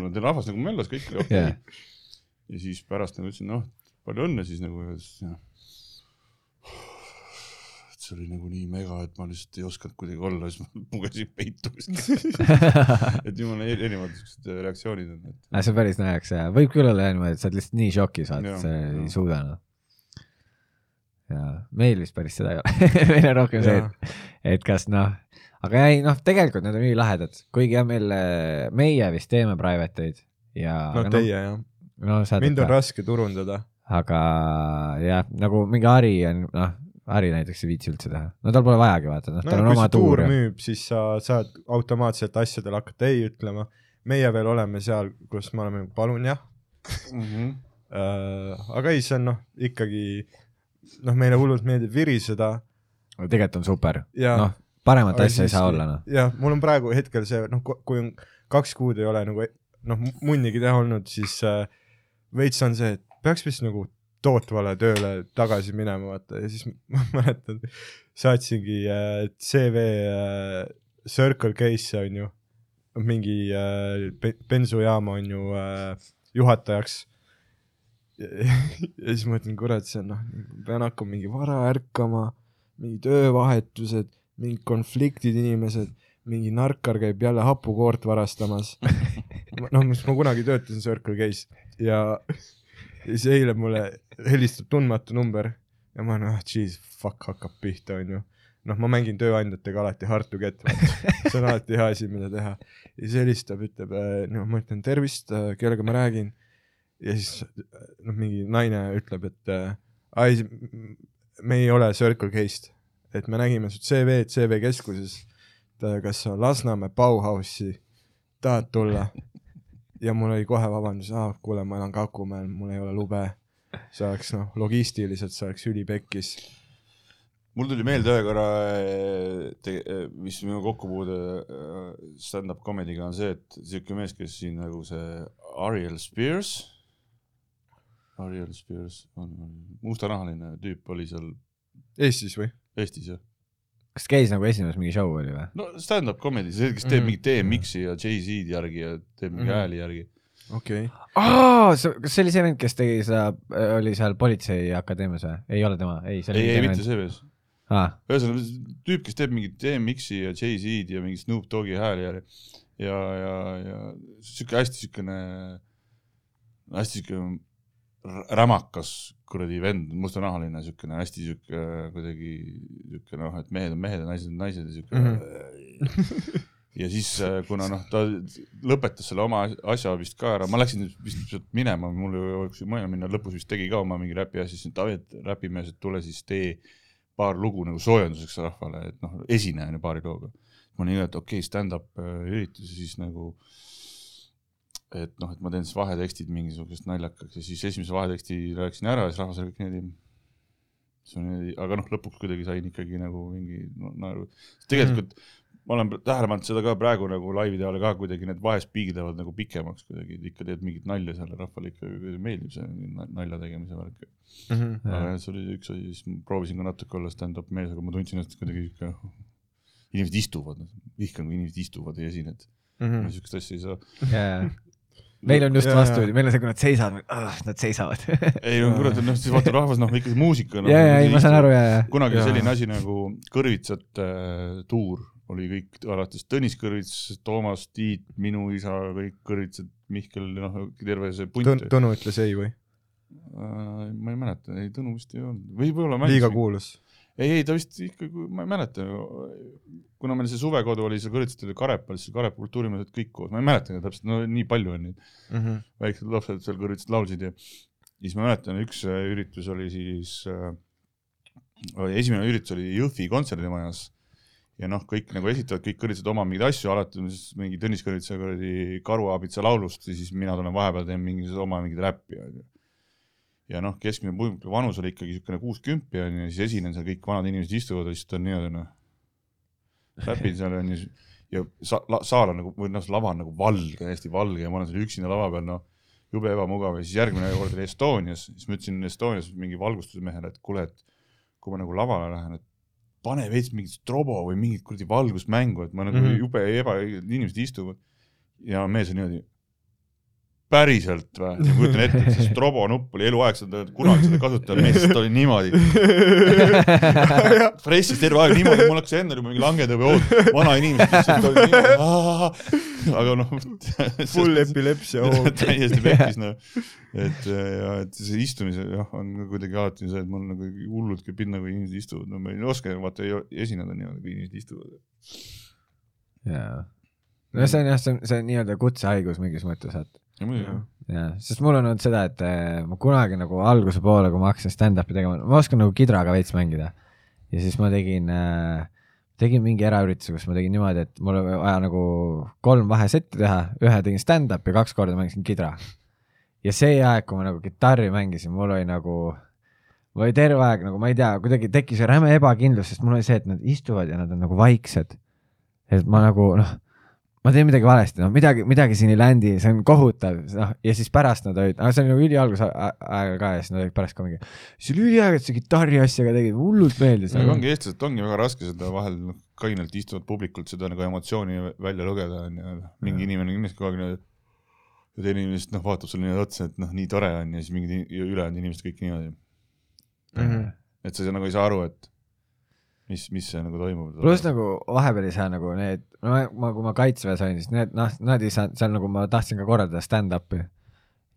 no, teil rahvas nagu möllas, kõik oli okei okay.. ja siis pärast nagu ütlesin, noh, palju õnne siis nagu ja siis noh, see oli nagu nii mega, et ma lihtsalt ei osanud kuidagi olla, siis ma pugesin peitu et jumala eri- erinevad siuksed äh, reaktsioonid on, et see on päris naljakas ja võib küll olla niimoodi, et sa oled lihtsalt nii šokis, vaata, Jah, sa ei jah. suuda noh. ja meil vist päris seda ei ole, meil on rohkem see, et, et kas noh, aga ei noh, tegelikult need on ülilahedad, kuigi jah, meil, meie vist teeme private eid ja. no teie jah, no, no, mind on raske turundada. Aga jah, nagu mingi Hari on, noh, Hari näiteks ei viitsi üldse teha, no tal pole vajagi vaata, noh, no tal on kui oma tuur müüb, siis sa saad automaatselt asjadele hakata ei ütlema. meie veel oleme seal, kus me oleme, palun jah mm. -hmm. äh,. aga ei, see on noh, ikkagi noh, meile hullult meeldib viriseda tegelikult on super, noh, paremat asja ei saa olla, noh. jah, mul on praegu hetkel see noh, kui on kaks kuud ei ole nagu noh, munnigi teha olnud, siis äh, veits on see, et peaks vist nagu tootvale tööle tagasi minema, vaata ja siis ma mäletan, saatsingi äh, CV äh, Circle K-sse on ju, mingi äh, bensujaama on ju äh, juhatajaks. ja siis ma mõtlen, kurat, see on noh, pean hakkama mingi vara ärkama, mingi töövahetused, mingid konfliktid inimesed, mingi narkar käib jälle hapukoort varastamas. noh, mis ma kunagi töötasin Circle K-s ja, ja siis eile mulle helistab tundmatu number ja ma olen, ah jeez, fuck hakkab pihta, onju. noh, ma mängin tööandjatega alati hard to get, see on alati hea asi, mida teha. ja siis helistab, ütleb, no ma ütlen tervist, kellega ma räägin. ja siis noh, mingi naine ütleb, et äh, ai, me ei ole Circle K-st, et me nägime su CV-d CV keskuses. kas sa Lasnamäe Bauhausi tahad tulla? Ja mul oli kohe vabandus, aa kuule, ma elan Kakumäel, mul ei ole lube. see oleks noh, logistiliselt see oleks ülipekkis. mul tuli meelde ühe korra, mis minu kokkupuude stand-up comedy'ga on see, et siuke mees, kes siin nagu see Ariel Spears, Ariel Spears on on mustanahaline tüüp oli seal Eestis või? Eestis jah. Kas käis nagu esimeses mingi show oli või? no stand-up comedy, see, kes teeb Mhm. mingit DMX-i ja Jay-Z-d järgi ja teeb mingi Mhm. hääli järgi. okei okay.. aa, kas see oli see vend, kes tegi seda, oli seal Politseiakadeemias või? ei ole tema, ei, ei, ei mitte see mees. aa, ühesõnaga tüüp, kes teeb mingit DMX-i ja Jay-Z-d ja mingi Snoop Dogi hääli järgi ja, ja, ja siuke hästi siukene, hästi siuke rämakas kuradi vend, mustanahaline siukene hästi siuke kuidagi siuke noh, et mehed on mehed ja naised on naised ja siuke mm. -hmm. ja siis, kuna noh, ta lõpetas selle oma asja vist ka ära, ma läksin vist sealt minema, mul ei mõelnud minna, lõpus vist tegi ka oma mingi räpi asja, siis Taavi, et räpimees, et tule siis tee paar lugu nagu soojenduseks rahvale, et noh, esine on ju paari looga. ma olin nii, et okei okay,, stand-up äh, üritus ja siis nagu et noh, et ma teen siis vahetekstid mingisugusest naljakaks ja siis esimese vaheteksti rääkisin ära ja siis rahvas oli kõik niimoodi, see on niimoodi, aga noh, lõpuks kuidagi sain ikkagi nagu mingi no, naeru. tegelikult mm. ma olen tähele pannud seda ka praegu nagu laivide ajal ka kuidagi need vahespiigid lähevad nagu pikemaks kuidagi, ikka teed mingit nalja seal rahvale ikka meeldib see na- nalja tegemise värk. aga jah, see oli üks asi, siis proovisin ka natuke olla stand-up mees, aga ma tundsin ennast kuidagi sihuke, inimesed istuvad, vihkan, kui inimesed istuvad ja esined mm., ma siukest asja ei saa. jaa. Meil on just vastupidi, meil on see, kui nad seisavad, nad seisavad. ei no kurat, noh siis vaata rahvas noh ikka see muusika no,. ja, ja, ei ma saan aru, ja, ja. kunagi Jaa. selline asi nagu kõrvitsate äh, tuur oli kõik alates Tõnis Kõrvits, Toomas, Tiit, minu isa, kõik kõrvitsad, Mihkel, noh terve see punt Tõnu, Tõnu ütles ei või? äh,. ma ei mäleta, ei Tõnu vist ei olnud, võib-olla liiga. kuulus. ei, ei ta vist ikkagi, ma ei mäleta, kuna meil see suvekodu oli seal Kõrvitsate Karepal, siis Karepa kultuurimehed kõik koos, ma ei mäleta täpselt, no nii palju on neid, Mhm. väiksed lapsed seal Kõrvitsat laulsid ja siis ma mäletan, üks äh, üritus oli siis äh,, esimene üritus oli Jõhvi kontserdimajas ja noh, kõik nagu esitavad, kõik kõrvitsevad oma mingeid asju, alati on siis mingi Tõnis Kõrvitsa kuradi Karuaabitsa laulust ja siis mina tulen vahepeal teen mingi oma mingit räppi onju ja noh, keskmine publiku vanus oli ikkagi niisugune kuuskümmend ja siis esinen seal kõik vanad inimesed istuvad ta on niimoodi noh, räpin seal onju ja sa-, la, saal on nagu, või noh, lava on nagu valge, täiesti valge ja ma olen seal üksinda lava peal, noh, jube ebamugav ja siis järgmine kord oli Estonias, siis ma ütlesin Estonias mingi valgustusmehele, et kuule, et kui ma nagu lavale lähen, et pane veits mingit strobo või mingit kuradi valgusmängu, et ma nagu mm. -hmm. jube eba, inimesed istuvad ja mees on niimoodi päriselt või? ma kujutan ette, et see strobo nupp oli eluaeg seda, kunagi seda kasutada, mees ta oli niimoodi. Pressis terve aeg niimoodi, mul hakkas endal juba mingi langetõve oot, vana inimene lihtsalt oli niimoodi, aga noh. full epilepsia hoog. täiesti pekkis noh, et ja et see istumise jah, on kuidagi alati see, et mul nagu hullult käib pinna, kui inimesed istuvad, no ma ei oska vaata esineda niimoodi, kui inimesed istuvad. jaa. no see on jah, see on, see on nii-öelda kutsehaigus mingis mõttes, et jah. sest mul on olnud seda, et eh, ma kunagi nagu alguse poole, kui ma hakkasin stand-up'i tegema, ma oskan nagu kidraga veits mängida. ja siis ma tegin äh,, tegin mingi eraürituse, kus ma tegin niimoodi, et mul oli vaja nagu kolm vahesetti teha, ühe tegin stand-up'i, kaks korda mängisin kidra. ja see aeg, kui ma nagu kitarri mängisin, mul oli nagu, mul oli terve aeg nagu ma ei tea, kuidagi tekkis räme ebakindlus, sest mul oli see, et nad istuvad ja nad on nagu vaiksed. et ma nagu noh, ma teen midagi valesti, noh midagi, midagi siin ei landi, see on kohutav, noh ja siis pärast nad olid, aga see oli nagu ülialguse a- ajal ka ja siis nad olid pärast ka mingi, see oli üliäge, et sa kitarri asja ka tegid, hullult meeldis nagu.. ongi eestlased ongi väga raske seda vahel noh, kainelt istuvat publikult seda nagu emotsiooni välja lugeda onju, mingi inimene kindlasti kogu aeg niimoodi ja teine inimene lihtsalt noh, vaatab sulle niimoodi otsa, et noh, nii tore on ja siis mingid ülejäänud inimesed kõik niimoodi. Mhm. et sa nagu ei saa aru, et mis, mis see nagu toimub. pluss nagu vahepeal ei saa nagu need, no ma, ma, kui ma kaitseväes olin, siis need noh, nad ei saanud seal nagu ma tahtsin ka korraldada stand-up'i.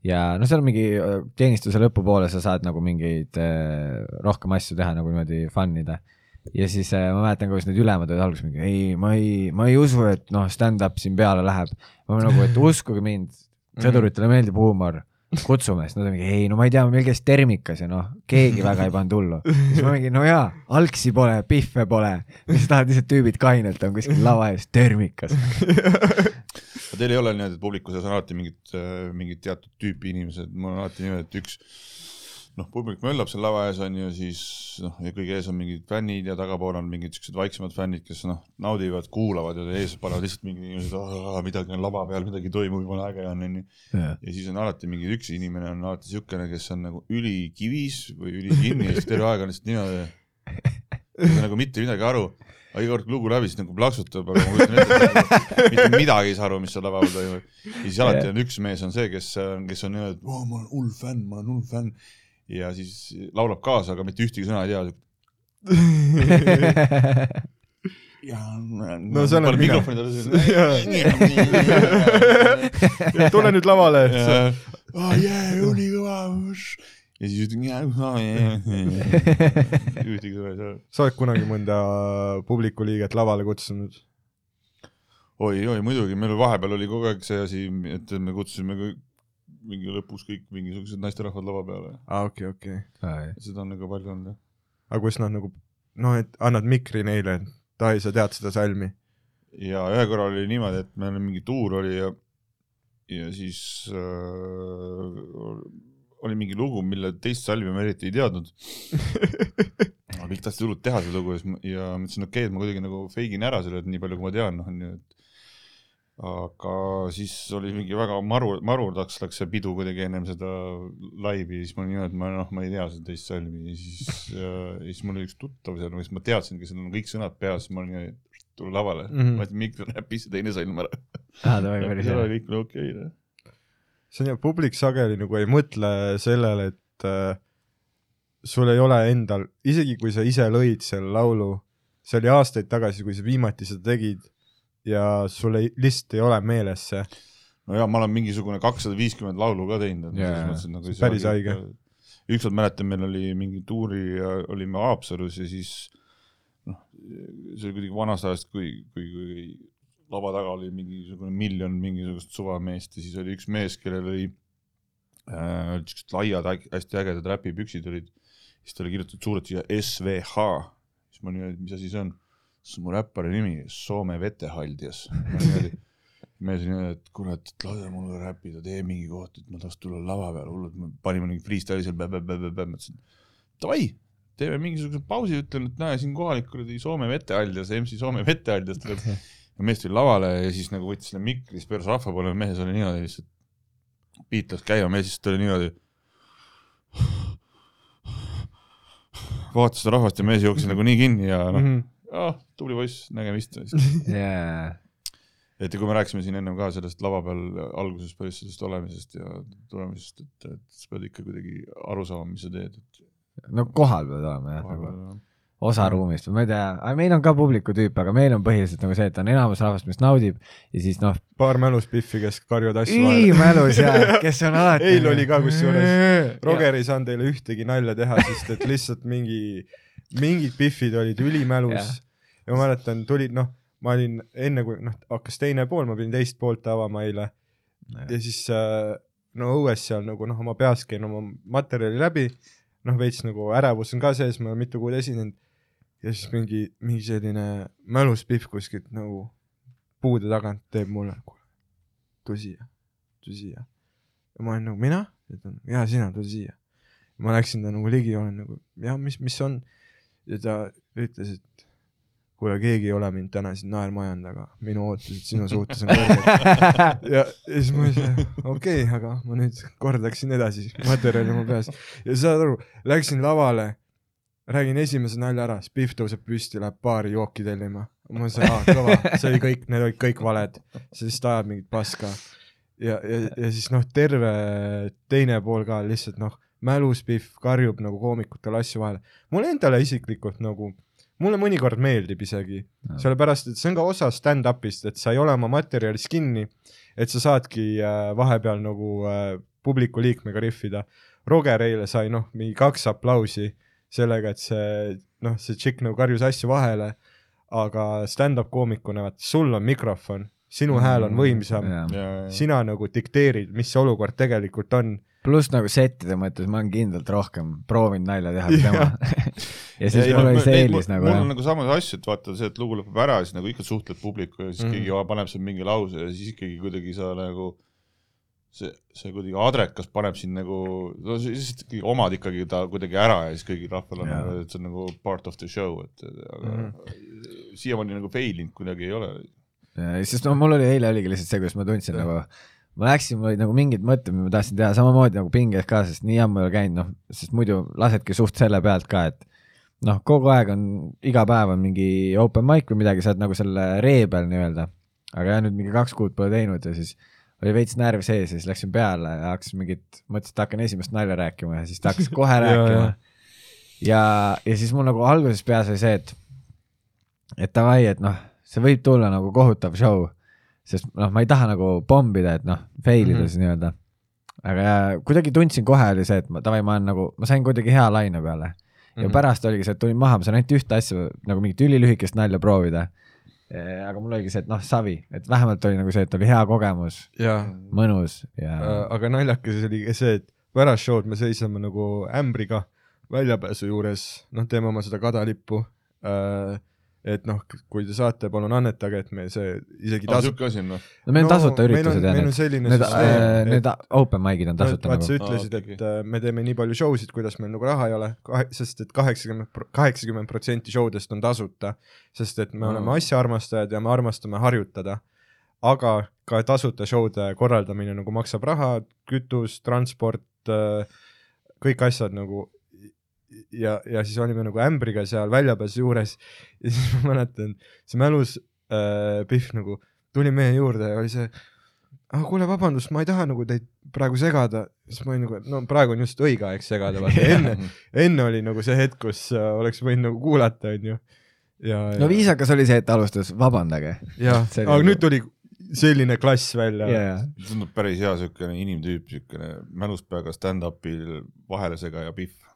ja no seal mingi öö, teenistuse lõpupoole sa saad nagu mingeid äh, rohkem asju teha nagu niimoodi fun ida. ja siis äh, ma mäletan, kuidas need ülemad olid alguses mingi ei, ma ei, ma ei usu, et noh, stand-up siin peale läheb. ma nagu, et uskuge mind, sõduritele meeldib huumor kutsume, siis nad on mingi ei, no ma ei tea, meil käis termikas ja noh, keegi väga ei pannud hullu. siis ma mingi, no jaa, algsi pole, pihve pole, siis tahavad lihtsalt tüübid kainelt on kuskil lava ees termikas. teil ei ole niimoodi, et publiku seas on alati mingid, mingid teatud tüüpi inimesed, mul on alati niimoodi, et üks noh, publik möllab seal lava ees on ju, siis noh, ja kõige ees on mingid fännid ja tagapool on mingid siuksed vaiksemad fännid, kes noh, naudivad, kuulavad ja ees panevad lihtsalt mingid inimesed, midagi on lava peal, midagi toimub, jumala äge on onju. ja siis on alati mingi üks inimene on alati siukene, kes on nagu ülikivis või ülikinni ja siis terve aeg on lihtsalt niimoodi. ei saa nagu mitte midagi aru, aga iga kord kui lugu läbi, siis nagu plaksutab, aga ma kujutan ette, et mitte midagi ei saa aru, mis seal lava peal toimub. ja siis alati on üks mees on see, kes, kes on niimoodi, et ma olen hull fänn, ma olen hull fänn. Ja siis laulab kaasa, aga mitte ühtegi sõna ei tea. ja No see olen mina. tule nüüd lavale. oh yeah, ülikõva. ja siis ütled ühtegi sõna ei saa. sa oled kunagi mõnda publiku liiget lavale kutsunud? oi, oi muidugi, meil vahepeal oli kogu aeg see asi, et me kutsusime mingi lõpus kõik mingisugused naisterahvad lava peale. aa, okei, okei. seda on nagu palju olnud jah. aga kus nad nagu, noh, et annad mikri neile, et Dai, sa tead seda salmi? ja ühe korra oli niimoodi, et meil mingi tuur oli ja, ja siis äh, oli mingi lugu, mille teist salmi ma eriti ei teadnud. aga kõik tahtsid hullult teha seda lugu ja siis ma, ja ma ütlesin, okei okay,, et ma kuidagi nagu feigin ära selle, et nii palju, kui ma tean, noh, onju, et aga siis oli mingi väga maru, marurdaks läks see pidu kuidagi ennem seda laivi ja siis ma olin niimoodi, et ma noh, ma ei tea seda teist salmi ja siis ja, ja siis mul oli üks tuttav seal, siis ma teadsin, kes on kõik sõnad peas, ma olin niimoodi, tule lavale mm. -hmm. ma ütlesin, miks räpis see teine salm ära. aa, davai, päris ja hea. kõik oli okei okay,. see on ju, publik sageli nagu ei mõtle sellele, et äh, sul ei ole endal, isegi kui sa ise lõid selle laulu, see oli aastaid tagasi, kui sa viimati seda tegid ja sul ei, lihtsalt ei ole meeles see. no ja ma olen mingisugune kakssada viiskümmend laulu ka teinud, et et nagu päris haige. ükskord mäletan, meil oli mingi tuuri, olime Haapsalus ja siis noh, see oli kuidagi vanast ajast, kui, kui, kui lava taga oli mingisugune miljon mingisugust suvameest ja siis oli üks mees, kellel oli äh, siuksed laiad, hästi ägedad räpipüksid olid, siis ta oli kirjutatud suurelt siia SVH, siis ma niimoodi, mis asi see on? On mu räppari nimi, Soome vetehaldjas. mees niimoodi, et kurat, et lase mulle räppida, tee mingi koht, et ma tahaks tulla lava peale, hullult, me panime mingi freestyle'i seal, mõtlesin, davai, teeme mingisuguse pausi, ütlen, et näe, siin kohalik kuradi Soome vetehaldjas, MC Soome vetehaldjas tuleb. ja mees tuli lavale ja siis nagu võttis selle mikri, siis pööras rahva poole, mees oli niimoodi lihtsalt, beat läks käima, mees lihtsalt oli niimoodi. vaatas seda rahvast ja mees jooksis nagu nii kinni ja noh, Mhm. Ah, tubli poiss, nägemist. jaa, et ja kui me rääkisime siin ennem ka sellest lava peal alguses päris sellest olemisest ja tulemisest, et, et sa pead ikka kuidagi aru saama, mis sa teed, et no kohal pead olema jah, nagu osa ruumist või ma ei tea, meil on ka publiku tüüp, aga meil on põhiliselt nagu see, et on enamus rahvast, mis naudib ja siis noh, paar mälus-Biffi, kes karjuvad asju vahele. ülimälus ja kes on alati. eile oli ka kusjuures, Roger ei saanud teile ühtegi nalja teha, sest et lihtsalt mingi, mingid Biffid olid ülimälus. Jah. ja ma mäletan, tulid noh, ma olin enne kui noh, hakkas teine pool, ma pidin teist poolt avama eile. Ja siis äh, no õues seal nagu noh, oma peas käin oma materjali läbi, noh veits nagu ärevus on ka sees, ma olen mitu kuud esinenud. Ja siis mingi, mingi selline mälus Biff kuskilt nagu puude tagant teeb mulle, kuule, tule siia, tule siia. ja ma olen nagu mina, ütlen jaa sina, tule siia. ma läksin ta nagu ligi, olen nagu jah, mis, mis on ja ta ütles, et kuule, keegi ei ole mind täna siin naerma ajanud, aga minu ootused sinu suhtes on kõrged. ja, siis ma ütlesin, okei okay,, aga ma nüüd kordaksin edasi materjali mu peas ja saad aru, läksin lavale, räägin esimese nalja ära, Pihv tõuseb püsti, läheb baari jooki tellima. ma mõtlesin, aa kõva, see oli kõik, need olid kõik valed, see lihtsalt ajab mingit paska. ja, ja, ja siis noh, terve teine pool ka lihtsalt noh, mälus Pihv karjub nagu koomikutele asju vahele. mulle endale isiklikult nagu, mulle mõnikord meeldib isegi, sellepärast et see on ka osa stand-up'ist, et sa ei ole oma materjalis kinni, et sa saadki äh, vahepeal nagu äh, publiku liikmega rihvida. Roger eile sai noh, mingi kaks aplausi sellega, et see noh, see tšikk nagu karjus asju vahele, aga stand-up koomikuna, vaata sul on mikrofon, sinu mm, hääl on võimsam, ja, ja sina nagu dikteerid, mis see olukord tegelikult on. Pluss nagu settide mõttes ma olen kindlalt rohkem proovinud nalja teha kui tema. ja siis ei, mul oli see eelis nagu mul on. nagu samas asju, et vaata see, et lugu lõpeb ära, siis nagu ikka suhtled publikuga ja siis mm. keegi paneb seal mingi lause ja siis ikkagi kuidagi sa nagu see, see kuidagi adrekas paneb sind nagu, no siis omad ikkagi ta kuidagi ära ja siis kõigil rahval on nagu, et see on nagu part of the show, et aga mm. -hmm. siiamaani nagu fail inud kuidagi ei ole. sest no mul oli eile oligi lihtsalt see, kus ma tundsin nagu, ma läksin, mul olid nagu mingid mõtted, mida ma tahtsin teha samamoodi nagu pinges ka, sest nii ammu ei ole käinud, noh, sest muidu lasedki suht selle pealt ka, et noh, kogu aeg on, iga päev on mingi open mic või midagi, sa oled nagu selle ree peal nii-öelda. aga jah, nüüd mingi kaks kuud pole teinud ja siis oli veits närv sees ja siis läksin peale ja hakkasin mingit, mõtlesin, et hakkan esimest nalja rääkima ja siis ta hakkas kohe rääkima ja.. ja, ja siis mul nagu alguses peas oli see, et, et davai, et noh, see võib tulla nagu kohutav show, sest noh, ma ei taha nagu pommida, et noh, fail ida mm -hmm. siis nii-öelda. aga ja, kuidagi tundsin kohe oli see, et ma davai, ma olen nagu, ma sain kuidagi hea laine peale ja mm. -hmm. pärast oligi see, et tulin maha, ma sain ainult ühte asja nagu mingit ülilühikest nalja proovida. aga mul oligi see, et noh, savi, et vähemalt oli nagu see, et oli hea kogemus, mõnus ja äh,, aga naljakas oli see, et pärast show'd me seisame nagu ämbriga väljapääsu juures, noh, teeme oma seda kadalippu äh,. Et noh, kui te saate, palun annetage, et me see isegi aa, tasu-. siuke asi on või? no meil on tasuta meil on- üritused ja meil on need, selline need, süsteem, need open mic'id on tasuta vaat nagu sa. ütlesid, Aa, et okei, äh, me teeme nii palju show sid, kuidas meil nagu raha ei ole, sest et kaheksakümmend, kaheksakümmend protsenti show dest on tasuta, sest et me Aa. oleme asjaarmastajad ja me armastame harjutada. aga ka tasuta show'de korraldamine nagu maksab raha, kütus, transport, kõik asjad nagu ja, ja siis olime nagu ämbriga seal väljapääsu juures ja siis ma mäletan, see mälus äh, Pihv nagu tuli meie juurde ja oli see, aga kuule, vabandust, ma ei taha nagu teid praegu segada, siis ma olin nagu, et no praegu on just õige aeg segada, vaata enne, enne oli nagu see hetk, kus äh, oleks võinud nagu kuulata, onju. ja, no viisakas oli see, et ta alustas, vabandage. jah, aga nagu- nüüd tuli selline klass välja jaa, tundub päris hea siukene inimtüüp, siukene mälustpeaga stand-up'il vahelesegaja Pihv.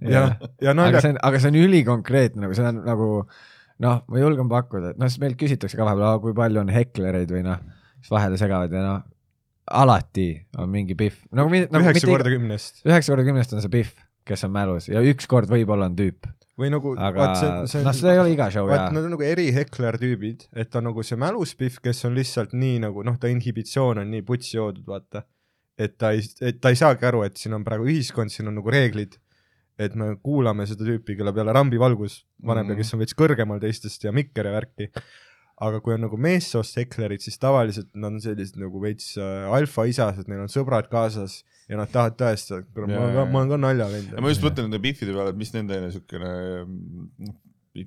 jah, ja aga naljakas, see on, aga see on ülikonkreetne, nagu see on nagu noh, ma julgen pakkuda, et noh, siis meilt küsitakse ka vahepeal, kui palju on heklereid või noh, mis vahele segavad ja noh, alati on mingi pihv, nagu, nagu üheksa korda kümnest. üheksa korda kümnest on see pihv, kes on mälus ja üks kord võib-olla on tüüp, või nagu, aga noh, seda ei ole iga show vaat jaa. nad on nagu erihekler tüübid, et on nagu see mäluspihv, kes on lihtsalt nii nagu noh, ta inhibitsioon on nii putsi joodud, vaata. et ta ei, et ta ei saagi aru, et siin on praegu ühiskond, siin on nagu reeglid. Et me kuulame seda tüüpi, kelle peale rambivalgus paneb mm -hmm. ja kes on veits kõrgemal teistest ja mikker ja värki. aga kui on nagu meessoost heklerid, siis tavaliselt nad on sellised nagu veits äh, alfaisased, neil on sõbrad kaasas ja nad tahavad tõestada, et kuule, ma olen ka, ma olen ka naljavend ja ma just mõtlen nende Pihvide peale, et mis nende siukene,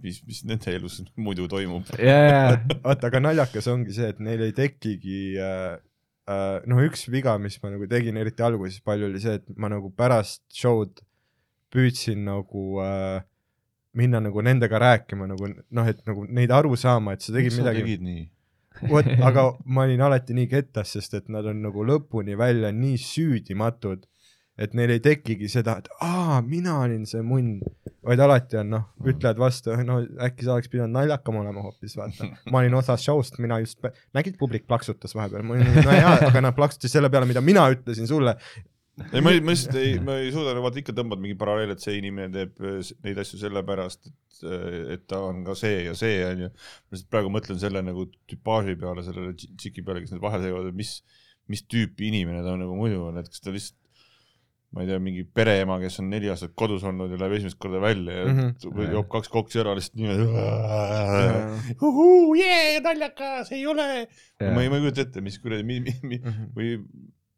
mis, mis nende elus muidu toimub. jaa, vaata, aga naljakas ongi see, et neil ei tekigi äh, äh, noh, üks viga, mis ma nagu tegin eriti alguses palju oli see, et ma nagu pärast show'd püüdsin nagu äh, minna nagu nendega rääkima nagu noh, et nagu neid aru saama, et sa tegid midagi, tegid nii? vot, aga ma olin alati nii kettas, sest et nad on nagu lõpuni välja nii süüdimatud, et neil ei tekigi seda, et aa, mina olin see munn, vaid alati on noh, ütlevad vastu, no äkki sa oleks pidanud naljakam olema hoopis, vaata. ma olin osas show'st, mina just, nägid, publik plaksutas vahepeal, ma olin, no jaa, aga nad plaksutasid selle peale, mida mina ütlesin sulle. ei, ma ei, ma lihtsalt ei, ma ei suuda, vaata ikka tõmbad mingi paralleel, et see inimene teeb s- neid asju sellepärast, et, et ta on ka see ja see onju. ma lihtsalt praegu mõtlen selle nagu tüpaaži peale, sellele tši- tšiki peale, kes need vahele segavad, et mis, mis tüüpi inimene ta nagu muidu on, et kas ta lihtsalt ma ei tea, mingi pereema, kes on neli aastat kodus olnud ja läheb esimest korda välja ja mm. -hmm. joob kaks koksi ära lihtsalt niimoodi. uhuu, jee, naljakas, ei ole. ma ei, ma ei kujuta ette, mis kuradi, Mhm. või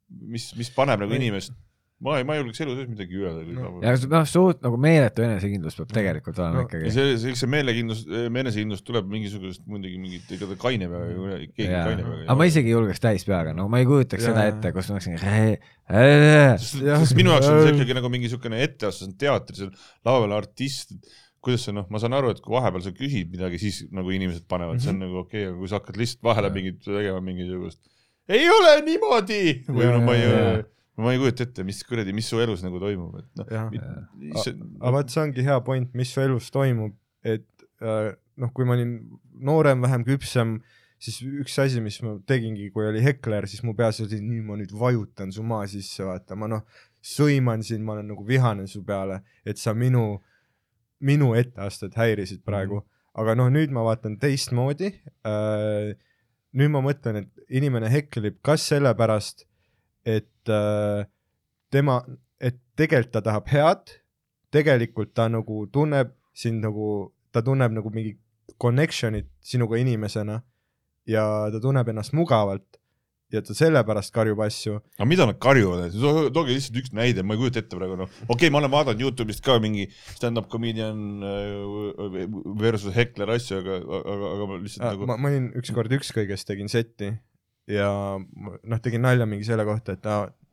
mis, mis paneb nagu inimest, ma ei, ma ei julgeks elu sees midagi öelda No. no.. ja noh, suht nagu meeletu enesekindlus peab tegelikult olema No, ikkagi. see, see, eks see meelekindlus, enesekindlus tuleb mingisugusest muidugi mingit, ega ta kaine peaga keegi kaine peaga aga ma isegi ei julgeks täispeaga, nagu ma ei kujutaks seda Jaa. ette, kus ma oleksin. sest, minu jaoks on see ikkagi nagu mingi siukene etteaste, see on teatris, on lava peal artist, kuidas see noh, ma saan aru, et kui vahepeal sa küsid midagi, siis nagu inimesed panevad, see on nagu okei okay,, aga kui sa hakkad lihtsalt vahele mingit tegema mingisugust, ei ole niimoodi või no ma ei Jaa., ma ei kujuta ette, mis kuradi, mis su elus nagu toimub, et noh aga vot see ongi hea point, mis su elus toimub, et äh, noh, kui ma olin noorem, vähem küpsem, siis üks asi, mis ma tegingi, kui oli hekler, siis mu peas oli nii, ma nüüd vajutan su maa sisse, vaata, ma noh, sõiman sind, ma olen nagu vihane su peale, et sa minu, minu etteastet häirisid praegu mm, -hmm. aga noh, nüüd ma vaatan teistmoodi äh,. Nüüd ma mõtlen, et inimene heklib kas sellepärast, et äh, tema, et tegelikult ta tahab head, tegelikult ta nagu tunneb sind nagu, ta tunneb nagu mingi connection'it sinuga inimesena ja ta tunneb ennast mugavalt ja ta sellepärast karjub asju. aga mida nad karjuvad, tooge lihtsalt üks näide, ma ei kujuta ette praegu noh, okei okay,, ma olen vaadanud Youtube'ist ka mingi stand-up comedian äh, versus hekler asju, aga, aga, aga ma lihtsalt nagu ma, ma olin ükskord ükskõiges, tegin setti ja ma- noh, tegin nalja mingi selle kohta, et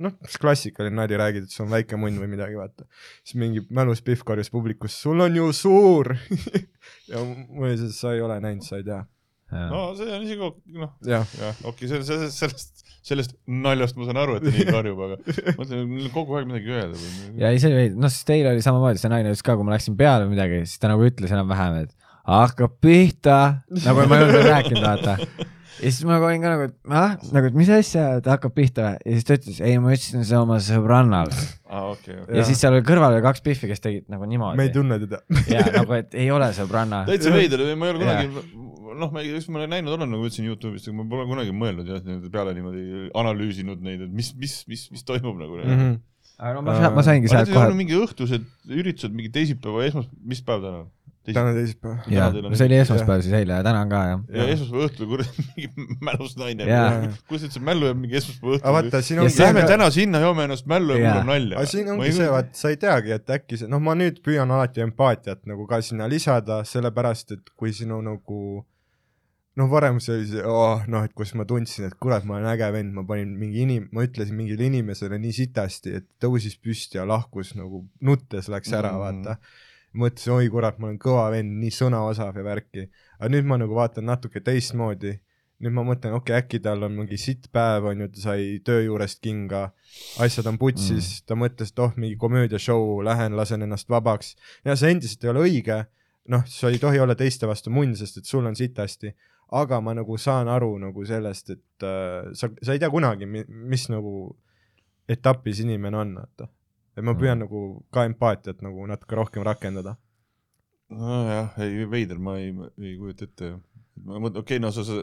noh, klassikaline nali, räägid, et sul on väike munn või midagi, vaata. siis mingi mälus Pihv karjus publikus, sul on ju suur ja mul oli see, sa ei ole näinud, sa ei tea. No see on isegi noh, jah, jah, okei okay,, sellest, sellest, sellest naljast ma saan aru, et ta nii karjub, aga ma mõtlen, neil on kogu aeg midagi öelda või ja ei, see oli noh, siis teil oli samamoodi, see naine ütles ka, kui ma läksin peale või midagi, siis ta nagu ütles enam-vähem, et hakkab pihta, nagu ma ei olnud veel rääkinud, vaata. ja siis ma olin ka nagu, et ah, nagu, et mis asja, et hakkab pihta või? ja siis ta ütles, ei, ma ütlesin seda oma sõbrannale. aa, okei, okei. ja siis seal oli kõrval oli kaks pihvi, kes tegid nagu me ei niimoodi. tunne teda. ja nagu, et ei ole sõbranna. täitsa veider, ma ei ole kunagi, noh, ma ei, just ma olen näinud olen, nagu ütlesin Youtube'ist, aga ma pole kunagi mõelnud jah, nende peale niimoodi analüüsinud neid, et mis, mis, mis, mis toimub nagu mm. -hmm. aga no ma, sa- ma saingi sealt ei kohe mingi õhtused üritused, mingi teisipäeva, esmas-, mis päev täna on? täna teisipäev. jaa, see oli esmaspäev siis eile ja täna on ka jah. ja esmaspäeva õhtul kuradi mingi mälus naine kuidas üldse mällu jääb mingi esmaspäeva aga õhtul? vaata, siin Ja ongi Lähme täna sinna, joome ennast mällu ja kuulame nalja. aga siin ongi see, vaat sa ei teagi, et äkki see, noh, ma nüüd püüan alati empaatiat nagu ka sinna lisada, sellepärast et kui sinu nagu noh, varem see oli see oh,, noh, et kus ma tundsin, et kurat, ma olen äge vend, ma panin mingi inim-, ma ütlesin mingile inimesele nii sitasti, et tõusis püsti ja lahkus nagu nuttes läks ära mm., Mm. vaata. mõtlesin, oi kurat, ma olen kõva vend, nii sõnaosav ja värki. aga nüüd ma nagu vaatan natuke teistmoodi. nüüd ma mõtlen, okei okay,, äkki tal on mingi sitt päev, on ju, ta sai töö juurest kinga, asjad on putsis mm., ta mõtles, et oh, mingi komöödiashow, lähen lasen ennast vabaks ja see endiselt ei ole õige, noh, sa ei tohi olla teiste vastu munn, sest et sul on sitasti, aga ma nagu saan aru nagu sellest, et äh, sa, sa ei tea kunagi, mis nagu etapis inimene on, vaata. et ma püüan mm. nagu ka empaatiat nagu natuke rohkem rakendada. nojah, ei veider, ma ei, ei kujuta ette. ma mõtlen, okei okay,, no sa, sa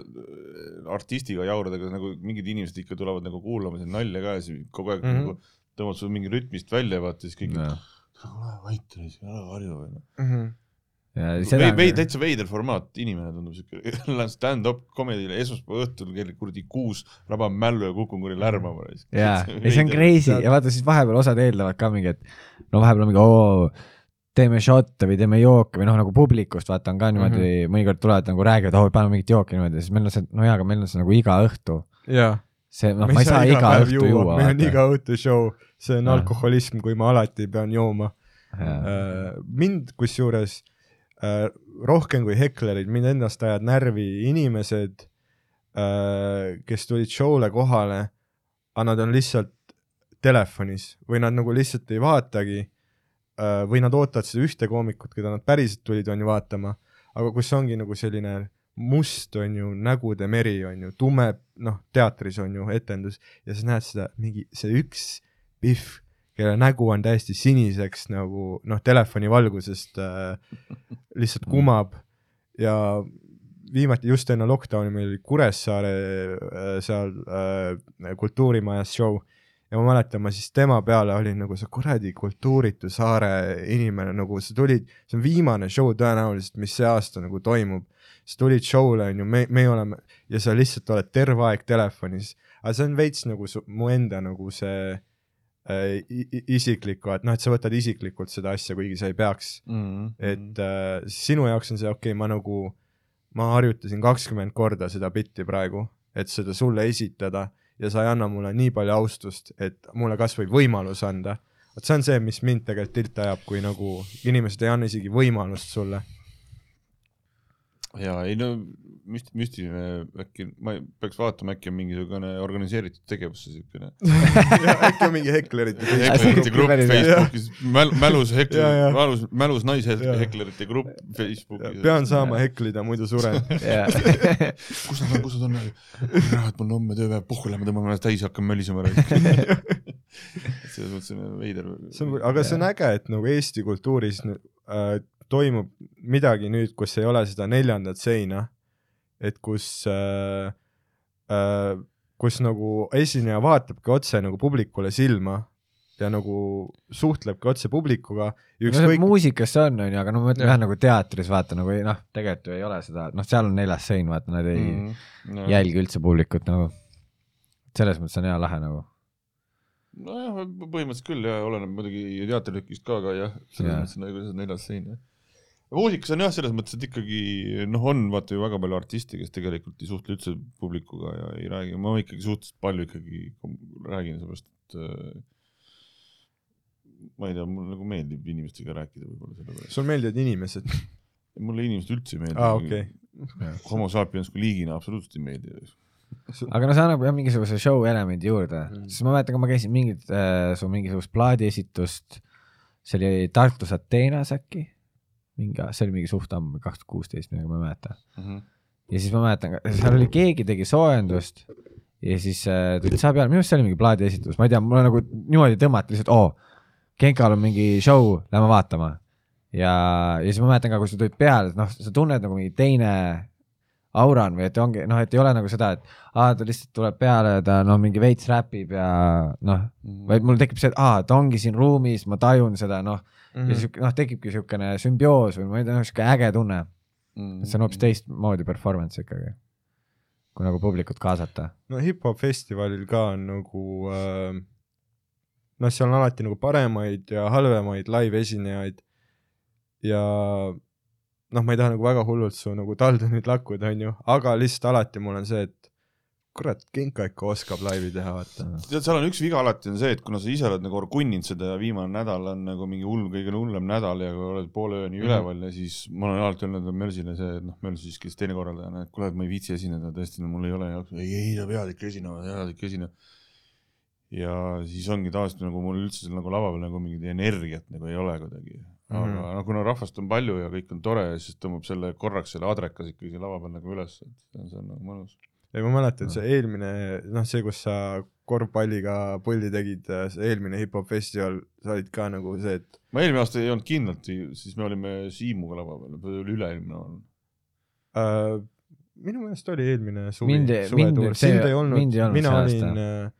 artistiga jaurad, aga nagu mingid inimesed ikka tulevad nagu kuulama siin nalja ka ja siis kogu aeg mm. -hmm. nagu tõmbad sul mingi rütmist välja, vaata siis kõik, ja ole vait, ära harju või noh. Seda Vei-, vei-, täitsa veider formaat, inimene tundub siuke, lähen stand-up comedyle esmaspäeva õhtul kell kuradi kuus, rabab mällu ja kukun kuradi lärmama. jaa, ei see on crazy ja vaata siis vahepeal osad eeldavad ka mingi, et no vahepeal on mingi oo, teeme šotte või teeme jooke või noh, nagu publikust vaata on ka niimoodi mm -hmm. mõnikord tulevad nagu räägivad, oo paneme mingit jooki niimoodi, siis meil on see, no jaa, aga meil on see nagu iga õhtu. see, noh, ma ei saa iga päev õhtu juua. meil on iga õhtu show, see on Jah. alkoholism, kui ma alati pean jooma. mind kusjuures äh, rohkem kui heklerid, mind ennast ajavad närvi inimesed äh,, kes tulid show'le kohale, aga nad on lihtsalt telefonis või nad nagu lihtsalt ei vaatagi äh, või nad ootavad seda ühte koomikut, keda nad päriselt tulid, on ju vaatama, aga kus ongi nagu selline must on ju nägude meri on ju, tume noh, teatris on ju etendus. Ja sa näed seda mingi see üks Pihv, kelle nägu on täiesti siniseks nagu noh, telefoni valgusest äh, lihtsalt kumab. Ja viimati just enne lockdowni meil oli Kuressaare äh, seal äh, kultuurimajas show. Ja ma mäletan, ma siis tema peale olin nagu see kuradi kultuuritu saare inimene, nagu sa tulid, see on viimane show tõenäoliselt, mis see aasta nagu toimub. sa tulid show'le onju, me, me oleme ja sa lihtsalt oled terve aeg telefonis, aga see on veits nagu su, mu enda nagu see isiklikku, et noh, et sa võtad isiklikult seda asja, kuigi sa ei peaks Mhm. et äh, sinu jaoks on see okei okay,, ma nagu, ma harjutasin kakskümmend korda seda bitti praegu, et seda sulle esitada ja sa ei anna mulle nii palju austust, et mulle kasvõi võimalus anda. vot see on see, mis mind tegelikult tilti ajab, kui nagu inimesed ei anna isegi võimalust sulle. Ja ei no müst-, müstiline äkki, ma peaks vaatama, äkki on mingisugune organiseeritud tegevus see siukene. äkki on mingi heklerite heklerite grupp. Facebookis, mäl-, mälus Ja, ja. hekler, mälus, mälus Ja. naisheklerite grupp Facebookis. pean saama heklida, muidu suren. kus nad on, kus nad on? kurat, mul on homme tööpäev, puhku lähme tõmbame ennast täis, hakkame mölisema ära. selles mõttes on veider. see on, aga see on äge, et nagu Eesti kultuuris äh, toimub midagi nüüd, kus ei ole seda neljandat seina, et kus äh, äh,, kus nagu esineja vaatabki otse nagu publikule silma ja nagu suhtlebki otse publikuga ja no see ükskõik, muusikas see on, onju, aga no ma mõtlen Jah. nagu teatris vaata nagu noh, tegelikult ju ei ole seda, noh, seal on neljas sein, vaata, nad ei mm. mm.. jälgi üldse publikut nagu. selles mõttes on hea lahe nagu. nojah, põhimõtteliselt küll ja oleneb muidugi teatritrükist ka, aga jah, selles Jaa. mõttes on nagu see neljas sein jah. Muusikas on jah, selles mõttes, et ikkagi noh, on vaata ju väga palju artiste, kes tegelikult ei suhtle üldse publikuga ja ei räägi, ma ikkagi suhteliselt palju ikkagi räägin, sellepärast et äh, ma ei tea, mulle nagu meeldib inimestega rääkida võib-olla sellepärast. sul meeldivad inimesed. mulle inimesed üldse ei meeldi aa, okei. homo sapiens kui liigina absoluutselt ei meeldi. aga no see annab jah mingisuguse show elemendi juurde mm., sest ma mäletan, kui ma käisin mingit äh, su mingisugust plaadiesitust, see oli Tartus Ateenas äkki, mingi, see oli mingi suht ammu, kaks tuhat kuusteist, midagi ma ei mäleta. ja siis ma mäletan, seal oli keegi tegi soojendust ja siis äh, tulid saa peale, minu arust see oli mingi plaadiesitus, ma ei tea, mulle nagu niimoodi tõmmati lihtsalt, oo, Genkal on mingi show, lähme vaatama. ja, ja siis ma mäletan ka, kui sa tulid peale, noh, sa tunned nagu mingi teine aura on või et ongi noh, et ei ole nagu seda, et aa, ta lihtsalt tuleb peale ja ta noh, mingi veits räpib ja noh, vaid mul tekib see, et aa, ta ongi siin ruumis, ma tajun seda noh mm -hmm. ja siuke noh, tekibki siukene sümbioos või ma ei tea, siuke äge tunne, et see on hoopis teistmoodi performance ikkagi, kui nagu publikut kaasata. no hip-hop festivalil ka on nagu äh, noh, seal on alati nagu paremaid ja halvemaid live-esinejaid ja noh, ma ei taha nagu väga hullult su nagu taldu nüüd lakkuda, onju, aga lihtsalt alati mul on see, et kurat, Genka ikka oskab laivi teha, vaata. tead, seal on üks viga alati on see, et kuna sa ise oled nagu orgunninud seda ja viimane nädal on nagu mingi hull, kõige hullem nädal ja kui oled poole ööni Mhm. üleval ja siis ma olen alati öelnud Mörsile see, et noh, Mörs siis, kes teine korraldajana, et kuule, et ma ei viitsi esineda, tõesti, no mul ei ole jaoks, ei, ei, sa pead ikka esinema, sa pead ikka esinema. ja siis ongi tavaliselt nagu mul üldse seal nagu lava peal nagu mingit energiat nagu ei ole kuidagi. aga mm. -hmm. no kuna rahvast on palju ja kõik on tore, siis tõmbab selle korraks selle adrekas ikkagi lava peal nagu üles, et on, see on nagu mõnus. ei, ma mäletan, see eelmine, noh, see, kus sa korvpalliga pulli tegid, see eelmine hip-hop festival, sa olid ka nagu see, et ma eelmine aasta ei olnud kindlalt, siis me olime Siimuga lava peal, või oli üle-eelmine äh, minu meelest oli eelmine suvi suvetuur, sind ei olnud, mina olin äh,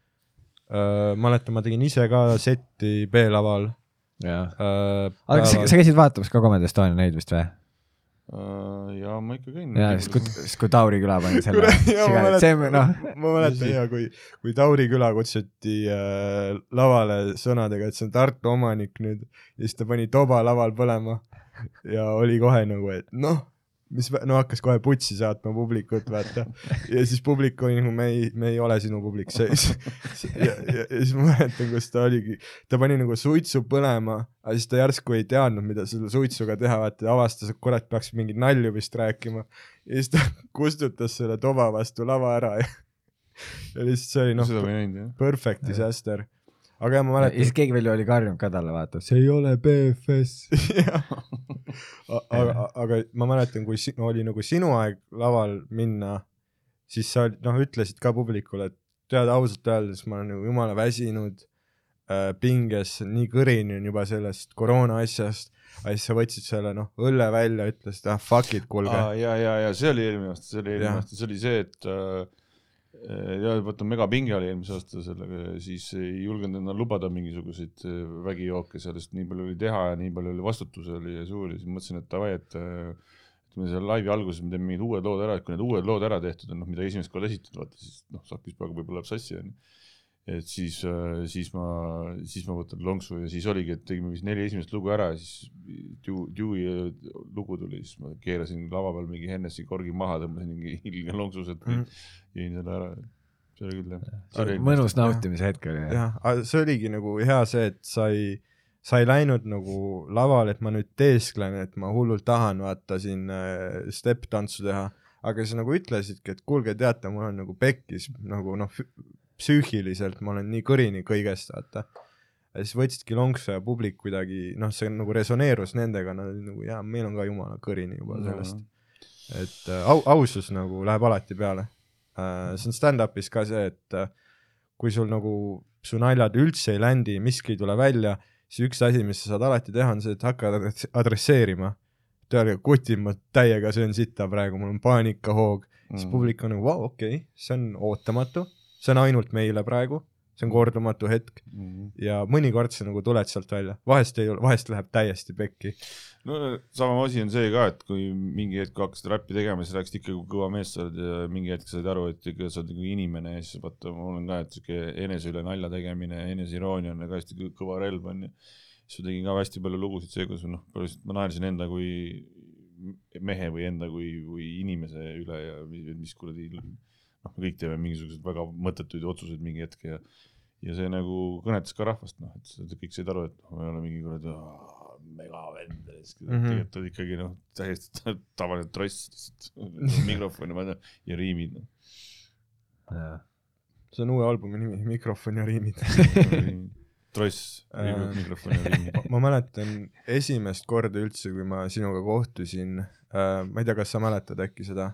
äh, mäletan, ma tegin ise ka setti B-laval. Äh,. aga sa, sa käisid vaatamas ka Comedy Estonia neid vist või? Ja ma ikka käin. jaa, siis kui, siis kui Tauri küla pani selle sigaret, see noh, ma mäletan ja kui, kui Tauri küla kutsuti äh, lavale sõnadega, et see on Tartu omanik nüüd ja siis ta pani toba laval põlema ja oli kohe nagu, et noh, mis, no hakkas kohe putsi saatma publikut, vaata. ja siis publik oli nagu, me ei, me ei ole sinu publik, see ja, ja, ja siis ma mäletan, kus ta oligi, ta pani nagu suitsu põlema, aga siis ta järsku ei teadnud, mida selle suitsuga teha, vaata, avastas, et kurat, peaks mingeid nalju vist rääkima. ja siis ta kustutas selle toba vastu lava ära ja ja lihtsalt see oli noh, noh seda, aga jah, ma ja mäletan siis, keegi veel oli karjunud ka talle, vaata, see ei ole BFS. aga, aga ma mäletan, kui si- oli nagu sinu aeg laval minna, siis sa noh, ütlesid ka publikule, et tead ausalt öeldes ma olen nagu jumala väsinud äh, pinges, nii kõrini on juba sellest koroona asjast, aga siis sa võtsid selle noh, õlle välja, ütlesid ah fuck it, kuulge. Aa, ja, ja, ja see oli eelmine aasta, see oli eelmine aasta, see oli see, et äh, ja vaata megapinge oli eelmise aasta sellega, siis ei julgenud endale lubada mingisuguseid äh, vägijooke, sellest nii palju oli teha ja nii palju oli vastutus oli ja suur ja siis mõtlesin, et davai, et äh, ütleme seal laivi alguses me teeme mingid uued lood ära, et kui need uued lood ära tehtud on, noh, mida esimest korda esitatud, vaata siis noh, Sakis praegu võib-olla läheb sassi onju. Et siis, siis ma, siis ma võtan lonksu ja siis oligi, et tegime vist neli esimest lugu ära ja siis Dew- Dewey lugu tuli, siis ma keerasin lava peal mingi Hennessy korgi maha, tõmbasin mingi ilge lonksu sealt mm., jõin selle ära. see oli küll jah. mõnus nautimise hetk oli. jah, see oligi nagu hea see, et sa ei, sa ei läinud nagu lavale, et ma nüüd teesklen, et ma hullult tahan vaata siin äh, step-tantsu teha, aga sa nagu ütlesidki, et kuulge, teate, mul on nagu pekkis nagu noh, psüühiliselt ma olen nii kõrini kõigest, vaata. ja siis võtsidki lonksu ja publik kuidagi noh, see nagu resoneerus nendega, nad olid nagu jaa, meil on ka jumala kõrini juba sellest. et äh, au-, ausus nagu läheb alati peale äh,. see on stand-up'is ka see, et äh, kui sul nagu, su naljad üldse ei ländi, miski ei tule välja, siis üks asi, mis sa saad alati teha, on see, et hakka adress- adresseerima. tead, kutid ma täiega söön sitta praegu, mul on paanikahoog mm., siis publik on nagu vau, okei okay,, see on ootamatu, see on ainult meile praegu, see on kordumatu hetk mm.. ja mõnikord sa nagu tuled sealt välja, vahest ei ole, vahest läheb täiesti pekki. no sama asi on see ka, et kui mingi hetk hakkasid räppi tegema, siis rääkisid ikka, kui kõva mees sa oled ja mingi hetk said aru, et ikka sa oled nagu inimene ja siis vaata, mul on ka, et siuke enese üle nalja tegemine, eneseironia on ka hästi kõ- kõva relv onju. siis ma tegin ka hästi palju lugusid see, kus noh, ma naersin enda kui mehe või enda kui, kui inimese üle ja mis kuradi noh, me kõik teeme mingisuguseid väga mõttetuid otsuseid mingi hetk ja ja see nagu kõnetas ka rahvast, noh, et kõik said aru, et noh, ma ei ole mingi kuradi megavend, Mhm. tegelikult oled ikkagi noh, täiesti ta- tavaline tross lihtsalt, mikrofon ja ma tean ja riimid noh. see on uue albumi nimi, Mikrofon ja riimid. tross, mikrofon ja riimid. ma mäletan esimest korda üldse, kui ma sinuga kohtusin äh,, ma ei tea, kas sa mäletad äkki seda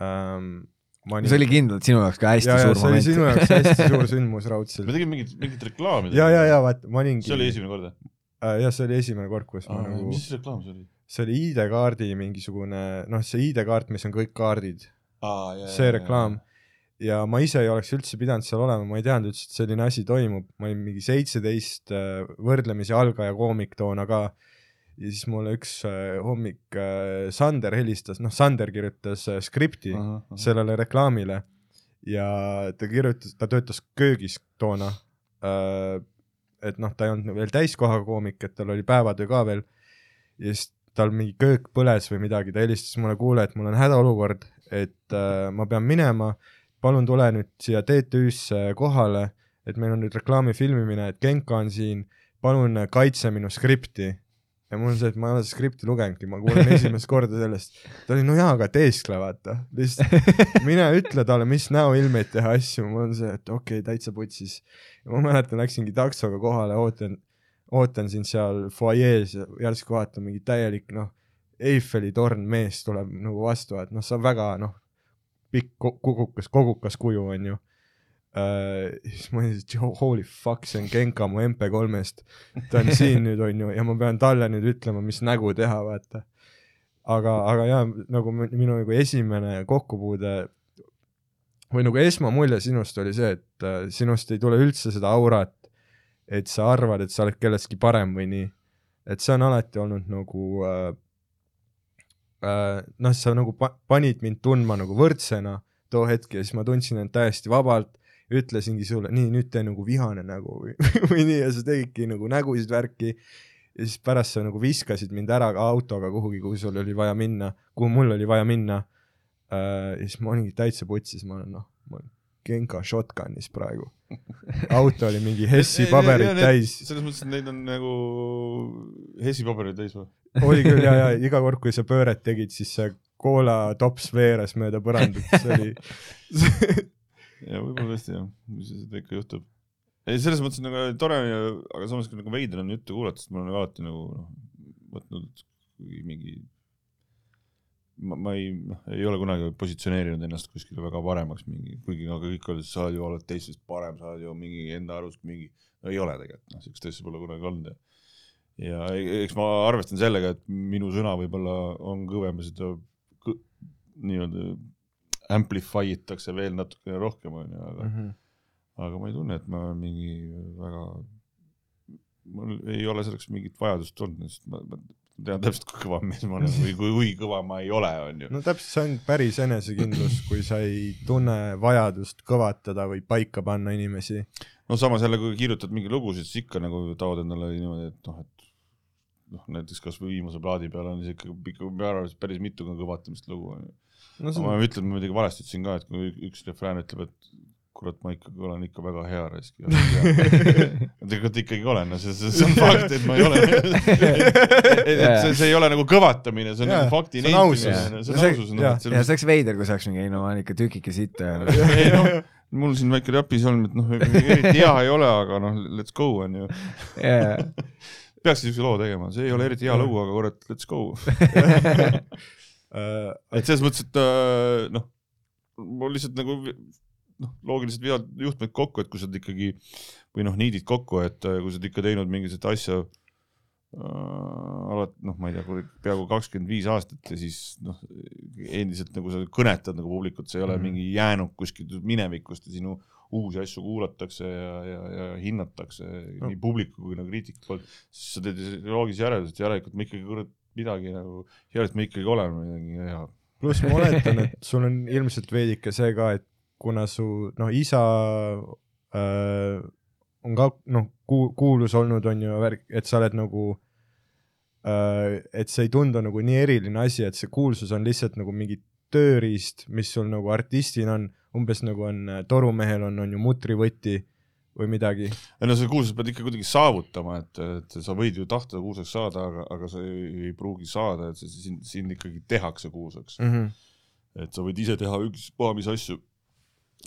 ähm,? See oli kindlalt sinu jaoks ka hästi ja, ja suur see oli sinu moment. jaoks hästi suur sündmus me raudselt. tegime mingit, mingit reklaami. ja, ja, ja vaata, ma olingi. see oli esimene kord või? äh,. jah, see oli esimene kord, kus ma nagu, mis reklaam see oli? see oli ID-kaardi mingisugune, noh, see ID-kaart, mis on kõik kaardid, see reklaam. ja ma ise ei oleks üldse pidanud seal olema, ma ei teadnud üldse, et selline asi toimub, ma olin mingi seitseteist äh, võrdlemisi algaja koomik toona ka. Ja siis mulle üks äh, hommik äh, Sander helistas, noh, Sander kirjutas äh, skripti sellele reklaamile ja ta kirjutas, ta töötas köögis toona. et noh, ta ei olnud veel täiskohaga koomik, et tal oli päevatöö ka veel. ja siis tal mingi köök põles või midagi, ta helistas mulle, kuule, et mul on hädaolukord, et äh, ma pean minema. palun tule nüüd siia TTÜ-sse kohale, et meil on nüüd reklaami filmimine, et Genka on siin, palun kaitse minu skripti. Ja mul on see, et ma ei ole skripti lugenudki, ma kuulen esimest korda sellest. ta oli no jaa, aga teeskle vaata, lihtsalt mine ütle talle, mis näoilmeid teha asju, mul on see, et okei okay,, täitsa putsis. ma mäletan, läksingi taksoga kohale, ootan, ootan sind seal fuajees ja järsku vaatan mingi täielik noh, Eiffeli torn mees tuleb nagu vastu, et noh, see on väga noh, pikk ko- kogukas, kogukas kuju on ju uh,. siis ma olin, et holy fuck, see on Genka mu MP3-st, ta on siin nüüd on ju ja ma pean talle nüüd ütlema, mis nägu teha, vaata. aga, aga jaa, nagu mi- minu nagu esimene kokkupuude või nagu esmamulje sinust oli see, et äh, sinust ei tule üldse seda aurat, et sa arvad, et sa oled kellestki parem või nii. et see on alati olnud nagu äh, äh, noh, sa nagu pa- panid mind tundma nagu võrdsena too hetk ja siis ma tundsin end täiesti vabalt, ütlesingi sulle, nii nüüd tee nagu vihane nägu või, või nii ja sa tegidki nagu nägusid värki ja siis pärast sa nagu viskasid mind ära ka autoga kuhugi, kuhu sul oli vaja minna, kuhu mul oli vaja minna äh,. ja siis ma olingi täitsa putsis, ma olen noh, ma olen Genka shotgun'is praegu. auto oli mingi Hessi pabereid täis, selles mõttes, et neid on nagu Hessi pabereid täis või? oli küll ja, ja iga kord, kui sa pööret tegid, siis see koolatops veeres mööda põrandat, see oli ja võib-olla tõesti jah, seda ikka juhtub. ei, selles mõttes nagu tore aga samas ka nagu veider on juttu kuulata, sest ma olen alati nagu noh, võtnud mingi ma, ma ei, noh, ei ole kunagi positsioneerinud ennast kuskile väga paremaks mingi, kuigi aga kõik olid, sa ju oled teistest parem, sa oled ju mingi enda arust mingi, no ei ole tegelikult, noh, siukest asja pole kunagi olnud ja ja e- eks ma arvestan sellega, et minu sõna võib-olla on kõvem ja seda nii-öelda amplify itakse veel natukene rohkem, onju, aga mm, -hmm. aga ma ei tunne, et ma mingi väga, mul ei ole selleks mingit vajadust olnud, sest ma, ma tean täpselt, kui kõva mees ma olen või kui, kui kõva ma ei ole, onju. no täpselt, see on päris enesekindlus, kui sa ei tunne vajadust kõvatada või paika panna inimesi. no samas jälle, kui kirjutad mingeid lugusid, siis ikka nagu taod endale niimoodi, et noh, et noh, näiteks kasvõi viimase plaadi peal on siis ikka minu arvates päris mitu kõvatamist lugu onju. No see ma on, ütlen, ma muidugi valesti ütlesin ka, et kui üks refrään ütleb, et kurat, ma ikkagi olen ikka väga hea raisk. tegelikult ikkagi olen, no see, see on fakt, et ma ei ole. et see, see ei ole nagu kõvatamine, see on Jaa, nagu fakti see on ausus. nentimine, see on See- ausus. jaa. ja see oleks veider, kui see oleks mingi, ei no ma olen ikka tükike noh, mul siin väike räpis on, et noh, eriti hea ei ole, aga noh, let's go onju. ja, peaks siukse loo tegema, see ei ole eriti hea lugu, aga kurat, let's go. Äh, et selles mõttes, et äh, noh, mul lihtsalt nagu noh, loogiliselt vead juhtmed kokku, et kui sa oled ikkagi või noh, niidid kokku, et äh, kui sa oled ikka teinud mingisugust asja äh, alati noh, ma ei tea, peaaegu kakskümmend viis aastat ja siis noh, endiselt nagu sa kõnetad nagu publikut, see ei ole Mhm. mingi jäänuk kuskilt minevikust ja sinu uusi asju kuulatakse ja, ja, ja hinnatakse no. nii publiku kui nagu kriitiku poolt, siis sa teed loogilise järelduse, et järelikult ma ikkagi kurat midagi nagu, järelikult ma ikkagi olen midagi hea. Pluss ma oletan, et sul on ilmselt veidike see ka, et kuna su noh, isa äh, on ka noh, ku-, kuulus olnud, on ju värk, et sa oled nagu äh,, et see ei tundu nagu nii eriline asi, et see kuulsus on lihtsalt nagu mingi tööriist, mis sul nagu artistina on, umbes nagu on äh, torumehel on, on ju mutrivõti või midagi. ei no see kuulsus pead ikka kuidagi saavutama, et, et sa võid ju tahta kuulsaks saada, aga, aga sa ei, ei pruugi saada, et see sind, sind ikkagi tehakse kuulsaks Mm -hmm. et sa võid ise teha ükspuha mis asju.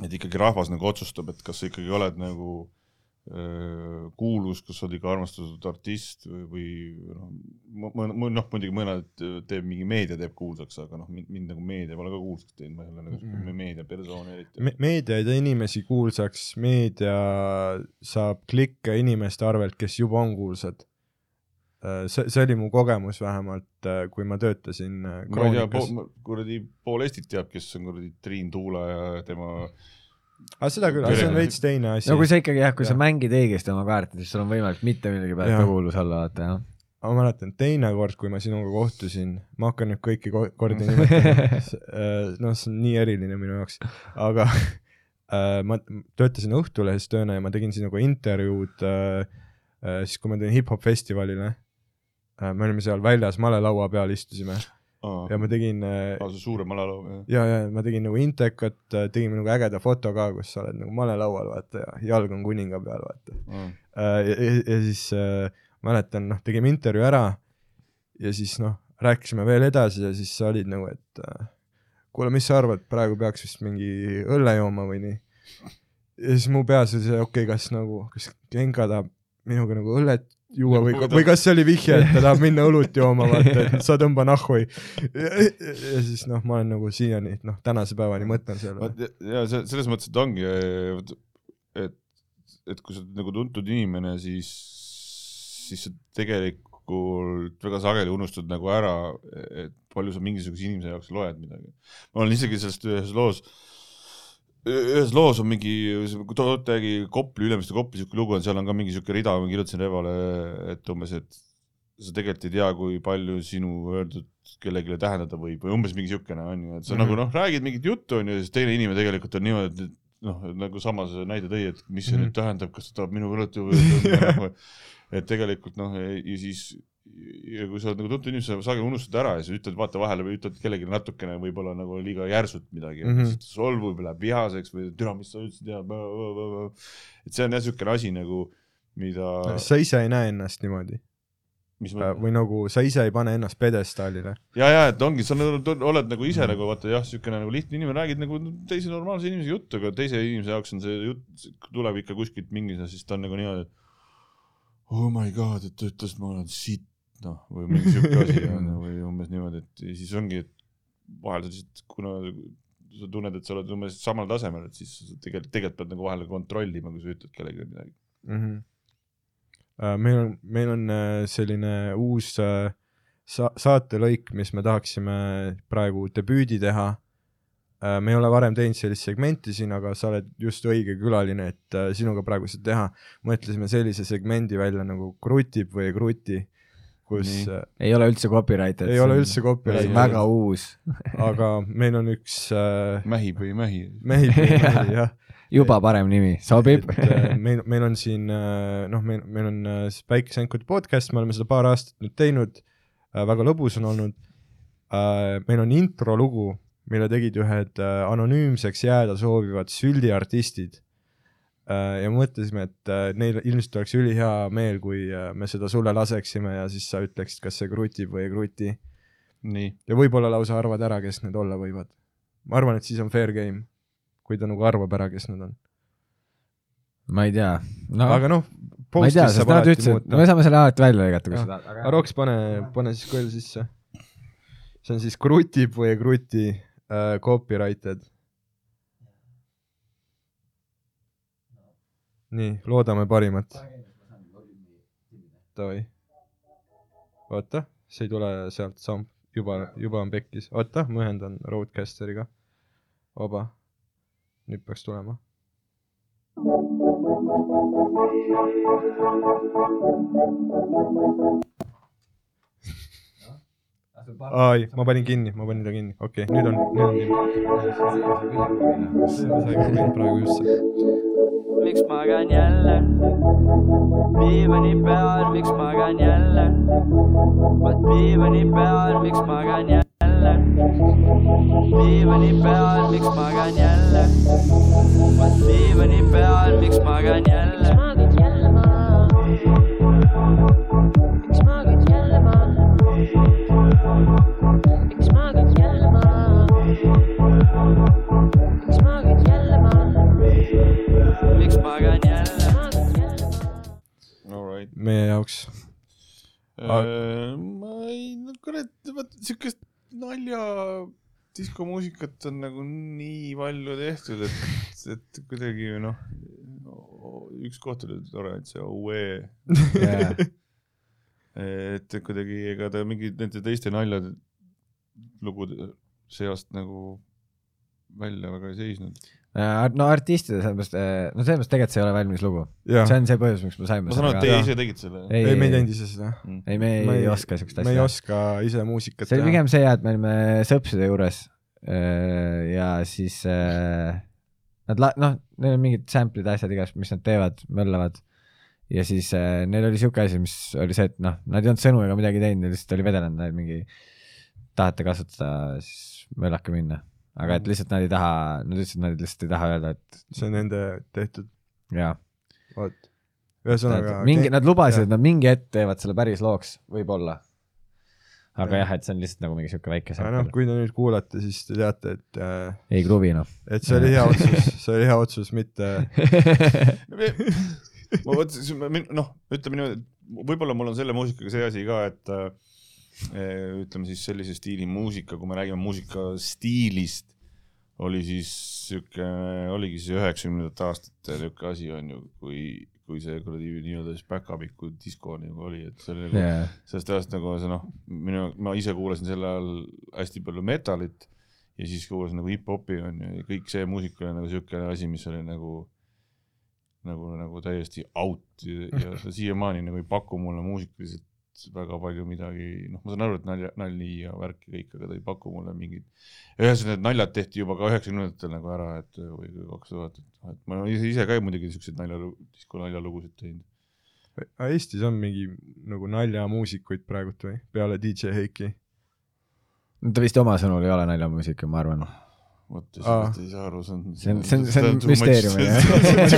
et ikkagi rahvas nagu otsustab, et kas sa ikkagi oled nagu öö, kuulus, kas sa oled ikka armastatud artist või, noh, noh muidugi mõned teeb mingi meedia teeb kuulsaks, aga noh, mind, nagu meedia pole ka kuulsaks teinud, ma ei ole nagu mm. meediapersoon eriti Me. meedia ei tee inimesi kuulsaks, meedia saab klikke inimeste arvelt, kes juba on kuulsad. see, see oli mu kogemus vähemalt, kui ma töötasin äh, Kroonikas. kuradi pool Eestit teab, kes on kuradi Triin Tuule ja tema aga seda küll, aga see on veits teine asi no kui sa ikkagi jah, kui sa Jah. mängid õigesti oma kaarte, siis sul on võimalik mitte millegi pealt ka kuulus olla, vaata jah. ma mäletan, teine kord, kui ma sinuga kohtusin, ma hakkan nüüd kõiki ko- kordi nimetama, noh, see on nii eriline minu jaoks, aga äh, ma töötasin Õhtulehes tööna ja ma tegin sinuga intervjuud äh, äh, siis, kui ma tulin hip-hop festivalile äh,. me olime seal väljas malelaua peal istusime ja ma tegin äh, see suurem alaloo jah. ja, ja ma tegin nagu intekat, tegime nagu ägeda foto ka, kus sa oled nagu malelaual, vaata ja jalg on kuninga peal, vaata. Aa. ja, ja, ja siis äh, mäletan, noh, tegime intervjuu ära ja siis noh, rääkisime veel edasi ja siis sa olid nagu, et äh, kuule, mis sa arvad, praegu peaks vist mingi õlle jooma või nii. ja siis mu peas oli see, okei okay,, kas nagu, kas Genka tahab minuga nagu õllet juua või, või kas see oli vihje, et ta tahab minna õlut jooma, vaata, et sa tõmba nahhu. ja, siis noh, ma olen nagu siiani, noh, tänase päevani mõtlen selle Vaat ja- see selles mõttes, et ongi, et, et kui sa oled nagu tuntud inimene, siis, siis sa tegelikult väga sageli unustad nagu ära, et palju sa mingisuguse inimese jaoks loed midagi. ma olen isegi sellest ühes loos, ühes loos on mingi, toote Kopli, Ülemiste Kopli siuke lugu on, seal on ka mingi siuke rida, ma kirjutasin Revale, et umbes, et sa tegelikult ei tea, kui palju sinu öeldud kellelegi tähendada võib või umbes mingi siukene on ju, et sa mm Mhm. -hmm. nagu noh, räägid mingit juttu on ju siis teine inimene tegelikult on niimoodi, et noh, nagu sama see näide tõi, et mis see mm Mhm. -hmm. nüüd tähendab, kas ta tahab minuga õlut juua või et tegelikult noh, ja siis ja kui sa oled nagu tuntud inimene, sa sageli unustad ära ja siis ütled, vaata vahele või ütled kellelegi natukene võib-olla nagu liiga järsult midagi mm. -hmm. solvub läheb vihaseks või türa, mis sa ütlesid ja et see on jah siukene asi nagu, mida, sa ise ei näe ennast niimoodi või nagu sa ise ei pane ennast pjedestaalile. ja, ja et ongi, sa oled, oled nagu ise nagu vaata jah, siukene nagu lihtne inimene, räägid nagu teise normaalse inimese juttu, aga teise inimese jaoks on see jutt, tuleb ikka kuskilt mingi, siis ta on nagu niimoodi, et oh my god, et ta ütles, ma olen sitt, noh, või mingi siuke asi on ju, või umbes niimoodi, et ja siis ongi, et vahel sa lihtsalt, kuna sa tunned, et sa oled umbes samal tasemel, et siis tegelikult, tegelikult pead nagu vahel kontrollima, kui sa ütled kellelegi midagi. mm. -hmm. meil on, meil on äh, selline uus äh, sa-, saatelõik, mis me tahaksime praegu debüüdi teha. me ei ole varem teinud sellist segmenti siin, aga sa oled just õige külaline, et sinuga praegu seda teha. mõtlesime sellise segmendi välja nagu krutib või ei kruti, kus Nii. äh, ei ole üldse copyrighted. ei ole üldse copyrighted, väga uus, aga meil on üks äh, mähib või ei mähi? mehi, mehi jah juba parem nimi, sobib. äh, meil, meil on siin äh, noh, meil, meil on siis Päikeseänkude podcast, me oleme seda paar aastat nüüd teinud, väga lõbus on olnud. meil on introlugu, mille tegid ühed äh, anonüümseks jääda soovivad süldiartistid. Ja mõtlesime, et äh, neil ilmselt oleks ülihea meel, kui äh, me seda sulle laseksime ja siis sa ütleksid, kas see krutib või ei kruti. nii, ja võib-olla lausa arvad ära, kes need olla võivad. ma arvan, et siis on fair game, kui ta nagu arvab ära, kes need on. ma ei tea, no aga noh, ma ei tea, sest nad ütlesid, no me saame selle alati välja lõigata, kui sa tahad, aga Roks, pane, pane siis kohe sisse. see on siis krutib või ei kruti äh, copyrighted. nii, loodame parimat. Davai. oota, see ei tule sealt samm, juba, juba on pekkis, oota, ma ühendan Roadcasteriga. vaba. nüüd peaks tulema. ai, ma panin kinni, ma panin ta kinni, okei okay,, nüüd on, nüüd on kinni. sai kruvinud praegu just see. miks magan jälle diivani peal, miks magan jälle, vaat diivani peal, miks magan jälle, diivani peal, miks magan jälle, vaat diivani peal, miks magan jälle miks. magad jälle maha? Meie jaoks. Äh, ma ei, no kurat, vaat siukest nalja diskomuusikat on nagu nii palju tehtud, et, et kuidagi noh, üks koht oli tore, et see Aue, et kuidagi ega ta mingi nende teiste naljade lugude seast nagu välja väga ei seisnud. no artistide sellepärast, no selles mõttes tegelikult see ei ole valmis lugu. see, on see põhjus, miks me saime ma saan aru, et teie ise tegite selle. ei, ei, me ei teinud ise seda. ei, me ei, Me ei ei- oska siukest me ei asja. oska ise muusikat see oli pigem see jah, et me olime sõpside juures äh, ja siis äh, nad la-, noh, neil on mingid sample'id, asjad igast, mis nad teevad, möllavad. Ja siis äh, neil oli siuke asi, mis oli see, et noh, nad ei olnud sõnu ega midagi teinud, neil lihtsalt oli vedelenud neil mingi tahate kasutada, siis möllake minna. aga et lihtsalt nad ei taha, nad ütlesid, nad lihtsalt ei taha öelda, et see on nende tehtud, jaa. vot. ühesõnaga. mingi, nad lubasid, et nad mingi hetk teevad selle päris looks, võib-olla. aga Jah. jah, et see on lihtsalt nagu mingi siuke väike aga noh, kui te nüüd kuulate, siis te teate, et äh,, ei kruvi noh. et see oli hea otsus, see oli hea otsus, mitte ma mõtlesin, noh, ütleme niimoodi, et võib-olla mul on selle muusikaga see asi ka, et äh, ütleme siis sellise stiili muusika, kui me räägime muusika stiilist, oli siis sihuke, oligi see üheksakümnendate aastate nihuke asi on ju, kui, kui see kuradi nii-öelda siis päkapiku disko nagu oli, et see oli nagu jaa, sellest ajast nagu see noh, minu, ma ise kuulasin sel ajal hästi palju metalit ja siis kuulasin nagu hip-hopi on ju ja kõik see muusika oli nagu siukene asi, mis oli nagu nagu, nagu täiesti out ja, ja ta siiamaani nagu ei paku mulle muusikaliselt väga palju midagi, noh, ma saan aru, et nalja, nalji ja värki kõik, aga ta ei paku mulle mingit. ühesõnaga, need naljad tehti juba ka üheksakümnendatel nagu ära, et või kaks tuhat, et ma ise, ise ka muidugi siukseid naljalugu, disko naljalugusid teinud. aga Eestis on mingi nagu naljamuusikuid praegult või, peale DJ Heiki? ta vist oma sõnul ei ole naljamuusika, ma arvan. Vot ja sellest ei saa aru, see on. See on- see on- see on müsteerium, jah. jah.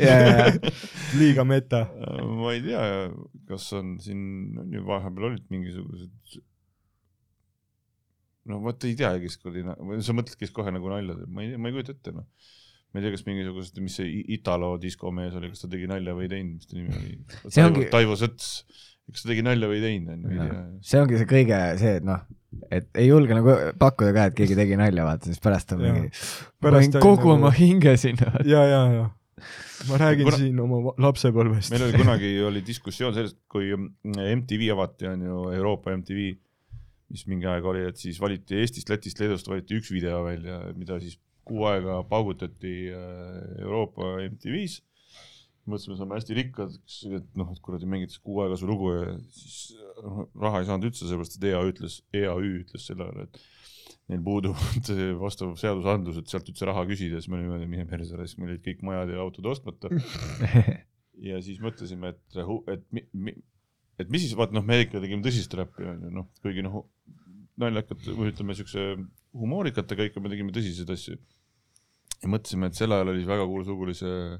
jaa, jaa, liiga meta. ma ei tea, kas on siin, on ju vahepeal olid mingisugused. no vot ei tea, kes kuradi, või sa mõtled, kes kohe nagu nalja teeb, ma ei ma ei kujuta ette noh. ma ei tea, kas mingisugused, mis see Italo diskomees oli, kas ta tegi nalja või ei teinud, mis ta nimi oli? Taivo ongi-, Taivo Sõts, kas ta tegi nalja või ei teinud, on ju, ei tea. see ongi see kõige see, et noh, et ei julge nagu pakkuda ka, et keegi tegi nalja, vaata, siis pärast on mingi, Pärast panin oli kogu nagu- oma hinge sinna. ja, ja, ja ma räägin Kuna- siin oma lapsepõlvest. meil oli kunagi oli diskussioon sellest, kui MTV avati, on ju Euroopa MTV, mis mingi aeg oli, et siis valiti Eestist, Lätist, Leedust valiti üks video välja, mida siis kuu aega paugutati äh, Euroopa MTV-s. mõtlesime, saame hästi rikkad, et noh, et kuradi mängitakse kuu aega su lugu ja siis noh, raha ei saanud üldse, sellepärast et EA ütles, EAÜ ütles sel ajal, et neil puuduvad vastav seadusandlus, et sealt üldse raha küsida, siis me olime mine perse, siis meil olid kõik majad ja autod ostmata ja siis mõtlesime, et, et, et, et mis siis, vaata noh, me ikka tegime tõsist räppi onju, noh, kuigi noh, naljakat või ütleme siukse humoorikatega ikka me tegime tõsiseid asju. ja mõtlesime, et sel ajal oli väga kuulus lugu oli see,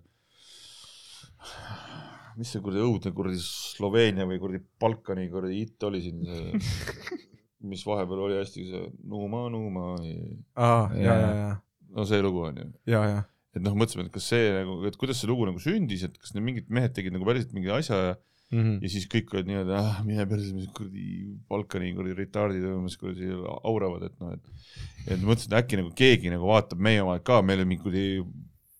mis see kuradi õudne kuradi Sloveenia või kuradi Balkani kuradi hitt oli siin see, mis vahepeal oli hästi see Numa, Numa, aa, ja, ja, ja, no see lugu onju ja, ja, et noh, mõtlesime, et kas see nagu, et kuidas see lugu nagu sündis, et kas need mingid mehed tegid nagu päriselt mingi asja ja, Mhm. ja siis kõik olid nii-öelda, ah mine perse, mis kuradi Balkani kuradi retardid või mis kuradi auravad, et noh, et et mõtlesin, et äkki nagu keegi nagu vaatab meie omad ka, meil on mingi kuradi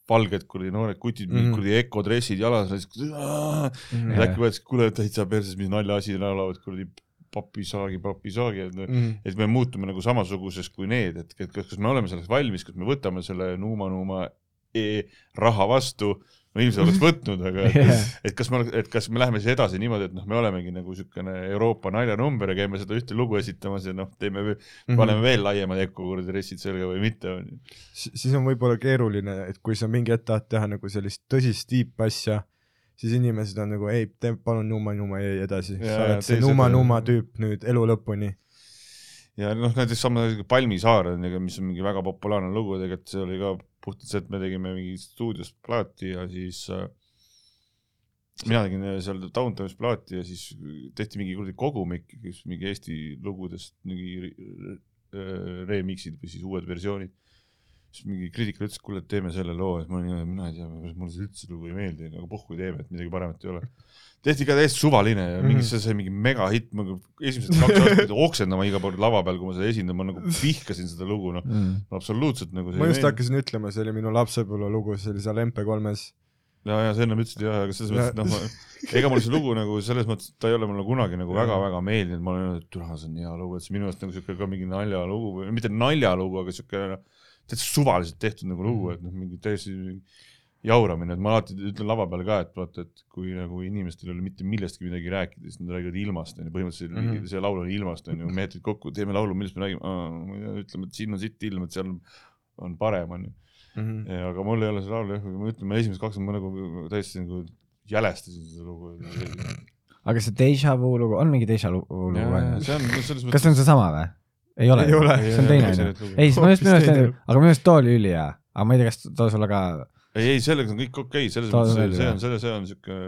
valged kuradi noored kutid, mingid Mhm. kuradi ökodressid jalas, siis Mhm. et äkki mõtlesin, et kuule täitsa perses, mis naljaasi laulavad kuradi papisaagi, papisaagi, et Mhm. et me muutume nagu samasuguseks kui need, et et kas, kas me oleme selleks valmis, kas me võtame selle nuuma-nuuma raha vastu, no ilmselt oleks võtnud, aga et, Jah. et kas me, et kas me läheme siis edasi niimoodi, et noh, me olemegi nagu niisugune Euroopa naljanumber ja käime seda ühte lugu esitamas ja noh, teeme, Mhm. paneme veel laiemad Eku kuradi dressid selga või mitte, siis on võib-olla keeruline, et kui sa mingi hetk tahad teha nagu sellist tõsist tiipasja, siis inimesed on nagu ei, tee palun Numa Numa jäi edasi, sa oled see tee Numa seda. Numa tüüp nüüd elu lõpuni. ja noh, näiteks sama Palmisaar mis on mingi väga populaarne lugu, tegelikult see oli ka puhtalt see, et me tegime mingi stuudios plaati ja siis äh, mina tegin äh, seal Downtownis plaati ja siis tehti mingi kuradi kogumik, kus mingi Eesti lugudest mingi äh, remix'id või siis uued versioonid. Siis mingi kriitik ütles, et kuule, et teeme selle loo siis ma olin mina ei tea, mulle see üldse lugu ei meeldi, aga puhku teeme, et midagi paremat ei ole. tehti ka täiesti suvaline ja mingi see sai mingi megahitt, ma nagu esimesed kaks aastat pidin oksendama iga kord lava peal, kui ma seda esindan, ma nagu vihkasin seda lugu, noh, Mm. absoluutselt nagu ma just hakkasin ütlema, see oli minu lapsepõlve lugu, see oli seal MP3-s. ja, ja sa ennem ütlesid jah, aga selles mõttes, et noh, ega mulle see lugu nagu selles mõttes, et ta ei ole mulle kunagi nagu väga-väga meeldinud, ma olen öelnud, et türa, see on hea lugu, et see minu arust nagu siuke ka mingi naljalugu või mitte naljalugu, aga siuke noh, täitsa suvaliselt tehtud nagu lugu, et noh, mingi täiesti jauramine, et ma alati ütlen lava peal ka, et vaata, et kui nagu inimestel ei ole mitte millestki midagi rääkida, siis nad räägivad ilmast onju, põhimõtteliselt mm Mhm. -hmm. see laul on ilmast onju, mehed tulid kokku, teeme laulu, millest me räägime, ütleme, et siin on sitt ilm, et seal on parem onju. Mhm. Ja, aga mul ei ole seda laulu jah, ma ütlen, ma esimesed kaks ma nagu täiesti nagu jälestasin seda lugu. aga see Deja Vu lugu, on mingi Deja Vu lugu see on? on selles kas see on seesama või? Ei ole Ei see on teine onju. ei, siis ma just minu arust aga minu arust too oli ülihea, aga ma ei tea, kas too sulle ka, ei, ei sellega on kõik okei. Okay,, selles mõttes on see, see on, see, see on siuke,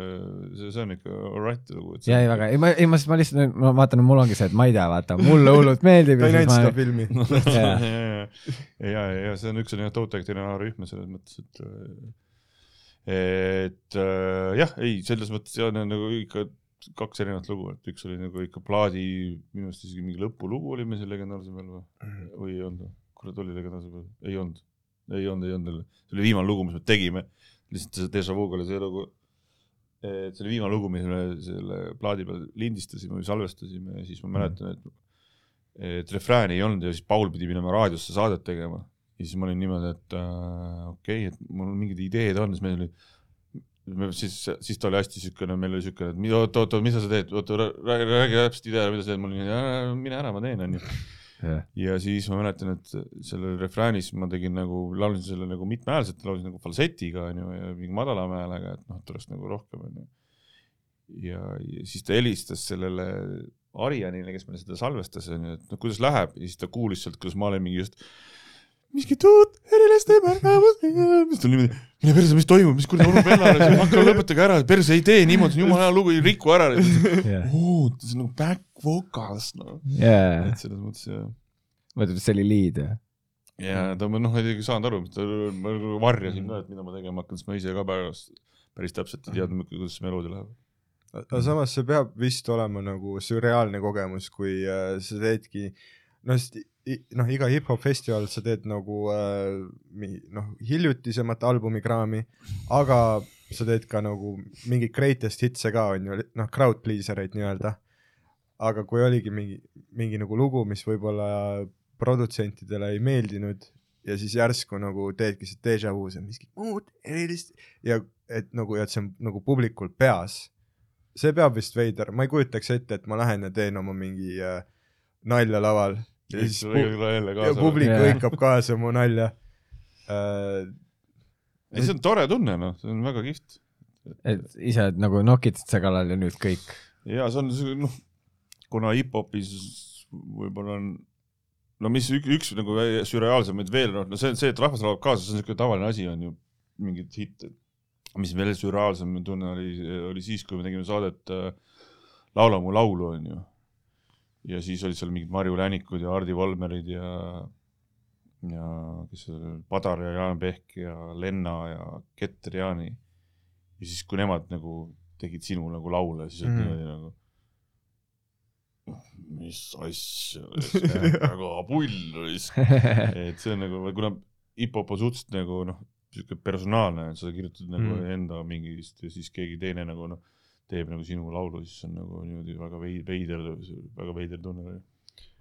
see, see on ikka alright lugu. ja ei väga, ei ma, ei ma, ma lihtsalt, ma vaatan, mul ongi see, et ma ei tea, vaata, mulle hullult meeldib ta ja ei näinud seda filmi. ja, ja, ja, ja. See on üks on jah Totek, teine on A-rühm selles mõttes, et et äh, jah, ei, selles mõttes on nagu ikka kaks erinevat lugu, et üks oli nagu ikka plaadi, minu arust isegi mingi lõpulugu oli meil seal legendaarsel peal või, või ei olnud kurat oli legendaarsel peal, ei olnud, ei olnud, ei olnud, see oli viimane lugu, mis me tegime, lihtsalt see Deja Vuga oli see lugu, et see oli viimane lugu, mis me selle plaadi peal lindistasime või salvestasime ja siis ma mäletan, et et refrääni ei olnud ja siis Paul pidi minema raadiosse saadet tegema. Ja siis ma olin niimoodi, et äh, okei okay,, et mul mingid ideed on, siis meil oli siis, siis ta oli hästi siukene, meil oli siukene, et oot, oot, oot, mis sa teed, oota, räägi, räägi täpselt idee, mida sa teed, ma olin mine ära, ma teen, onju. ja siis ma mäletan, et selle refräänis ma tegin nagu, laulsin selle nagu mitmehäälselt, laulsin nagu falsetiga onju ja mingi madalama häälega, et noh, et oleks nagu rohkem onju. ja, ja siis ta helistas sellele Arianile, kes meile seda salvestas onju, et noh, kuidas läheb ja siis ta kuulis sealt, kuidas ma olen mingi just miskit uut, erilist ei märganud, siis ta oli niimoodi, mine perse, mis toimub, mis kuradi onu vennale, hakka lõpetage ära, perse ei tee niimoodi, see on jumala hea lugu, ei riku ära. oo, see on nagu back vocals noh, jaa, et selles mõttes jah. Mõtled, et see oli lead või? ja ta noh, ei saanud aru, mis ta, ma varjasin ka, et mida ma tegema hakkan, sest ma ise ka pärast päris täpselt ei teadnud, kuidas see meloodi läheb. aga samas see peab vist olema nagu sürreaalne kogemus, kui äh, sa teedki noh, sest noh, iga hip-hop festival sa teed nagu äh, noh, hiljutisemat albumikraami, aga sa teed ka nagu mingeid greatest hit'e ka on ju, noh, crowd pleaser eid nii-öelda. aga kui oligi mingi, mingi nagu lugu, mis võib-olla produtsentidele ei meeldinud ja siis järsku nagu teedki see déjà vu, see on miskit muud erilist ja et nagu, et see on nagu publikul peas see peab vist veider, ma ei kujutaks ette, et ma lähen ja teen oma mingi äh, nalja laval ja siis pu ja publik hõikab kaasa mu nalja äh,. ei, see on tore tunne noh, see on väga kihvt. et ise nagu nokitasid see kallal ja nüüd kõik. ja see on noh, kuna hip-hopis võib-olla on no mis üks, üks nagu sürreaalsemaid veel noh, no see, see, et rahvas laulab kaasa, see on niisugune tavaline asi on ju, mingid hitte. mis veel sürreaalsem tunne oli, oli siis, kui me tegime saadet äh, Laula mu laulu on ju. Ja siis olid seal mingid Marju Länikud ja Hardi Volmerid ja ja kes see oli, Padar ja Jaan Pehk ja Lenna ja Keter Jaani. ja siis, kui nemad nagu tegid sinu nagu laule, siis olid Mhm. niimoodi nagu mis asja, väga pull raisk. et see on nagu, kuna hip-hop on suhteliselt nagu noh, siuke personaalne, sa kirjutad nagu Mm. mm. enda mingist ja siis keegi teine nagu noh, teeb nagu sinu laulu, siis on nagu niimoodi väga vei- veider, väga veider tunne.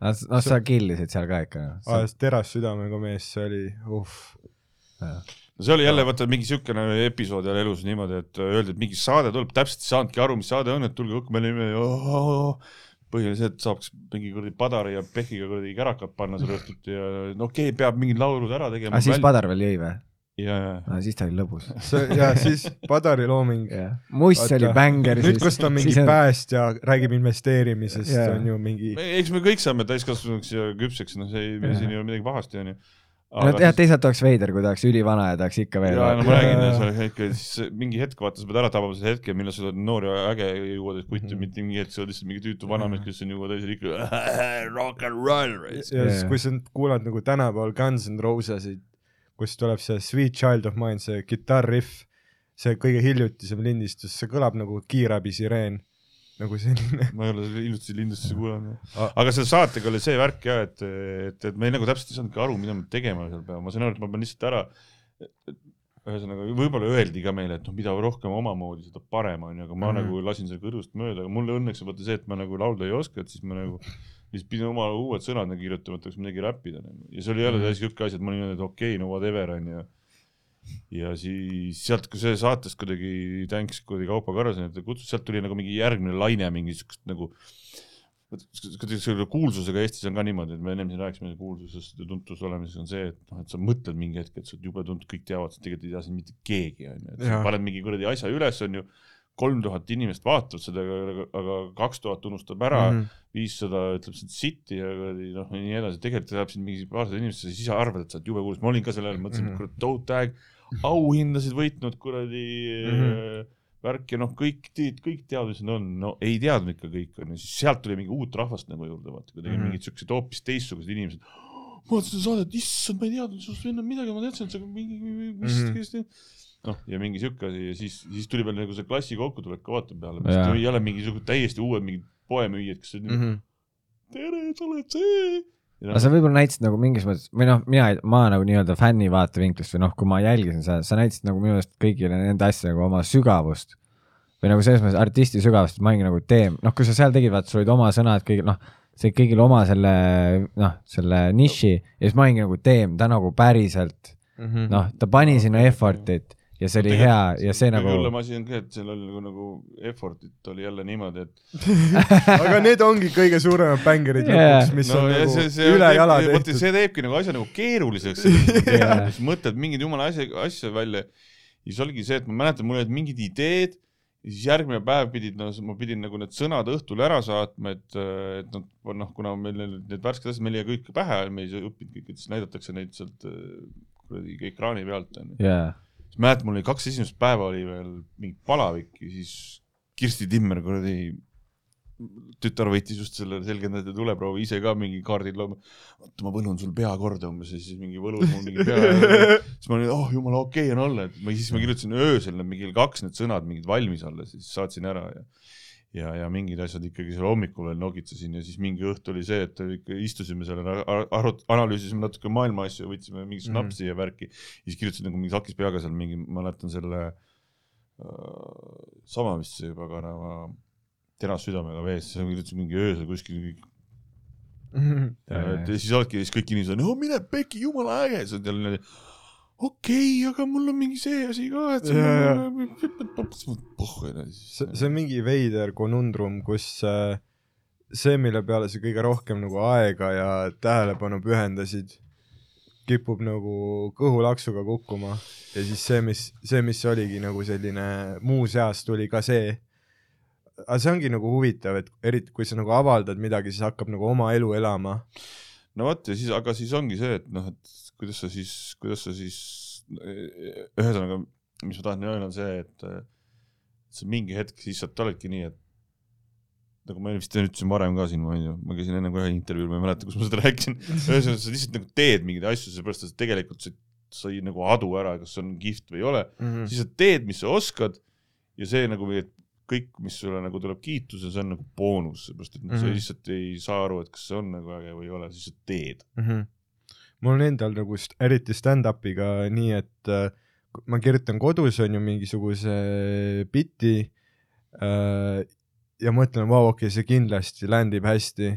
noh, sa killisid seal ka ikka. ajas teras südamega mees, see oli, uh. no see oli jälle vaata mingi siukene episood jälle elus niimoodi, et öeldi, et mingi saade tuleb, täpselt ei saanudki aru, mis saade on, et tulge õhku, me olime et saaks mingi kuradi Padari ja Pehkiga kuradi kärakat panna seal õhtuti ja no okei okay,, peab mingid laulud ära tegema. Ah, siis Padar veel jõi või? ja, ja, siis ta oli lõbus. ja siis Padari looming. Muss oli bänger. nüüd, kus ta on mingi päästja, räägib investeerimisest yeah., on ju mingi. eks me kõik saame täiskasvanuks ja küpseks, noh, see ei, Jah. siin ei ole midagi pahasti, onju. no jah, teisalt oleks veider, kui ta oleks ülivana ja ta oleks ikka veel. ja no ma räägin, see oli ikka siis mingi hetk vaata, sa pead ära tabama selle hetke, millal sa oled noor ja äge ja jõuad kutti, Mhm. mitte mingi hetk sa oled lihtsalt mingi tüütu vanamees, kes on juba täis ikka rock and roll. ja siis kui sa kuulad nagu tänapäeval Guns N Rosesid, kus tuleb see Sweet Child of Mine, see kitarriff, see kõige hiljutisem lindistus, see kõlab nagu kiirabi sireen, nagu selline. ma ei ole selle hiljuti lindustusi kuulanud. Aga selle saatega oli see värk ja et, et, et me nagu täpselt ei saanudki aru, mida me tegema seal peame, ma sain aru, et ma pean lihtsalt ära. ühesõnaga, võib-olla öeldi ka meile, et noh, mida rohkem omamoodi, seda parem on ju, aga ma mm. -hmm. nagu lasin selle kõrvust mööda, aga mulle õnneks on vaata see, et ma nagu laulda ei oska, et siis ma nagu lihtsalt pidin oma uued sõnad nagu kirjutama, et oleks midagi räppida nagu. ja see oli jälle Mhm. täiesti siuke asi, et ma olin niimoodi, et okei okay,, no whatever on ju. ja siis sealt, kui see saatest kuidagi thanks kuidagi Kaupo Karlssonit kutsus, sealt tuli nagu mingi järgmine laine mingi siukest nagu kuidagi selle kuulsusega Eestis on ka niimoodi, et me ennem siin rääkisime kuulsusest ja tuntus olemises on see, et noh, et sa mõtled mingi hetk, et sa oled jube tuntud, kõik teavad, sa tegelikult ei tea sind mitte keegi onju, et sa paned mingi kuradi asja üles onju, kolm tuhat inimest vaatavad seda, aga kaks tuhat unustab ära mm, Mhm. -hmm. viissada ütleb sind sitti ja noh, nii edasi, tegelikult läheb sind mingi paarsada inimest, sa ise arvad, et sa oled jube kuulus, ma olin ka sel ajal, mõtlesin mm. -hmm. kurat, tohutu aeg, auhindasid võitnud kuradi mm. -hmm. värk ja noh, kõik, kõik teadmised on, no ei teadnud ikka kõik onju, siis sealt tuli mingi uut rahvast nagu juurde, vaata kuidagi mm. -hmm. mingid siuksed hoopis teistsugused inimesed. ma vaatasin seda saadet, issand, ma ei teadnud sinust enam midagi, ma teadsin, et sa mingi, mis mm -hmm. noh, ja mingi siuke asi ja siis, siis tuli veel nagu see klassi kokkutulek ka vaata peale, Jaa. tuli jälle mingisugused täiesti uued mingid poemüüjad, kes mm, Mhm. -hmm. tere, sa oled see. aga sa võib-olla näitasid nagu mingis mõttes või noh, mina, ma nagu nii-öelda fänni vaatevinklist või noh, kui ma jälgisin seda, sa näitasid nagu minu arust kõigile nende asjadega nagu oma sügavust. või nagu selles mõttes artisti sügavust, et ma olingi nagu teem, noh, kui sa seal tegid, vaata, sul olid oma sõnad kõigil, noh, see kõigil oma selle, noh, selle niši ja siis ma olingi nagu teem, ta nagu päriselt, Mhm. noh, ta pani sinna effort'it ja see oli hea ja see nagu hullem asi on ka, et seal oli nagu, nagu effort'it oli jälle niimoodi, et aga need ongi kõige suuremad bängerid Jaa. lõpuks, mis on ja nagu see, see üle jala vot tehtud. see teebki nagu asja nagu keeruliseks, siis mõtled mingeid jumala asja, asja välja ja siis oligi see, et ma mäletan, mul olid mingid ideed ja siis järgmine päev pidid, no ma pidin nagu need sõnad õhtul ära saatma, et, et noh, noh, kuna meil need värsked asjad, meil jäi kõik pähe, me ei õppinud kõike, siis näidatakse neid sealt äh, kuradi ekraani pealt onju. jaa, siis mäletan, mul oli kaks esimest päeva oli veel mingi palavik ja siis Kirsti Timmer kuradi tütar võttis just selle selgendatud tuleproovi ise ka mingi kaardid looma. oota, ma võlun sul pea korda umbes ja siis mingi võlus mul mingi pea. siis ma olin, oh jumala okei okay on olla, et ma siis ma kirjutasin öösel need mingi kaks need sõnad mingid valmis alla, siis saatsin ära ja ja, ja mingid asjad ikkagi seal hommikul veel nokitsesin ja siis mingi õhtu oli see, et ikka istusime seal, arut-, analüüsisime natuke maailma asju, võtsime mingi Mhm. snapsi ja värki. siis kirjutasin nagu mingi sakis peaga seal mingi, ma mäletan selle äh, sama vist see paganama teras südamega vees, siis kirjutasin mingi öösel kuskil. et ja siis olidki siis kõik inimesed, no mine pekki, jumala äge, siis on jälle niimoodi okei okay,, aga mul on mingi see asi ka, et see see, see on mingi veider konundrum, kus äh, see, mille peale sa kõige rohkem nagu aega ja tähelepanu pühendasid, kipub nagu kõhulaksuga kukkuma ja siis see, mis, see, mis oligi nagu selline muu seas tuli ka see. aga see ongi nagu huvitav, et eriti kui sa nagu avaldad midagi, siis hakkab nagu oma elu elama. no vot ja siis, aga siis ongi see, et noh, et kuidas sa siis, kuidas sa siis, ühesõnaga, mis ma tahan öelda, on see, et see mingi hetk sa oledki nii, et nagu ma vist ütlesin varem ka siin, ma ei tea, ma käisin enne ka ühel intervjuul, ma ei mäleta, kus ma seda rääkisin, ühesõnaga sa lihtsalt nagu teed mingeid asju, sellepärast et tegelikult sa sai nagu adu ära, kas on kihvt või ei ole, siis sa teed, mis sa oskad ja see nagu, et kõik, mis sulle nagu tuleb kiituse, see on nagu boonus, sellepärast et mm -hmm. sa lihtsalt ei saa aru, et kas see on nagu äge või ei ole, siis sa teed. mm. -hmm. Mul on endal nagu st eriti stand-up'iga nii, et äh, ma kirjutan kodus on ju mingisuguse biti äh, ja mõtlen, vau, okei okay,, see kindlasti landib hästi.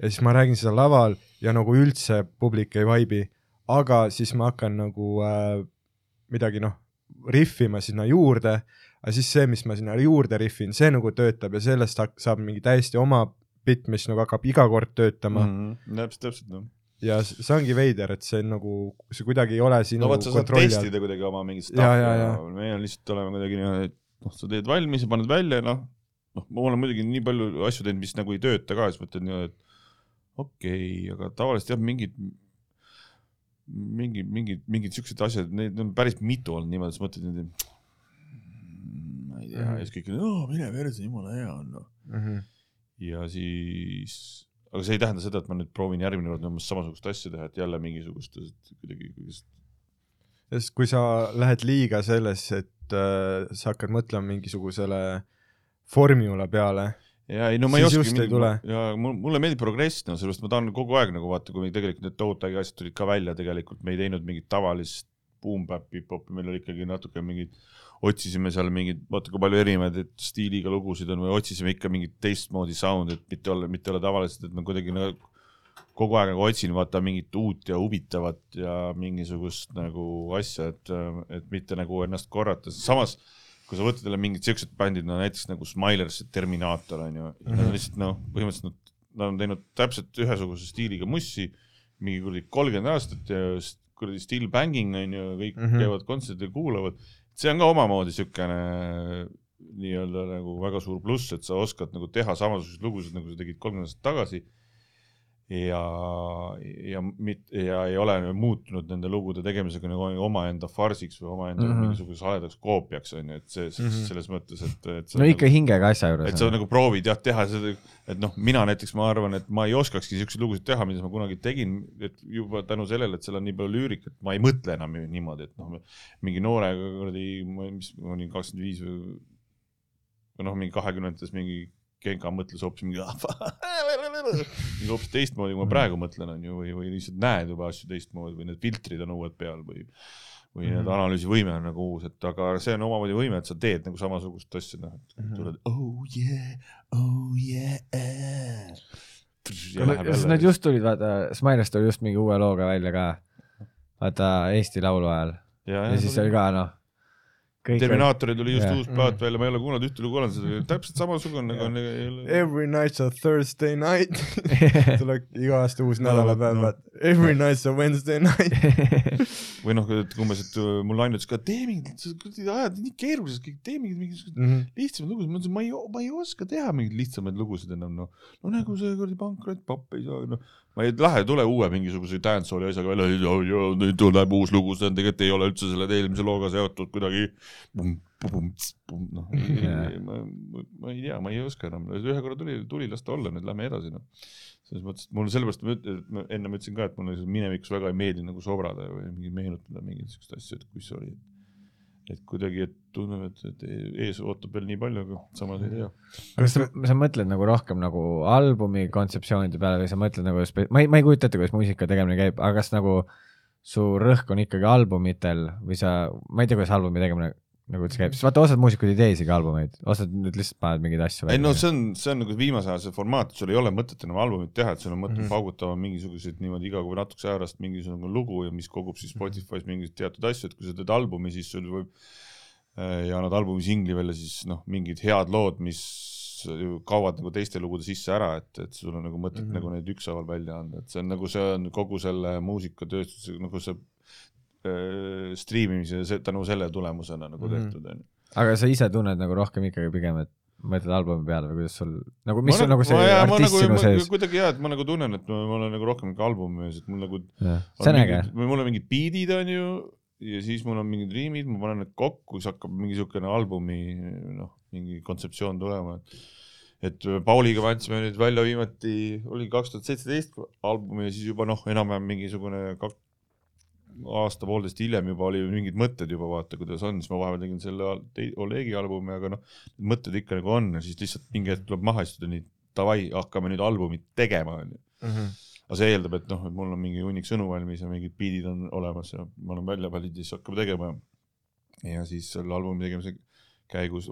ja siis ma räägin seda laval ja nagu üldse publik ei vaibi, aga siis ma hakkan nagu äh, midagi noh, rihvima sinna juurde, aga siis see, mis ma sinna juurde rihvin, see nagu töötab ja sellest saab mingi täiesti oma bitt, mis nagu hakkab iga kord töötama mm. -hmm. täpselt, täpselt noh. Ja see ongi veider, et see on nagu, see kuidagi ei ole sinu no vot, sa saad testida kuidagi oma mingit Ja, stuff'i ja, ja, ja. ja meie lihtsalt oleme kuidagi niimoodi, et noh, sa teed valmis ja paned välja, noh, noh, ma olen muidugi nii palju asju teinud, mis nagu ei tööta ka, siis mõtled niimoodi, et okei okay,, aga tavaliselt jah, mingid mingi, mingid, mingid siuksed asjad, neid on päris mitu olnud niimoodi, siis mõtled niimoodi, ma ei tea, ja siis kõik, mine perse, jumala hea on noh. Mhm. ja siis, aga see ei tähenda seda, et ma nüüd proovin järgmine kord umbes samasugust asja teha, et jälle mingisugust kuidagi, kuidagi sest kui sa lähed liiga sellesse, et äh, sa hakkad mõtlema mingisugusele formula peale, ja ei no ma ei Siis oska just ei tule. ja mul, mulle meeldib progress, no sellepärast ma tahan kogu aeg nagu vaata, kui tegelikult need tohutu äge asjad tulid ka välja tegelikult, me ei teinud mingit tavalist boom-bap hip-hopi, meil oli ikkagi natuke mingid, otsisime seal mingeid, vaata kui palju erinevaid stiiliga lugusid on või otsisime ikka mingit teistmoodi sound'i, et mitte olla, mitte olla tavaliselt, et ma kuidagi nagu kogu aeg nagu otsin vaata mingit uut ja huvitavat ja mingisugust nagu asja, et, et mitte nagu ennast korrata, samas kui sa võtad jälle mingid siuksed bändid, no näiteks nagu Smilers, Terminaator on ju mm, -hmm. nad on lihtsalt noh, põhimõtteliselt nad, nad on teinud täpselt ühesuguse stiiliga mussi, mingi kuradi kolmkümmend aastat ja kuradi still banging on ju, kõik mm. -hmm. käivad kontserdil, kuulavad. see on ka omamoodi siukene nii-öelda nagu väga suur pluss, et sa oskad nagu teha samasuguseid lugusid, nagu sa tegid kolmkümmend aastat tagasi. ja, ja mit- ja ei ole muutunud nende lugude tegemisega nagu omaenda farsiks või omaenda mm. -hmm. mingisuguseks haledaks koopiaks on ju, et see mm. -hmm. selles mõttes, et, et no ikka nagu, hingega asja et juures sa. nagu proovid jah teha seda, et noh, mina näiteks ma arvan, et ma ei oskakski siukseid lugusid teha, mida ma kunagi tegin, et juba tänu sellele, et seal on nii palju lüürikat, ma ei mõtle enam niimoodi, et noh, mingi noorega kuradi, mis ma olin kakskümmend viis või noh, mingi kahekümnendates mingi Genka mõtles hoopis mingi hoopis teistmoodi, kui ma praegu mõtlen, on ju, või, või lihtsalt näed juba asju teistmoodi või need filtrid on uued peal või või need Mhm. analüüsivõime on nagu uus, et aga see on omamoodi võime, et sa teed nagu samasugust asja, noh, et Mhm. tuled oh yeah, oh yeah. kas nad just tulid, vaata, Smilest tuli just mingi uue looga välja ka. vaata Eesti Laulu ajal ja, ja siis oli ka noh. Terminaatoril tuli just Jah. uus plaat välja, ma ei ole kuulanud ühte lugu, olen seda täpselt samasugune nagu on. Every night's a Thursday night tuleb iga aasta uus nädalapäev no. no., every night's a Wednesday night. või noh, et umbes, et uh, mul ainult ka tee mingit, sa ajad nii keeruliseks kõik, tee mingit mingisugust Mhm. lihtsamaid lugusid, ma ütlesin, ma ei, ma ei oska teha mingeid lihtsamaid lugusid enam, noh. no nagu see kuradi pankrot, papp ei saa, noh. Ma ei lähe, tule uue mingisuguse dancehalli asjaga välja, nüüd tuleb uus lugu, see on tegelikult ei ole üldse selle eelmise looga seotud kuidagi. noh, ma, ei tea, ma ei oska enam, ühe korra tuli, tuli las ta olla, nüüd lähme edasi, noh. selles mõttes, et mulle sellepärast ma ennem ütlesin ka, et mulle minevikus väga ei meeldi nagu sobrada või mingi meenutada mingeid siukseid asju, et kus see oli. Et kuidagi, et tunneb, et, et ees ootab veel nii palju, aga samas ei tea. kas sa, sa mõtled nagu rohkem nagu albumi kontseptsioonide peale või sa mõtled nagu, ma ei, ma ei kujuta ette, kuidas muusika tegemine käib, aga kas nagu su rõhk on ikkagi albumitel või sa, ma ei tea, kuidas albumi tegemine nagu üldse käib, sest vaata, osad muusikud ei tee isegi albumeid, osad nüüd lihtsalt panevad mingeid asju ei no see on, see on nagu viimase aja see formaat, sul ei ole mõtet enam albumit teha, et sul on mõtet mm Mhm. -hmm. paugutama mingisuguseid niimoodi iga kuu natukese aja pärast mingisugune lugu ja mis kogub siis Spotify's mingeid teatud asju, et kui sa teed albumi, siis sul võib äh, ja annad albumi singli välja, siis noh, mingid head lood, mis ju kaovad nagu teiste lugude sisse ära, et, et sul on nagu mõtet mm Mhm. -hmm. nagu neid ükshaaval välja anda, et see on nagu see on kogu selle muusikatööstuse nagu see striimimise see, tänu selle tulemusena nagu mm -hmm. tehtud onju. aga sa ise tunned nagu rohkem ikkagi pigem, et mõtled albumi peale või kuidas sul nagu, mis Ma na- nagu see ma- artist nagu- sinu ma- sees, kuidagi jah, et ma nagu tunnen, et ma, ma olen nagu rohkem ikka albumi mees, et mul nagu see on äge. mul on mingid beat'id onju ja siis mul on mingid riimid, ma panen need kokku, siis hakkab mingi siukene albumi noh, mingi kontseptsioon tulema, et et Pauliga me andsime nüüd välja viimati, oli kaks tuhat seitseteist albumi ja siis juba noh, enam-vähem mingisugune kak- aasta poolteist hiljem juba oli mingid mõtted juba vaata, kuidas on, siis ma vahepeal tegin selle Olegi albumi, aga noh, mõtted ikka nagu on ja siis lihtsalt mingi hetk tuleb maha istuda, nii davai, hakkame nüüd albumit tegema onju Mhm. aga see eeldab, et noh, et mul on mingi hunnik sõnu valmis ja mingid beat'id on olemas ja ma olen välja valinud ja siis hakkame tegema. ja siis selle albumi tegemise käigus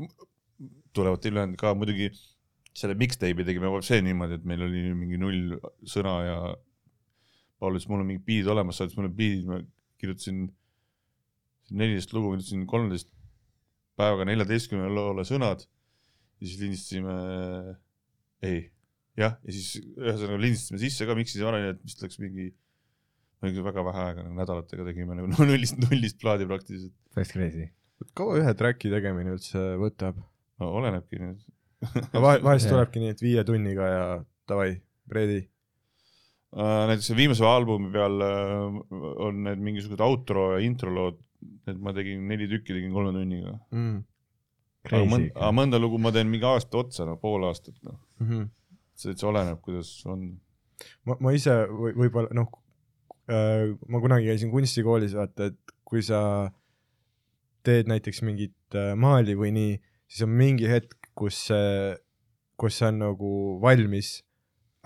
tulevad ülejäänud ka muidugi selle mixtape'i tegime see niimoodi, et meil oli mingi null sõna ja Paul ütles, mul on mingid beat'id olemas, saatis mulle beat'id, ma kirjutasin neliteist lugu, kirjutasin kolmeteist päevaga neljateistkümnele loole sõnad ja siis lindistasime, ei jah, ja siis ühesõnaga lindistasime sisse ka, miksisime ära, nii et vist läks mingi, mingi väga vähe aega, nagu nädalatega tegime nagu nullist, nullist plaadi praktiliselt. That's crazy. kaua ühe track'i tegemine üldse võtab? no olenebki nüüd. vahe, vahest tulebki nii, et viie tunniga ja davai, ready. Äh, näiteks viimase albumi peal äh, on need mingisugused outro ja intro lood, need ma tegin neli tükki, tegin kolme tunniga. Mm. aga mõnda, aga mõnda lugu ma teen mingi aasta otsa, no pool aastat, noh. Mm -hmm. see, see oleneb, kuidas on. ma, ma ise või, võib-olla noh äh,, ma kunagi käisin kunstikoolis, vaata, et kui sa teed näiteks mingit äh, maali või nii, siis on mingi hetk, kus see, kus see on nagu valmis,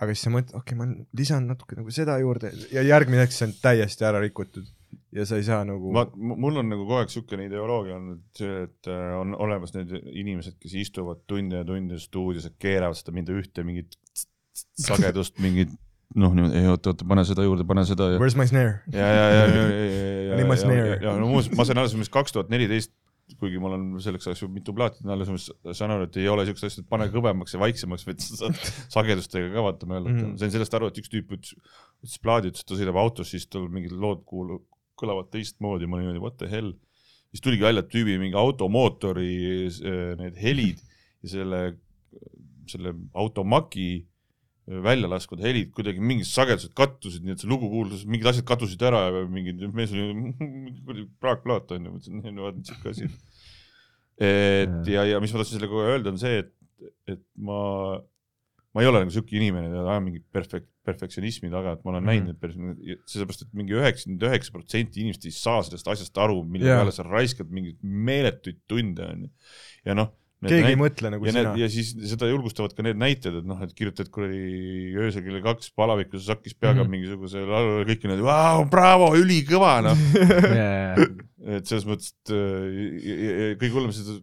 aga siis sa mõtled, okei okay,, ma lisan natuke nagu seda juurde ja järgmine hetk see on täiesti ära rikutud ja sa ei saa nagu ma, mul on nagu kogu aeg siukene ideoloogia olnud see, et äh, on olemas need inimesed, kes istuvad tunde ja tunde stuudios ja keeravad seda mingi ühte mingit sagedust, mingit noh, niimoodi, ei oota, oota, pane seda juurde, pane seda ja Where's my snare? ja, ja, ja, ja, ja, ja, ma ja, snare? ja, ja no muuseas, ma sain alles umbes kaks tuhat neliteist, kuigi mul on selleks ajaks juba mitu plaati, alles umbes saan aru, et ei ole siukest asja, et pane kõvemaks ja vaiksemaks, vaid sa saad sagedustega ka vaata möllata mm. -hmm. sain sellest aru, et üks tüüp ütles, ütles plaadi, ütles, et ta sõidab autos, siis tal mingid lood kuulu-, kõlavad teistmoodi, ma olin niimoodi what the hell. siis tuligi välja tüübi mingi automootori äh, need helid ja selle, selle automaki välja laskud helid kuidagi mingid sagedused kattusid, nii et see lugu kuuldus, mingid asjad kaddusid ära ja mingid, mees oli praakplaat onju, mõtlesin, vaat siuke asi. et ja, ja mis ma tahtsin sellega öelda, on see, et, et ma, ma ei ole nagu siuke inimene, et ajan mingit perfekt, perfektsionismi taga, et ma olen näinud Mhm. neid päris, sellepärast et mingi üheksakümmend üheksa protsenti inimestest ei saa sellest asjast aru, mille Jaa. peale sa raiskad mingeid meeletuid tunde onju. ja noh. Keegi ei mõtle nagu ja sina ja siis seda julgustavad ka need näited, et noh, et kirjutad kuradi öösel kell kaks palavikus sakkis peaga mm. -hmm. mingisuguse laulu, kõik need, vau, bravo, ülikõva noh. et selles mõttes, et äh, ja- ja- ja kõige hullem seda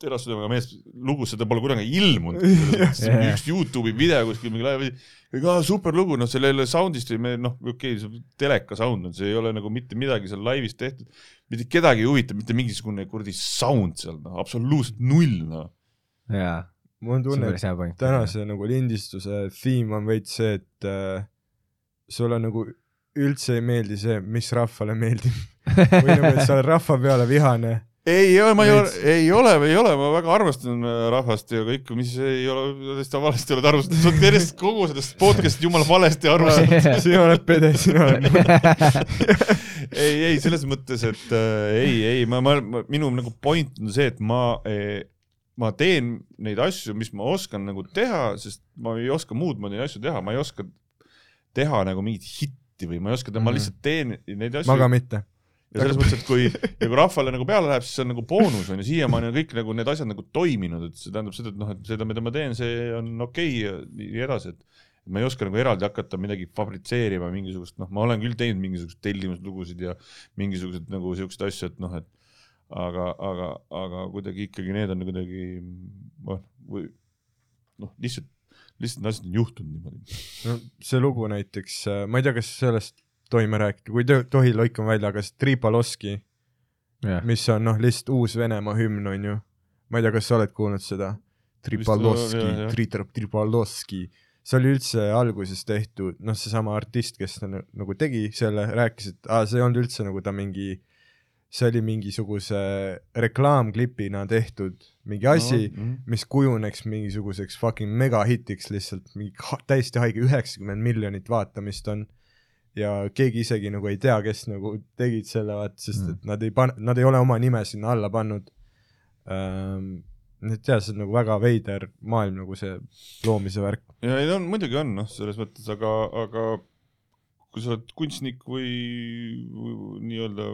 terasüdamega mees, lugusse ta pole kunagi ilmunud. Jaa. üks Youtube'i video kuskil mingi live, ega super lugu, noh sellele sound'ist või me noh, okei okay,, see teleka sound on, see ei ole nagu mitte midagi seal laivis tehtud. mitte kedagi ei huvita mitte mingisugune kuradi sound seal, noh absoluutselt null noh. jaa, mul on on tunne, point. tänase nagu lindistuse theme on veits see, et äh, sulle nagu üldse ei meeldi see, mis rahvale meeldib. või nagu, et sa oled rahva peale vihane. ei, ma ei ole ei ole, ei ole, ma väga armastan äh, rahvast ja kõike, mis ei ole, täiesti valesti oled aru saanud, sa oled järjest kogu sellest podcast'i jumala valesti aru saanud. sina oled pede, sina oled ei, ei selles mõttes, et äh, ei, ei, ma, ma, ma, minu nagu point on see, et ma eh, ma teen neid asju, mis ma oskan nagu teha, sest ma ei oska muud moodi asju teha, ma ei oska teha nagu mingit hitti või ma ei oska teha, ma Mhm. lihtsalt teen neid asju ma ka mitte. Ja selles mõttes, et kui, ja kui rahvale nagu peale läheb, siis see on nagu boonus on ju, siiamaani on kõik nagu need asjad nagu toiminud, et see tähendab seda, et noh, et seda, mida ma teen, see on okei okay ja nii edasi, et ma ei oska nagu eraldi hakata midagi fabritseerima, mingisugust, noh, ma olen küll teinud mingisuguseid tellimuslugusid ja mingisuguseid nagu siukseid asju, et noh, et aga, aga, aga kuidagi ikkagi need on kuidagi noh, või noh, lihtsalt, lihtsalt need asjad on juhtunud niimoodi. no see lugu näiteks, ma ei tea, kas sellest tohime rääkida, kui tohi, lõikan välja, aga see Tripaloski, jah, mis on noh, lihtsalt uus Venemaa hümn on ju. ma ei tea, kas sa oled kuulnud seda? Tripaloski Tritrop Tripaloski, see oli üldse alguses tehtud, noh, seesama artist, kes nagu tegi selle, rääkis, et aa, see ei olnud üldse nagu ta mingi, see oli mingisuguse reklaamklipina tehtud mingi asi no,, Mhm. mis kujuneks mingisuguseks fucking megahitiks lihtsalt, mingi täiesti haige üheksakümmend miljonit vaatamist on ja keegi isegi nagu ei tea, kes nagu tegid selle, vaat, sest Mm. et nad ei pan-, nad ei ole oma nime sinna alla pannud ähm,. et jah, see on nagu väga veider maailm nagu see loomise värk. ja ei on, muidugi on noh, selles mõttes, aga, aga kui sa oled kunstnik või, või nii-öelda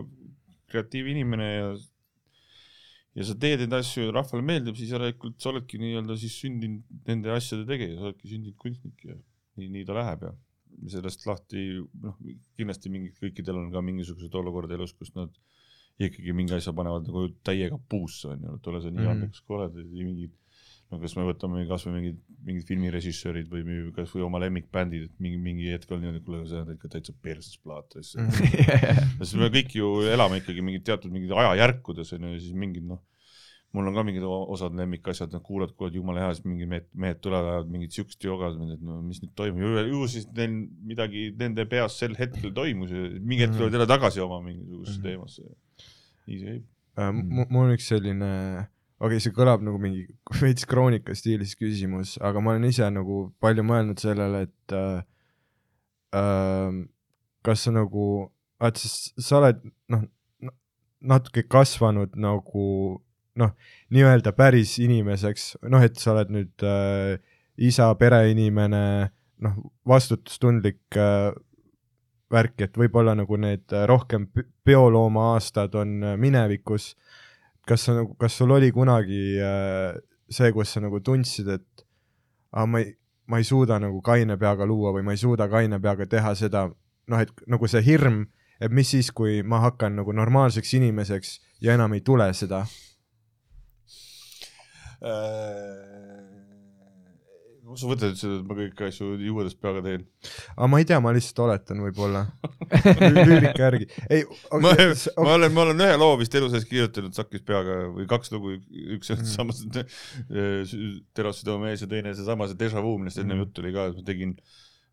kreatiivinimene ja ja sa teed neid asju ja rahvale meeldib, siis järelikult sa oledki nii-öelda siis sündinud nende asjade tegija, sa oledki sündinud kunstnik ja nii, nii ta läheb ja sellest lahti noh, kindlasti mingid, kõikidel on ka mingisuguseid olukordi elus, kus nad ikkagi mingi asja panevad nagu täiega puusse onju, et ole sa nii Mhm. andekas kui oled, mingid no kas me võtame kasvõi mingid, mingid filmirežissöörid või kasvõi oma lemmikbändid, et mingi, mingi hetk on niimoodi, kuule, sa oled ikka täitsa perses plaat mm. Mhm. sest me kõik ju elame ikkagi mingid teatud mingid ajajärkudes on ju, ja siis mingid noh, mul on ka mingid osad lemmikasjad, noh kuulad, kuulad jumala hea, siis mingid mehed, mehed tulevad, ajavad mingit siukest joga, et no mis nüüd toimub, ju, siis neil midagi nende peas sel hetkel toimus ja mingi hetk Mhm. tulevad jälle tagasi oma mingisugusesse Mhm. teemasse. nii see käib. Äh, mul on üks selline, okei okay,, see kõlab nagu mingi veits kroonika stiilis küsimus, aga ma olen ise nagu palju mõelnud sellele, et äh, äh, kas sa nagu, vaat sa, sa oled noh, natuke kasvanud nagu noh, nii-öelda päris inimeseks, noh, et sa oled nüüd äh, isa, pereinimene, noh, vastutustundlik äh, värk, et võib-olla nagu need äh, rohkem biolooma aastad on äh, minevikus. kas sa nagu, kas sul oli kunagi äh, see, kus sa nagu tundsid, et aa, ma ei, ma ei suuda nagu kaine peaga luua või ma ei suuda kaine peaga teha seda, noh, et nagu see hirm, et mis siis, kui ma hakkan nagu normaalseks inimeseks ja enam ei tule seda. Kus sa võtad üldse, et ma kõiki asju juuadest peaga teen? aga ma ei tea, ma lihtsalt oletan võib-olla lüürika järgi. ei, ma, ma olen, ma olen ühe loo vist elu sees kirjutanud sakis peaga või kaks lugu, üks on Mhm. samas Terasside mees ja teine seesama, see Deja Vu, millest enne Mhm. juttu oli ka, et ma tegin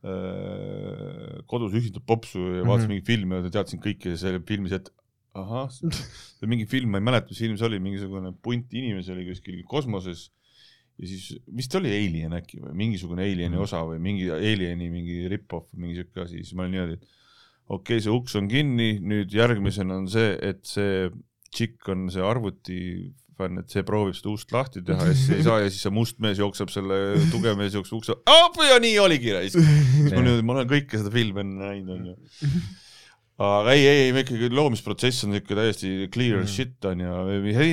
äh, kodus üksinda popsu ja vaatasin Mhm. mingit filmi ja teadsin kõiki selle filmis, et ahah, see mingi film, ma ei mäleta, mis film see oli, mingisugune punt inimesi oli kuskil kosmoses ja siis vist oli Alien äkki või mingisugune Alieni Mhm. osa või mingi Alieni mingi rip-off või mingi siuke asi, siis ma olin niimoodi, et okei okay,, see uks on kinni, nüüd järgmisena on see, et see tšikk on see arvuti fänn, et see proovib seda ust lahti teha ja siis ei saa ja siis see must mees jookseb selle tugev mees jookseb ukse, ja nii oligi raisk. siis ma nüüd, ma olen kõike seda filmi enne näinud, onju. aga ei, ei, ikkagi loomisprotsess on ikka täiesti clear Mhm. shit on ju,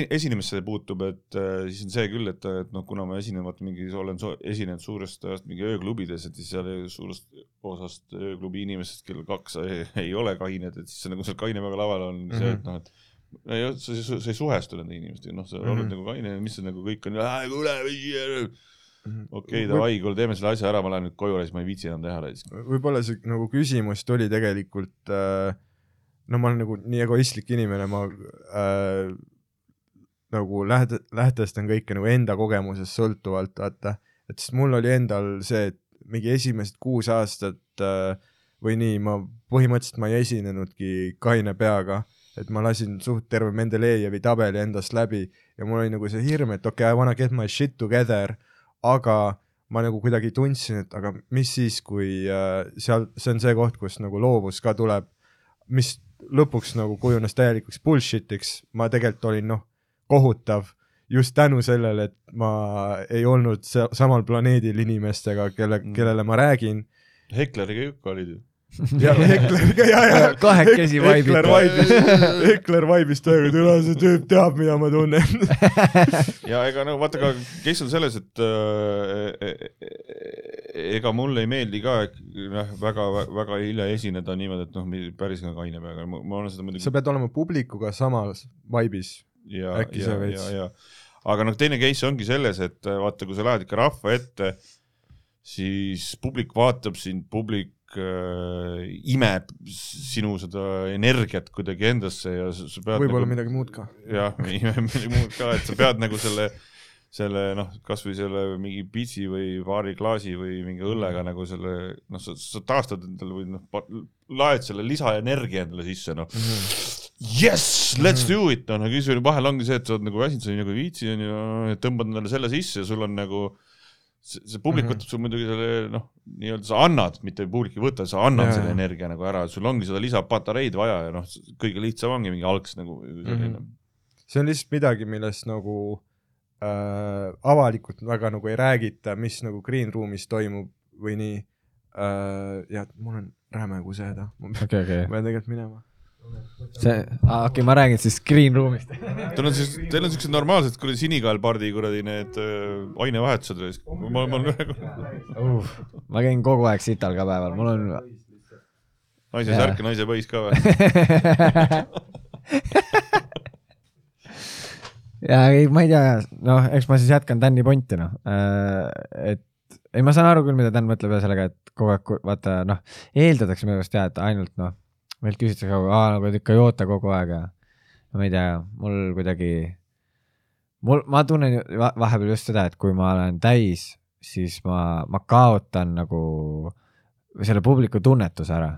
esinemisse puutub, et äh, siis on see küll, et, et noh, kuna ma esinen vaata mingi, olen so, esinenud suurest ajast mingi ööklubides, et siis seal suurest osast ööklubi inimestest, kellel kaks ei, ei ole kained, et siis nagu seal kaine peaga laval on mm -hmm. see, et noh, et ei, sa, sa, sa ei suhestu nende inimestega, noh, sa mm -hmm. oled Mhm. nagu kaine, mis see nagu kõik on, kuule, okei okay,, davai, kuule teeme selle asja ära, ma lähen nüüd koju ja siis ma ei viitsi enam teha raisk. võib-olla see nagu küsimus tuli tegelikult äh, no ma olen nagu nii egoistlik inimene, ma äh, nagu läht-, lähtestan kõike nagu enda kogemusest sõltuvalt, vaata, et sest mul oli endal see, et mingi esimesed kuus aastat äh, või nii, ma põhimõtteliselt ma ei esinenudki kaine peaga, et ma lasin suht terve Mendelejevi tabeli endast läbi ja mul oli nagu see hirm, et okei okay,, I wanna get my shit together, aga ma nagu kuidagi tundsin, et aga mis siis, kui äh, seal, see on see koht, kus nagu loovus ka tuleb, mis lõpuks nagu kujunes täielikuks bullshit'iks, ma tegelikult olin noh, kohutav just tänu sellele, et ma ei olnud sa- samal planeedil inimestega, kelle, Mm. kellele ma räägin. Hekleriga ikka olid ju. Ja Hekleriga ja, ja. Kahekesi Hekler vaibite. vaibis, Hekler vaibis täiega, tule see tüüp teab, mida ma tunnen. ja ega no vaata ka, kes on selles, et äh, ega mulle ei meeldi ka noh, väga, väga hilja esineda niimoodi, et noh, päris ka kaine peaga, ma olen seda muidugi sa pead olema publikuga samas vaibis. ja, äkki ja see, veits. aga noh, teine case ongi selles, et äh, vaata, kui sa lähed ikka rahva ette, siis publik vaatab sind, publik äh, imeb sinu seda energiat kuidagi endasse ja sa, pead võib-olla nagu, midagi muud ka. jah, midagi muud ka, et sa pead nagu selle, selle noh, kasvõi selle mingi pitsi või paari klaasi või mingi õllega nagu selle noh, sa, sa taastad endale või noh, laed selle lisaenergia endale sisse, noh. Yes, let's do it, noh, aga siis vahel ongi see, et sa oled nagu väsinud, sa nagu ei viitsi onju, tõmbad endale selle sisse ja sul on nagu see, see publik Mhm. võtab sul muidugi selle noh, nii-öelda sa annad, mitte publik ei võta, sa annad Jaa, selle energia nagu ära, sul ongi seda lisapatareid vaja ja noh, kõige lihtsam ongi mingi algs nagu selline Mhm. see on lihtsalt midagi, millest nagu äh, avalikult väga nagu ei räägita, mis nagu green room'is toimub või nii äh,. ja mul on räme kuseda, ma pean okei, okei. ma pean tegelikult minema. see, okei, ma räägin siis Green Roomist. Teil on siis, teil on siuksed normaalsed kuradi sinikaelpardi kuradi need äh, ainevahetused, ma, ma olen ühe ma käin kogu aeg sital ka päeval, mul on. naise särk ja naise põis ka või? ja ei, ma ei tea, noh, eks ma siis jätkan Tänni ponti, noh. et ei, ma saan aru küll, mida Dan mõtleb ja sellega, et kogu aeg, vaata noh, eeldatakse minu arust jah, et ainult noh, meilt küsitakse kogu aeg, nagu ikka ei oota kogu aeg ja ma ei tea, mul kuidagi, mul, ma tunnen vahepeal just seda, et kui ma olen täis, siis ma, ma kaotan nagu selle publiku tunnetuse ära.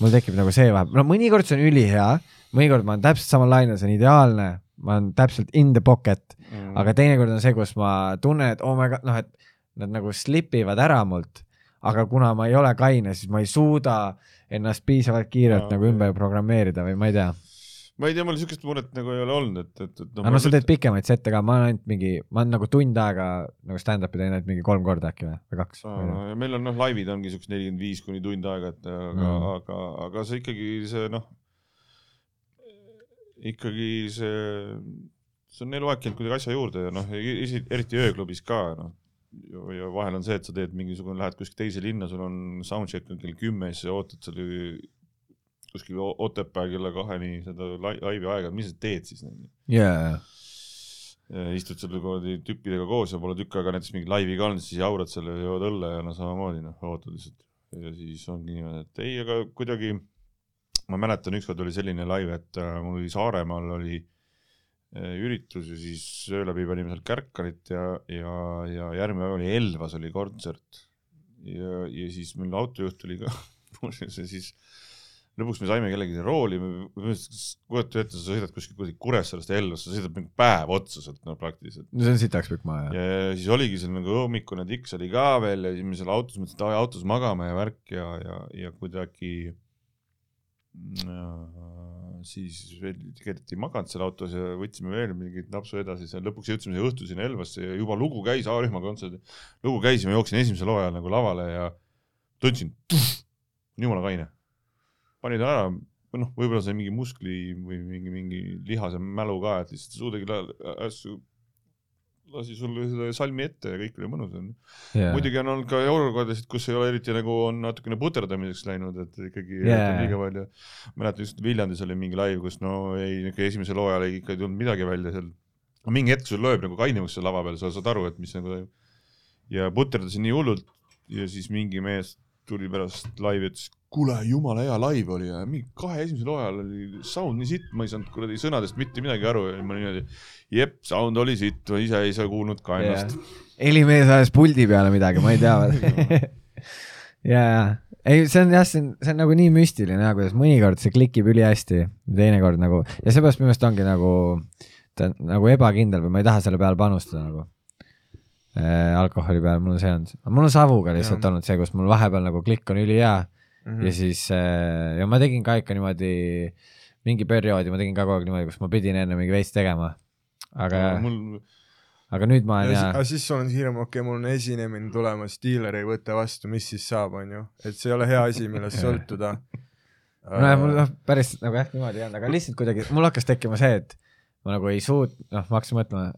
mul tekib nagu see vahepeal, no mõnikord see on ülihea, mõnikord ma olen täpselt samal lainel, see on ideaalne, ma olen täpselt in the pocket, Mm. aga teinekord on see, kus ma tunnen, et oh my god, noh, et nad nagu slip ivad ära mult, aga kuna ma ei ole kaine, siis ma ei suuda ennast piisavalt kiirelt Aa, nagu ümber programmeerida või ma ei tea. ma ei tea, mul siukest muret nagu ei ole olnud, et, et, et aga no sa teed pikemaid sette ka, ma olen ainult mingi, ma olen nagu tund aega nagu stand-up'i teinud mingi kolm korda äkki või, või kaks. Ja meil on noh, laivid ongi siuksed nelikümmend viis kuni tund aega, et aga. Mm., aga, aga see ikkagi see noh, ikkagi see, see on eluaeg käinud kuidagi asja juurde ja noh, eriti ööklubis ka noh. Ja vahel on see, et sa teed mingisugune, lähed kuskile teise linna, sul on soundcheck on kell kümme, siis sa ootad seal kuskil O- Otepää kella kaheni seda lai- laivi aega, mis sa teed siis? jaa, istud selle kuradi tüppidega koos ja pole tükk aega näiteks mingit laivi ka olnud, siis jaurad selle ja jood õlle ja no samamoodi noh, ootad lihtsalt. ja siis ongi niimoodi, et ei, aga kuidagi ma mäletan, ükskord oli selline laiv, et äh, mul oli Saaremaal oli äh, üritus ja siis öö läbi panime seal Kärkarit ja, ja, ja järgmine päev oli Elvas oli kontsert. ja, ja siis meil autojuht oli ka muuseas ja siis lõpuks me saime kellelegi rooli, kujuta ette, sa sõidad kuskilt kuradi Kuressaarest Elvasse, sa sõidad mingi päev otsa sealt no praktiliselt. no see on sitaks pikk maa jah. ja siis oligi seal nagu hommikune tiks oli ka veel ja siis me seal autos mõtlesime, et autos magame ja värk ja, ja, ja kuidagi äh, siis veel tegelikult ei maganud seal autos ja võtsime veel mingit napsu edasi seal, lõpuks jõudsime siia õhtul sinna Elvasse ja juba lugu käis, A-rühma kontsert, lugu käis ja ma jooksin esimesel hooajal nagu lavale ja tundsin, jumala kaine. pani ta ära, noh, võib-olla sai mingi muskli või mingi, mingi lihase mälu ka, et lihtsalt ei suudagi asju, lasi sulle seda salmi ette ja kõik oli mõnus onju. muidugi on olnud ka olukordasid, kus ei ole eriti nagu on natukene puterdamiseks läinud, et ikkagi yeah. liiga palju. mäletan just Viljandis oli mingi live, kus no ei, niisugune esimesel hooajal ei ikka ei tulnud midagi välja seal. mingi hetk sul lööb nagu kainemaks seal lava peal, sa saad aru, et mis nagu toimub. ja puterdasin nii hullult ja siis mingi mees tuli pärast laivi ütles, kuule, jumala hea live oli ja mingi kahe esimesel hooajal oli sound nii sitt, ma ei saanud kuradi sõnadest mitte midagi aru ja ma niimoodi, jep, sound oli sitt, ma ise ei saa kuulnud ka ennast. helimees ajas puldi peale midagi, ma ei tea. ja, ja, ei, see on jah, see on, see on nagu nii müstiline kuidas mõnikord see klikib ülihästi, teinekord nagu ja seepärast minu meelest ongi nagu, ta on nagu ebakindel või ma ei taha selle peale panustada nagu äh,. alkoholi peale mul on see olnud, mul on savuga lihtsalt Jah. olnud see, kus mul vahepeal nagu klikk on ülihea mm. ja siis äh, ja ma tegin ka ikka niimoodi mingi perioodi ma tegin ka kogu aeg niimoodi, kus ma pidin enne mingi veits tegema. aga, mul aga nüüd ma ja olen si- ja aga siis on hirm, okei okay,, mul on esinemine tulemas, diiler ei võta vastu, mis siis saab, onju, et see ei ole hea asi, millest sõltuda. nojah, mul noh, päris nagu jah, niimoodi ei olnud, aga lihtsalt kuidagi mul hakkas tekkima see, et ma nagu ei suut-, noh, ma hakkasin mõtlema,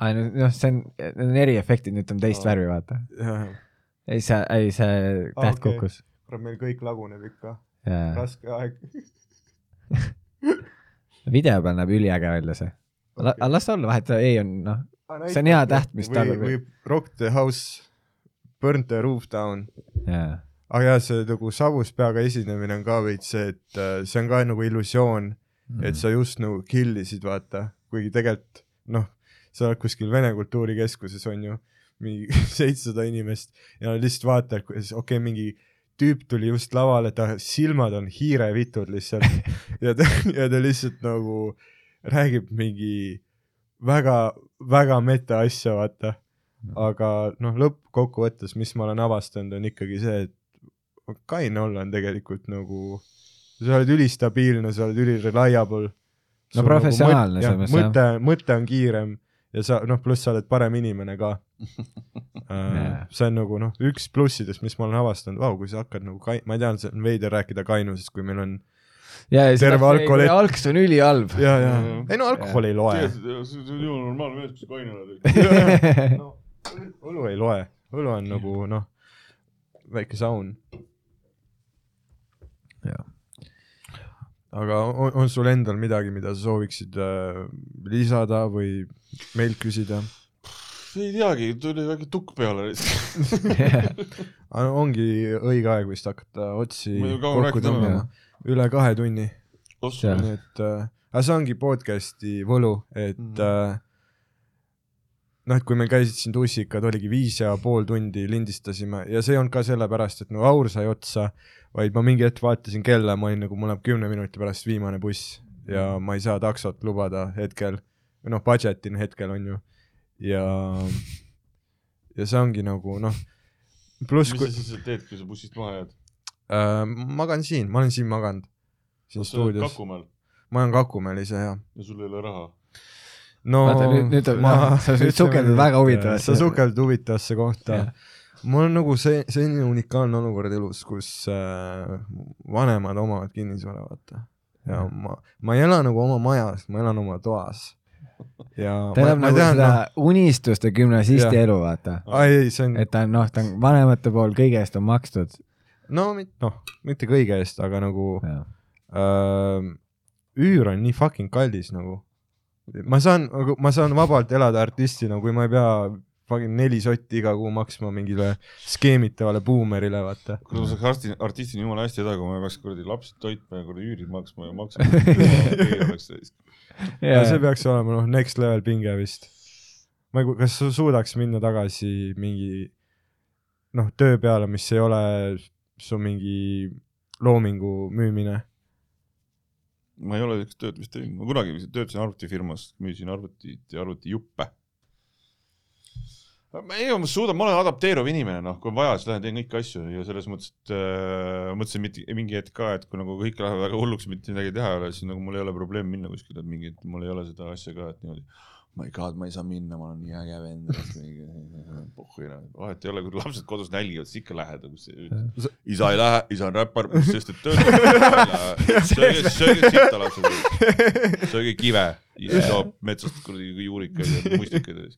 noh, see on, need on eriefektid, nüüd on teist Aa. värvi, vaata. ei, see, ei see täht okei. kukkus. kurat, meil kõik laguneb ikka, raske aeg. video peal näeb üliäge välja see. aga las ta olla, vahet ei on, noh, See on hea täht, mis ta või, arvab. või Rock the house, burn the roof down. jaa. aga jaa, see nagu savus peaga esinemine on ka veits see, et äh, see on ka nagu illusioon mm., et sa just nagu kill isid, vaata, kuigi tegelikult noh, sa oled kuskil Vene Kultuurikeskuses on ju, mingi seitsesada inimest ja lihtsalt vaatavad, kuidas okei okay,, mingi tüüp tuli just lavale, ta silmad on hiirevitud lihtsalt ja ta, ja ta lihtsalt nagu räägib mingi väga, väga meta asja, vaata. aga noh, lõppkokkuvõttes, mis ma olen avastanud, on ikkagi see, et kaine olla on tegelikult nagu, sa oled ülistabiilne, sa oled üli-reliable. No professionaalne selles mõttes, mõte, mõte on kiirem ja sa noh, pluss sa oled parem inimene ka Jaa. see on nagu noh, üks plussidest, mis ma olen avastanud, vau, kui sa hakkad nagu kai-, ma ei tea, see on veider rääkida kainusest, kui meil on ja, ja Terve alkohol- algus on ülihalb. ja, ja ei no alkohol ei loe. see on ju normaalne mees, sa kaine oled. no, õlu ei loe, õlu on nagu noh, väike saun. Aga on, on sul endal midagi, mida sa sooviksid äh, lisada või meilt küsida? ei teagi, tuli väike tukk peale. ongi õige aeg vist hakata otsi kokku tõmbama üle kahe tunni, nii et äh, aga see ongi podcast'i võlu, et Mhm. äh, noh, et kui meil käisid siin tussikad, oligi viis ja pool tundi lindistasime ja see ei olnud ka sellepärast, et no aur sai otsa, vaid ma mingi hetk vaatasin kella, ma olin nagu, mul läheb kümne minuti pärast viimane buss ja ma ei saa taksot lubada hetkel, või noh, budget in hetkel on ju, ja, ja see ongi nagu noh, pluss mis kui sa siis teed, kui sa bussist maha jääd? äh, magan siin, ma olen siin maganud, siin sa oled stuudios, ma olen Kakumäel ise ja ja sul ei ole raha? no Vaata, nüüd- nüüd on- sa nüüd sukeldud väga huvitavasse- sa sukeldud huvitavasse kohta Jah.. Mul on nagu see, selline unikaalne olukord elus, kus äh, vanemad omavad kinnisvara, vaata. ja ma, ma ei ela nagu oma majas, ma elan oma toas. ja ta elab nagu seda noh, unistuste gümnasisti Jah. elu, vaata. on, et ta on noh, ta on vanemate pool kõige eest on makstud. no mit- noh, mitte kõige eest, aga nagu äh, üür on nii fucking kallis nagu. ma saan, ma saan vabalt elada artistina, kui ma ei pea fucking neli sotti iga kuu maksma mingile skeemitavale buumerile, vaata. kuule, ma saaks arsti, artistina jumala hästi elada, kui ma ei peaks kuradi lapsed toitma ja kuradi üürid maksma ja maksma. ja see peaks olema noh, next level pinge vist. ma ei, kas sa suudaks minna tagasi mingi noh, töö peale, mis ei ole su mingi loomingu müümine ma ei ole siukest tööd vist teinud, ma kunagi töötasin arvutifirmas, müüsin arvutit ja arvutijuppe. Ma ei, ma suudan, ma olen adapteeruv inimene, noh, kui on vaja, siis lähen teen kõiki asju ja selles mõttes, et äh, mõtlesin mitte, mingi hetk ka, et kui nagu kõik läheb väga hulluks, mitte midagi teha ei ole, siis nagu mul ei ole probleemi minna kuskile, et mingi, et mul ei ole seda asja ka, et niimoodi my god, ma ei saa minna, ma olen nii äge vend. pohhu enam, vahet ei ole, kui lapsed kodus nälgivad, siis ikka lähed, kus isa ei lähe, isa on räppar, sest et töötab. sööge, sööge sitta lapsed, sööge kive, isa toob metsast kuradi juurikaid ja mustikaid ja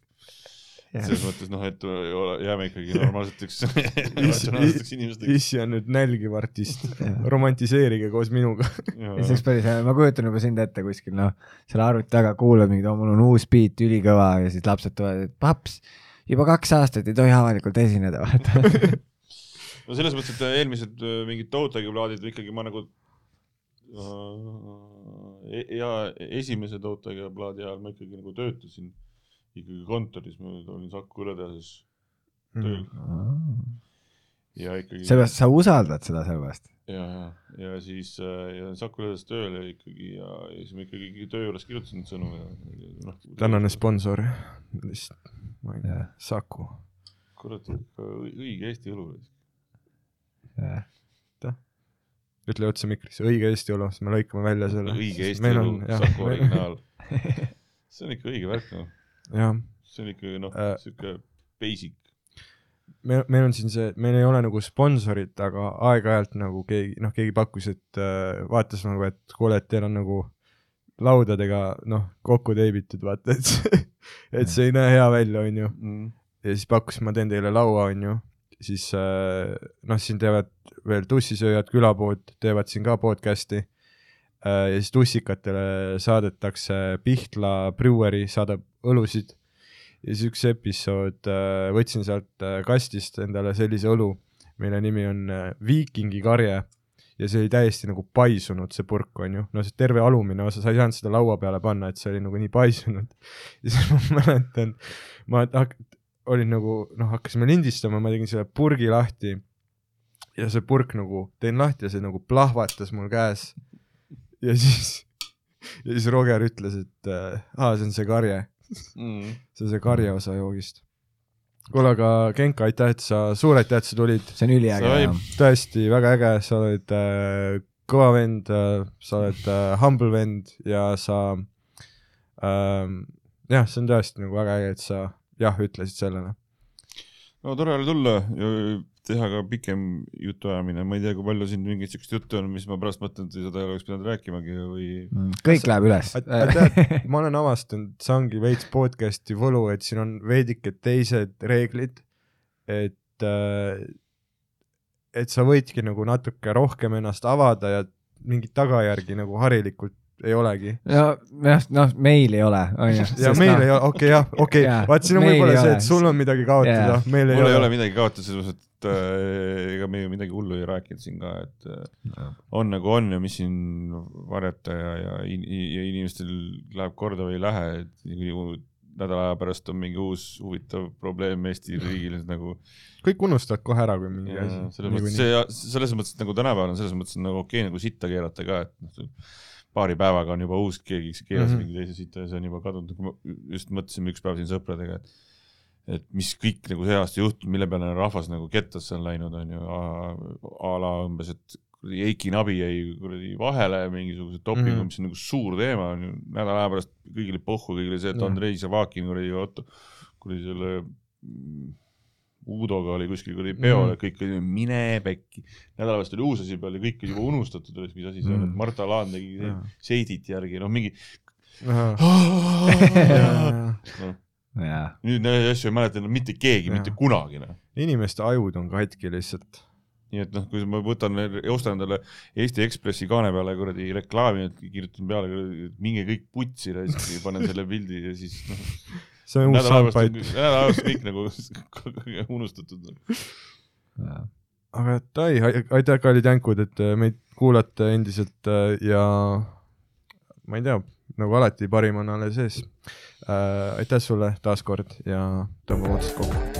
selles mõttes noh, et ole- jääme ikkagi normaalseteks, ratsionaalseteks inimesteks. issi on nüüd nälgiv artist, romantiseerige koos minuga. see oleks päris hea, ma kujutan juba sind ette kuskil noh, selle arvuti taga kuulad mingit, mul on uus beat, ülikõva ja siis lapsed tulevad, et paps, juba kaks aastat ei tohi avalikult esineda, vaata. no selles mõttes, et eelmised äh, mingid Toutagi plaadid ikkagi ma nagu äh, ja esimese Toutagi plaadi ajal ma ikkagi nagu töötasin ikkagi kontoris, ma olin Saku õletehases tööl ja ikkagi sellepärast sa usaldad seda sellepärast. ja, ja, ja siis äh, ja Saku õletehases tööl ja ikkagi ja, ja siis ma ikkagi töö juures kirjutasin sõnu ja, ja noh. tänane sponsor, lihtsalt, ma ei tea Saku. kurat, õige Eesti õlu. ütle otse mikrisse, õige Eesti õlu, siis me lõikame välja selle. õige Eesti õlu, Saku originaal. see on ikka õige värk noh, see on ikkagi noh Äh., siuke basic. me, meil on siin see, meil ei ole nagu sponsorit, aga aeg-ajalt nagu keegi, noh, keegi pakkus, et äh, vaatas nagu, et kuule, et teil on nagu laudadega noh, kokku teibitud, vaata, et see, et see ei näe hea välja, onju. ja siis pakkus, ma teen teile laua, onju. siis äh, noh, siin teevad veel tussisööjad külapood, teevad siin ka podcast'i. Ja siis tussikatele saadetakse Pihtla Brewery saadab õlusid. ja siis üks episood äh, võtsin sealt äh, kastist endale sellise õlu, mille nimi on äh, Viikingi karje ja see oli täiesti nagu paisunud, see purk on ju, no see terve alumine osa, sa ei saanud seda laua peale panna, et see oli nagu nii paisunud. ja siis ma mäletan, ma olin nagu noh, hakkasime lindistama, ma tegin selle purgi lahti ja see purk nagu, teen lahti ja see nagu plahvatas mul käes. Ja siis, ja siis Roger ütles, et äh, aa, see on see karje, Mm. see on see karje osa joogist. kuule, aga Genka, aitäh, et sa, suur aitäh, et sa tulid, see on üliäge tõesti väga äge, sa oled äh, kõva vend äh,, sa oled äh, humble vend ja sa ähm,, jah, see on tõesti nagu väga äge, et sa jah ütlesid sellele. no tore oli tulla ja teha ka pikem jutuajamine, ma ei tea, kui palju siin mingit siukest juttu on, mis ma pärast mõtlen, et seda ei oleks pidanud rääkimagi või Mm, kõik läheb üles. tead, ma olen avastanud, see ongi veits podcast'i võlu, et siin on veidike teised reeglid, et äh, et sa võidki nagu natuke rohkem ennast avada ja mingit tagajärgi nagu harilikult ei olegi. no jah, noh, meil ei ole, onju. ja meil ei ole, okei jah, okei Jaa, vaat siin on võib-olla see, ole. et sul on midagi kaotada Jaa., meil ei mul ei ole ole. midagi kaotada, selles mõttes, et äh, ega me ju midagi hullu ei rääkinud siin ka, et äh, on nagu on ja mis siin varjata ja, ja, in- ja inimestel läheb korda või ei lähe, et nädala aja pärast on mingi uus huvitav probleem Eesti riigil nagu kõik unustavad kohe ära, kui mingi asi. selles mõttes see, selles mõttes et nagu tänapäeval on selles mõttes nagu okei okay, nagu sitta keerata ka, et noh, paari päevaga on juba uus, keegi keeras mm. -hmm. mingi teise sita ja see on juba kadunud, nagu me just mõtlesime üks päev siin sõpradega, et et mis kõik nagu see aasta juhtub, mille peale rahvas nagu kettasse on läinud, on ju, a la umbes, et Eiki Nabi jäi kuradi vahele mingisuguse dopingu mm. -hmm. mis on nagu suur teema, on ju, nädala aja pärast kõigile pohhu, kõigile see, et. Andrei Zavakin kuradi kuradi selle Uudoga oli kuskil kuradi peol Mhm. ja kõik olid mine pekki. nädala pärast oli uus asi peal ja kõik oli juba unustatud, mis asi see on, et Mhm. Marta Laan tegi Jaa. seidit järgi, noh mingi. inimeste No, jaa, nüüd neid asju ei mäleta enam mitte keegi, mitte kunagi noh. ajud on katki lihtsalt. nii et noh, kui ma võtan, ostan endale Eesti Ekspressi kaane peale kuradi reklaami, kirjutan peale, minge kõik putsi, panen selle pildi ja siis noh. See on uus on soundbite. nädala pärast kõik nagu unustatud. aga Tai, aitäh, kallid jänkud, et äh, meid kuulate endiselt äh, ja ma ei tea, nagu alati, parim on alles ees. aitäh sulle taaskord ja tõmbame otsad kokku.